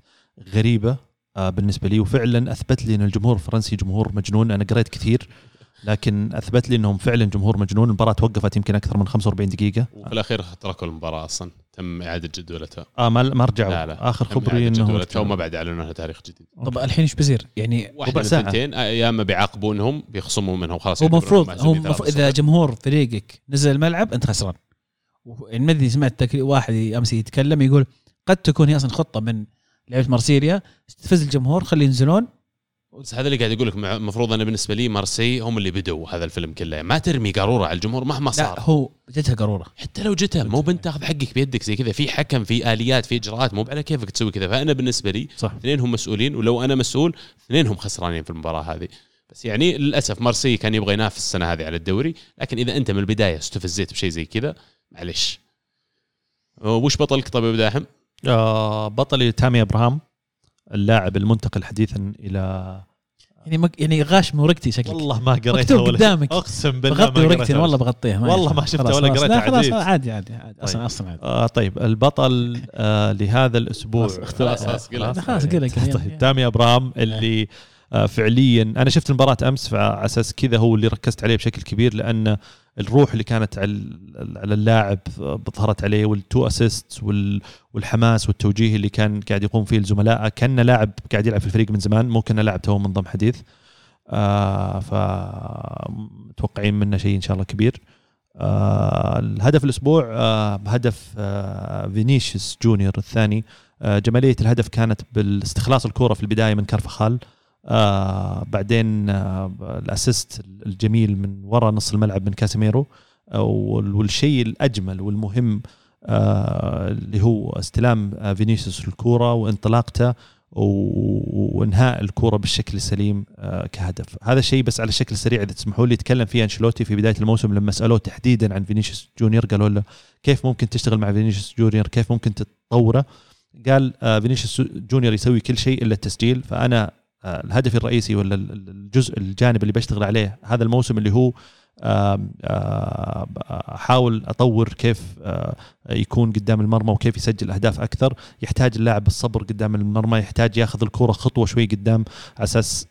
غريبة آه، بالنسبة لي. وفعلا أثبت لي إن الجمهور الفرنسي جمهور مجنون. أنا قريت كثير لكن أثبت لي إنهم فعلا جمهور مجنون. المباراة توقفت يمكن أكثر من 45 دقيقة. وفي الأخير تركوا المباراة أصلا. تم إعادة جدولتها آه ما ما رجعوا. لا لا. آخر خبري إنه جدولتها وما بعد اعلنوا لها تاريخ جديد. طب الحين إيش بيصير؟ يعني ربع. الثنتين آه، يا إما بيعاقبونهم بيخصموا منهم خلاص. هو المفروض معزومين هو المفروض. إذا جمهور فريقك نزل الملعب أنت خسران. يعني مدري سمعت واحد أمس يتكلم يقول قد تكون هي أصلا خطة من لعبه مارسيليا تستفز الجمهور خلي ينزلون. بس هذا اللي قاعد أقول لك مع- المفروض أنا بالنسبة لي مارسي هم اللي بدوا هذا الفيلم كله. ما ترمي قارورة على الجمهور مهما لا صار. هو جتها قارورة. حتى لو جتها مو بنت تاخذ حقك بيدك زي كذا في حكم في آليات في إجراءات مو على كيفك تسوي كذا. فأنا بالنسبة لي صح. اثنين هم مسؤولين ولو أنا مسؤول اثنين هم خسرانين في المباراة هذه. بس يعني للأسف مارسي كان يبغى ينافس السنة هذه على الدوري لكن إذا أنت من البداية استفزيت بشيء زي كذا معلش وش بطلك طيب يا أبو داحم؟ آه بطلي تامي إبراهام. اللاعب المنتقل حديثا إلى يعني مك يعني غاش من ورقتي شكلك والله ما قريتها مكتوب ولا قدامك. أقسم بالله بغطي ما ورقتي قريتها والله بغطيها والله يخالف. ما شفتها ولا. قريتها لا خلاص عديد. عادي عادي عادي أصلا طيب. أصلا عادي آه طيب البطل آه لهذا الأسبوع خلاص،. خلاص، خلاص، قلها. طيب تامي أبراهام اللي آه فعليا. أنا شفت المباراة أمس فعلى أساس كذا هو اللي ركزت عليه بشكل كبير لأن الروح اللي كانت على اللاعب ظهرت عليه وال two assist والحماس والتوجيه اللي كان قاعد يقوم فيه الزملاء. كان لاعب قاعد يلعب في الفريق من زمان مو كان لاعب تو منضم حديث. آه فمتوقعين منه شيء إن شاء الله كبير. آه الهدف الأسبوع آه بهدف آه فينيسيوس جونيور الثاني. آه جمالية الهدف كانت بالاستخلاص الكورة في البداية من كارفخال. آه بعدين آه ال assist الجميل من وراء نص الملعب من كاسيميرو آه وال- والشيء الأجمل والمهم آه اللي هو استلام آه فينيسيوس الكورة وانطلاقته وإنهاء الكورة بالشكل السليم آه، كهدف. هذا الشيء بس على الشكل السريع إذا تسمحوا لي يتكلم فيه أنشيلوتي في بداية الموسم لما سألوه تحديدا عن فينيسيوس جونيور قالوا له كيف ممكن تشتغل مع فينيسيوس جونيور؟ كيف ممكن تطوره؟ قال آه، فينيسيوس جونيور يسوي كل شيء إلا التسجيل فأنا آه، الهدف الرئيسي ولا ال- ال- الجزء الجانب اللي بشتغل عليه هذا الموسم اللي هو آه، أحاول أطور كيف يكون قدام المرمى وكيف يسجل أهداف أكثر. يحتاج اللاعب الصبر قدام المرمى يحتاج ياخذ الكرة خطوة شوي قدام على أساس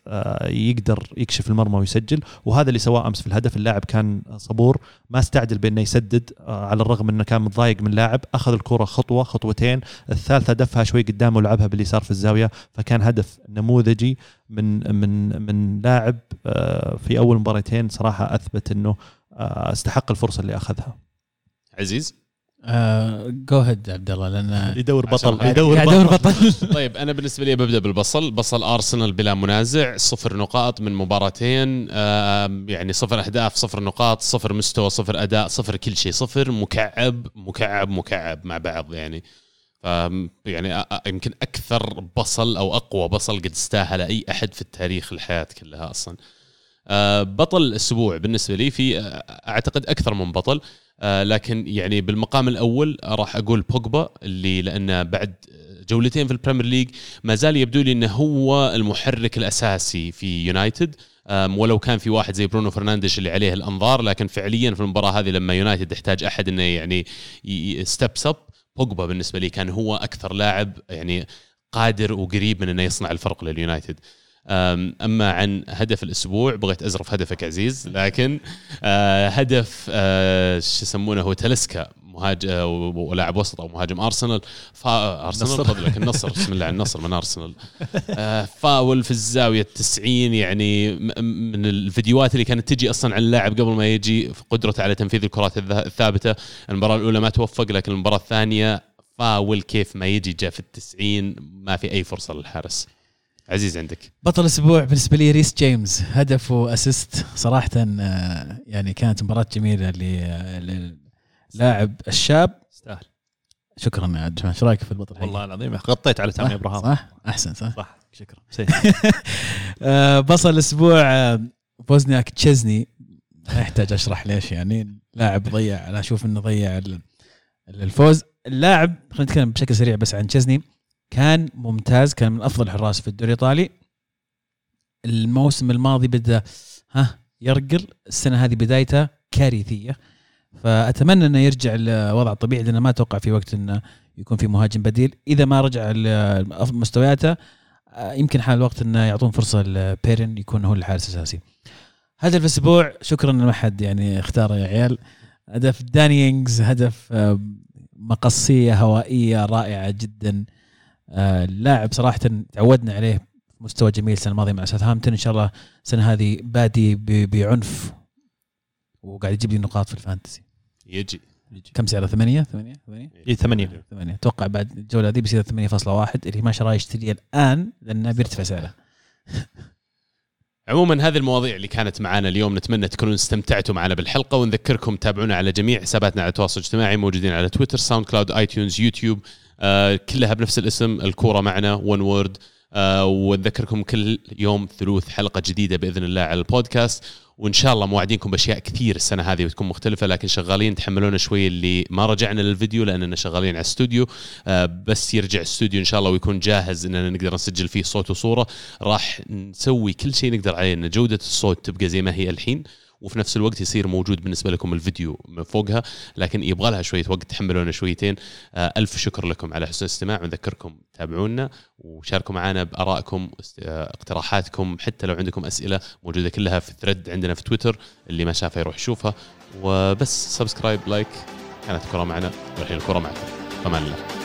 يقدر يكشف المرمى ويسجل. وهذا اللي سواه أمس في الهدف اللاعب كان صبور ما استعجل بأنه يسدد على الرغم إنه كان متضايق من لاعب. أخذ الكرة خطوة خطوتين. الثالثه دفها شوي قدامه ولعبها باليسار في الزاوية فكان هدف نموذجي. من من من لاعب آه، في أول مباراتين صراحة أثبت إنه آه، استحق الفرصة اللي أخذها. عزيز؟ جو هيد عبد الله لأن يدور بطل يدور بطل. بطل. طيب أنا بالنسبة لي ببدأ بالبصل. بصل أرسنال بلا منازع صفر نقاط من مباراتين يعني صفر أهداف صفر نقاط صفر مستوى صفر أداء صفر كل شيء صفر مكعب مكعب مكعب مع بعض يعني. يعني يمكن أكثر بصل أو أقوى بصل قد استاهل أي أحد في التاريخ الحياة كلها أصلا. بطل الأسبوع بالنسبة لي في أعتقد أكثر من بطل. لكن يعني بالمقام الأول راح أقول بوجبا اللي لأنه بعد جولتين في ال Premier League ما زال يبدو لي إنه هو المحرك الأساسي في يونايتد. ولو كان في واحد زي برونو فرنانديش اللي عليه الأنظار لكن فعليا في المباراة هذه لما يونايتد يحتاج أحد إنه يعني steps up بوجبا بالنسبة لي كان هو أكثر لاعب يعني قادر وقريب من إنه يصنع الفرق لليونايتد. أما عن هدف الأسبوع بغيت أزرف هدفك عزيز لكن آه، هدف آه، شو يسمونه هو تاليسكا. مهاجم ولاعب وسط أو مهاجم أرسنال فا أرسنال النصر. فضلك النصر بسم الله على النصر من أرسنال. آه، فاول في الزاوية التسعين يعني م- من الفيديوهات اللي كانت تجي أصلا عن اللاعب قبل ما يجي في قدرته على تنفيذ الكرات الثابتة. المباراة الأولى ما توفق لكن المباراة الثانية فاول كيف ما يجي جاء في التسعين ما في أي فرصة للحارس. عزيز عندك. بطل الأسبوع بالنسبة لي ريس جيمس هدف وأسيست. صراحة آه، يعني كانت مباراة جميلة ل- للاعب الشاب. يستاهل. شكرا يا عبد إيش رأيك في البطل؟ والله العظيم غطيت على تامي؟ ابراهام صح؟ أحسن صح؟ صح. شكرا. آه، بصل الأسبوع آه، بوزنياك تشيزني. ما يحتاج أشرح ليش يعني. لاعب ضيع أنا أشوف إنه ضيع ال- الفوز. اللاعب خلينا نتكلم بشكل سريع بس عن تشيزني. كان ممتاز كان من أفضل الحراس في الدوري الإيطالي. الموسم الماضي بدأ ها يرقل. السنة هذه بدايته كارثية. فأتمنى إنه يرجع لوضع الطبيعي لأنه ما أتوقع في وقت إنه يكون في مهاجم بديل. إذا ما رجع مستوياته آه، يمكن حان الوقت إنه يعطون فرصة لبيرن يكون هو الحارس الأساسي. هدف الأسبوع شكرا ما حد يعني اختاره يا عيال. هدف داني إنجز هدف مقصية هوائية رائعة جدا. آه، اللاعب صراحة تعودنا عليه مستوى جميل السنة الماضية مع ساوثهامبتون. إن شاء الله السنة هذه بادي بعنف وقاعد يجيب لي نقاط في ال fantasy. يجي. كم سعره؟ ثمانية؟ ثمانية؟ ثمانية؟ اي ثمانية. ثمانية. أتوقع بعد الجوله هذه بيصير 8.1 اللي ما شراه يشتريه الآن لأنه بيرتفع سعره. عموما هذه المواضيع اللي كانت معنا اليوم نتمنى تكونوا استمتعتوا معنا بالحلقة ونذكركم تابعونا على جميع حساباتنا على التواصل الاجتماعي موجودين على تويتر ساوند كلاود اي تيونز يوتيوب آه كلها بنفس الاسم الكورة معنا one word آه ونذكركم كل يوم ثلوث حلقة جديدة بإذن الله على البودكاست. وإن شاء الله موعدينكم بأشياء كثير السنة هذه وتكون مختلفة لكن شغالين تحملونا شوي اللي ما رجعنا للفيديو لأننا شغالين على الاستوديو آه بس يرجع الاستوديو إن شاء الله ويكون جاهز إننا نقدر نسجل فيه صوت وصورة. راح نسوي كل شيء نقدر عليه إن جودة الصوت تبقى زي ما هي الحين. وفي نفس الوقت يصير موجود بالنسبة لكم الفيديو من فوقها لكن يبغى لها شوية وقت تحملونا شويتين. آه ألف شكر لكم على حسن الاستماع ونذكركم تابعونا وشاركوا معنا بآرائكم آه، اقتراحاتكم حتى لو عندكم أسئلة موجودة كلها في thread عندنا في تويتر اللي ما شافها يروح يشوفها. وبس subscribe like كانت الكرة معنا والحين الكرة معكم. فمان الله.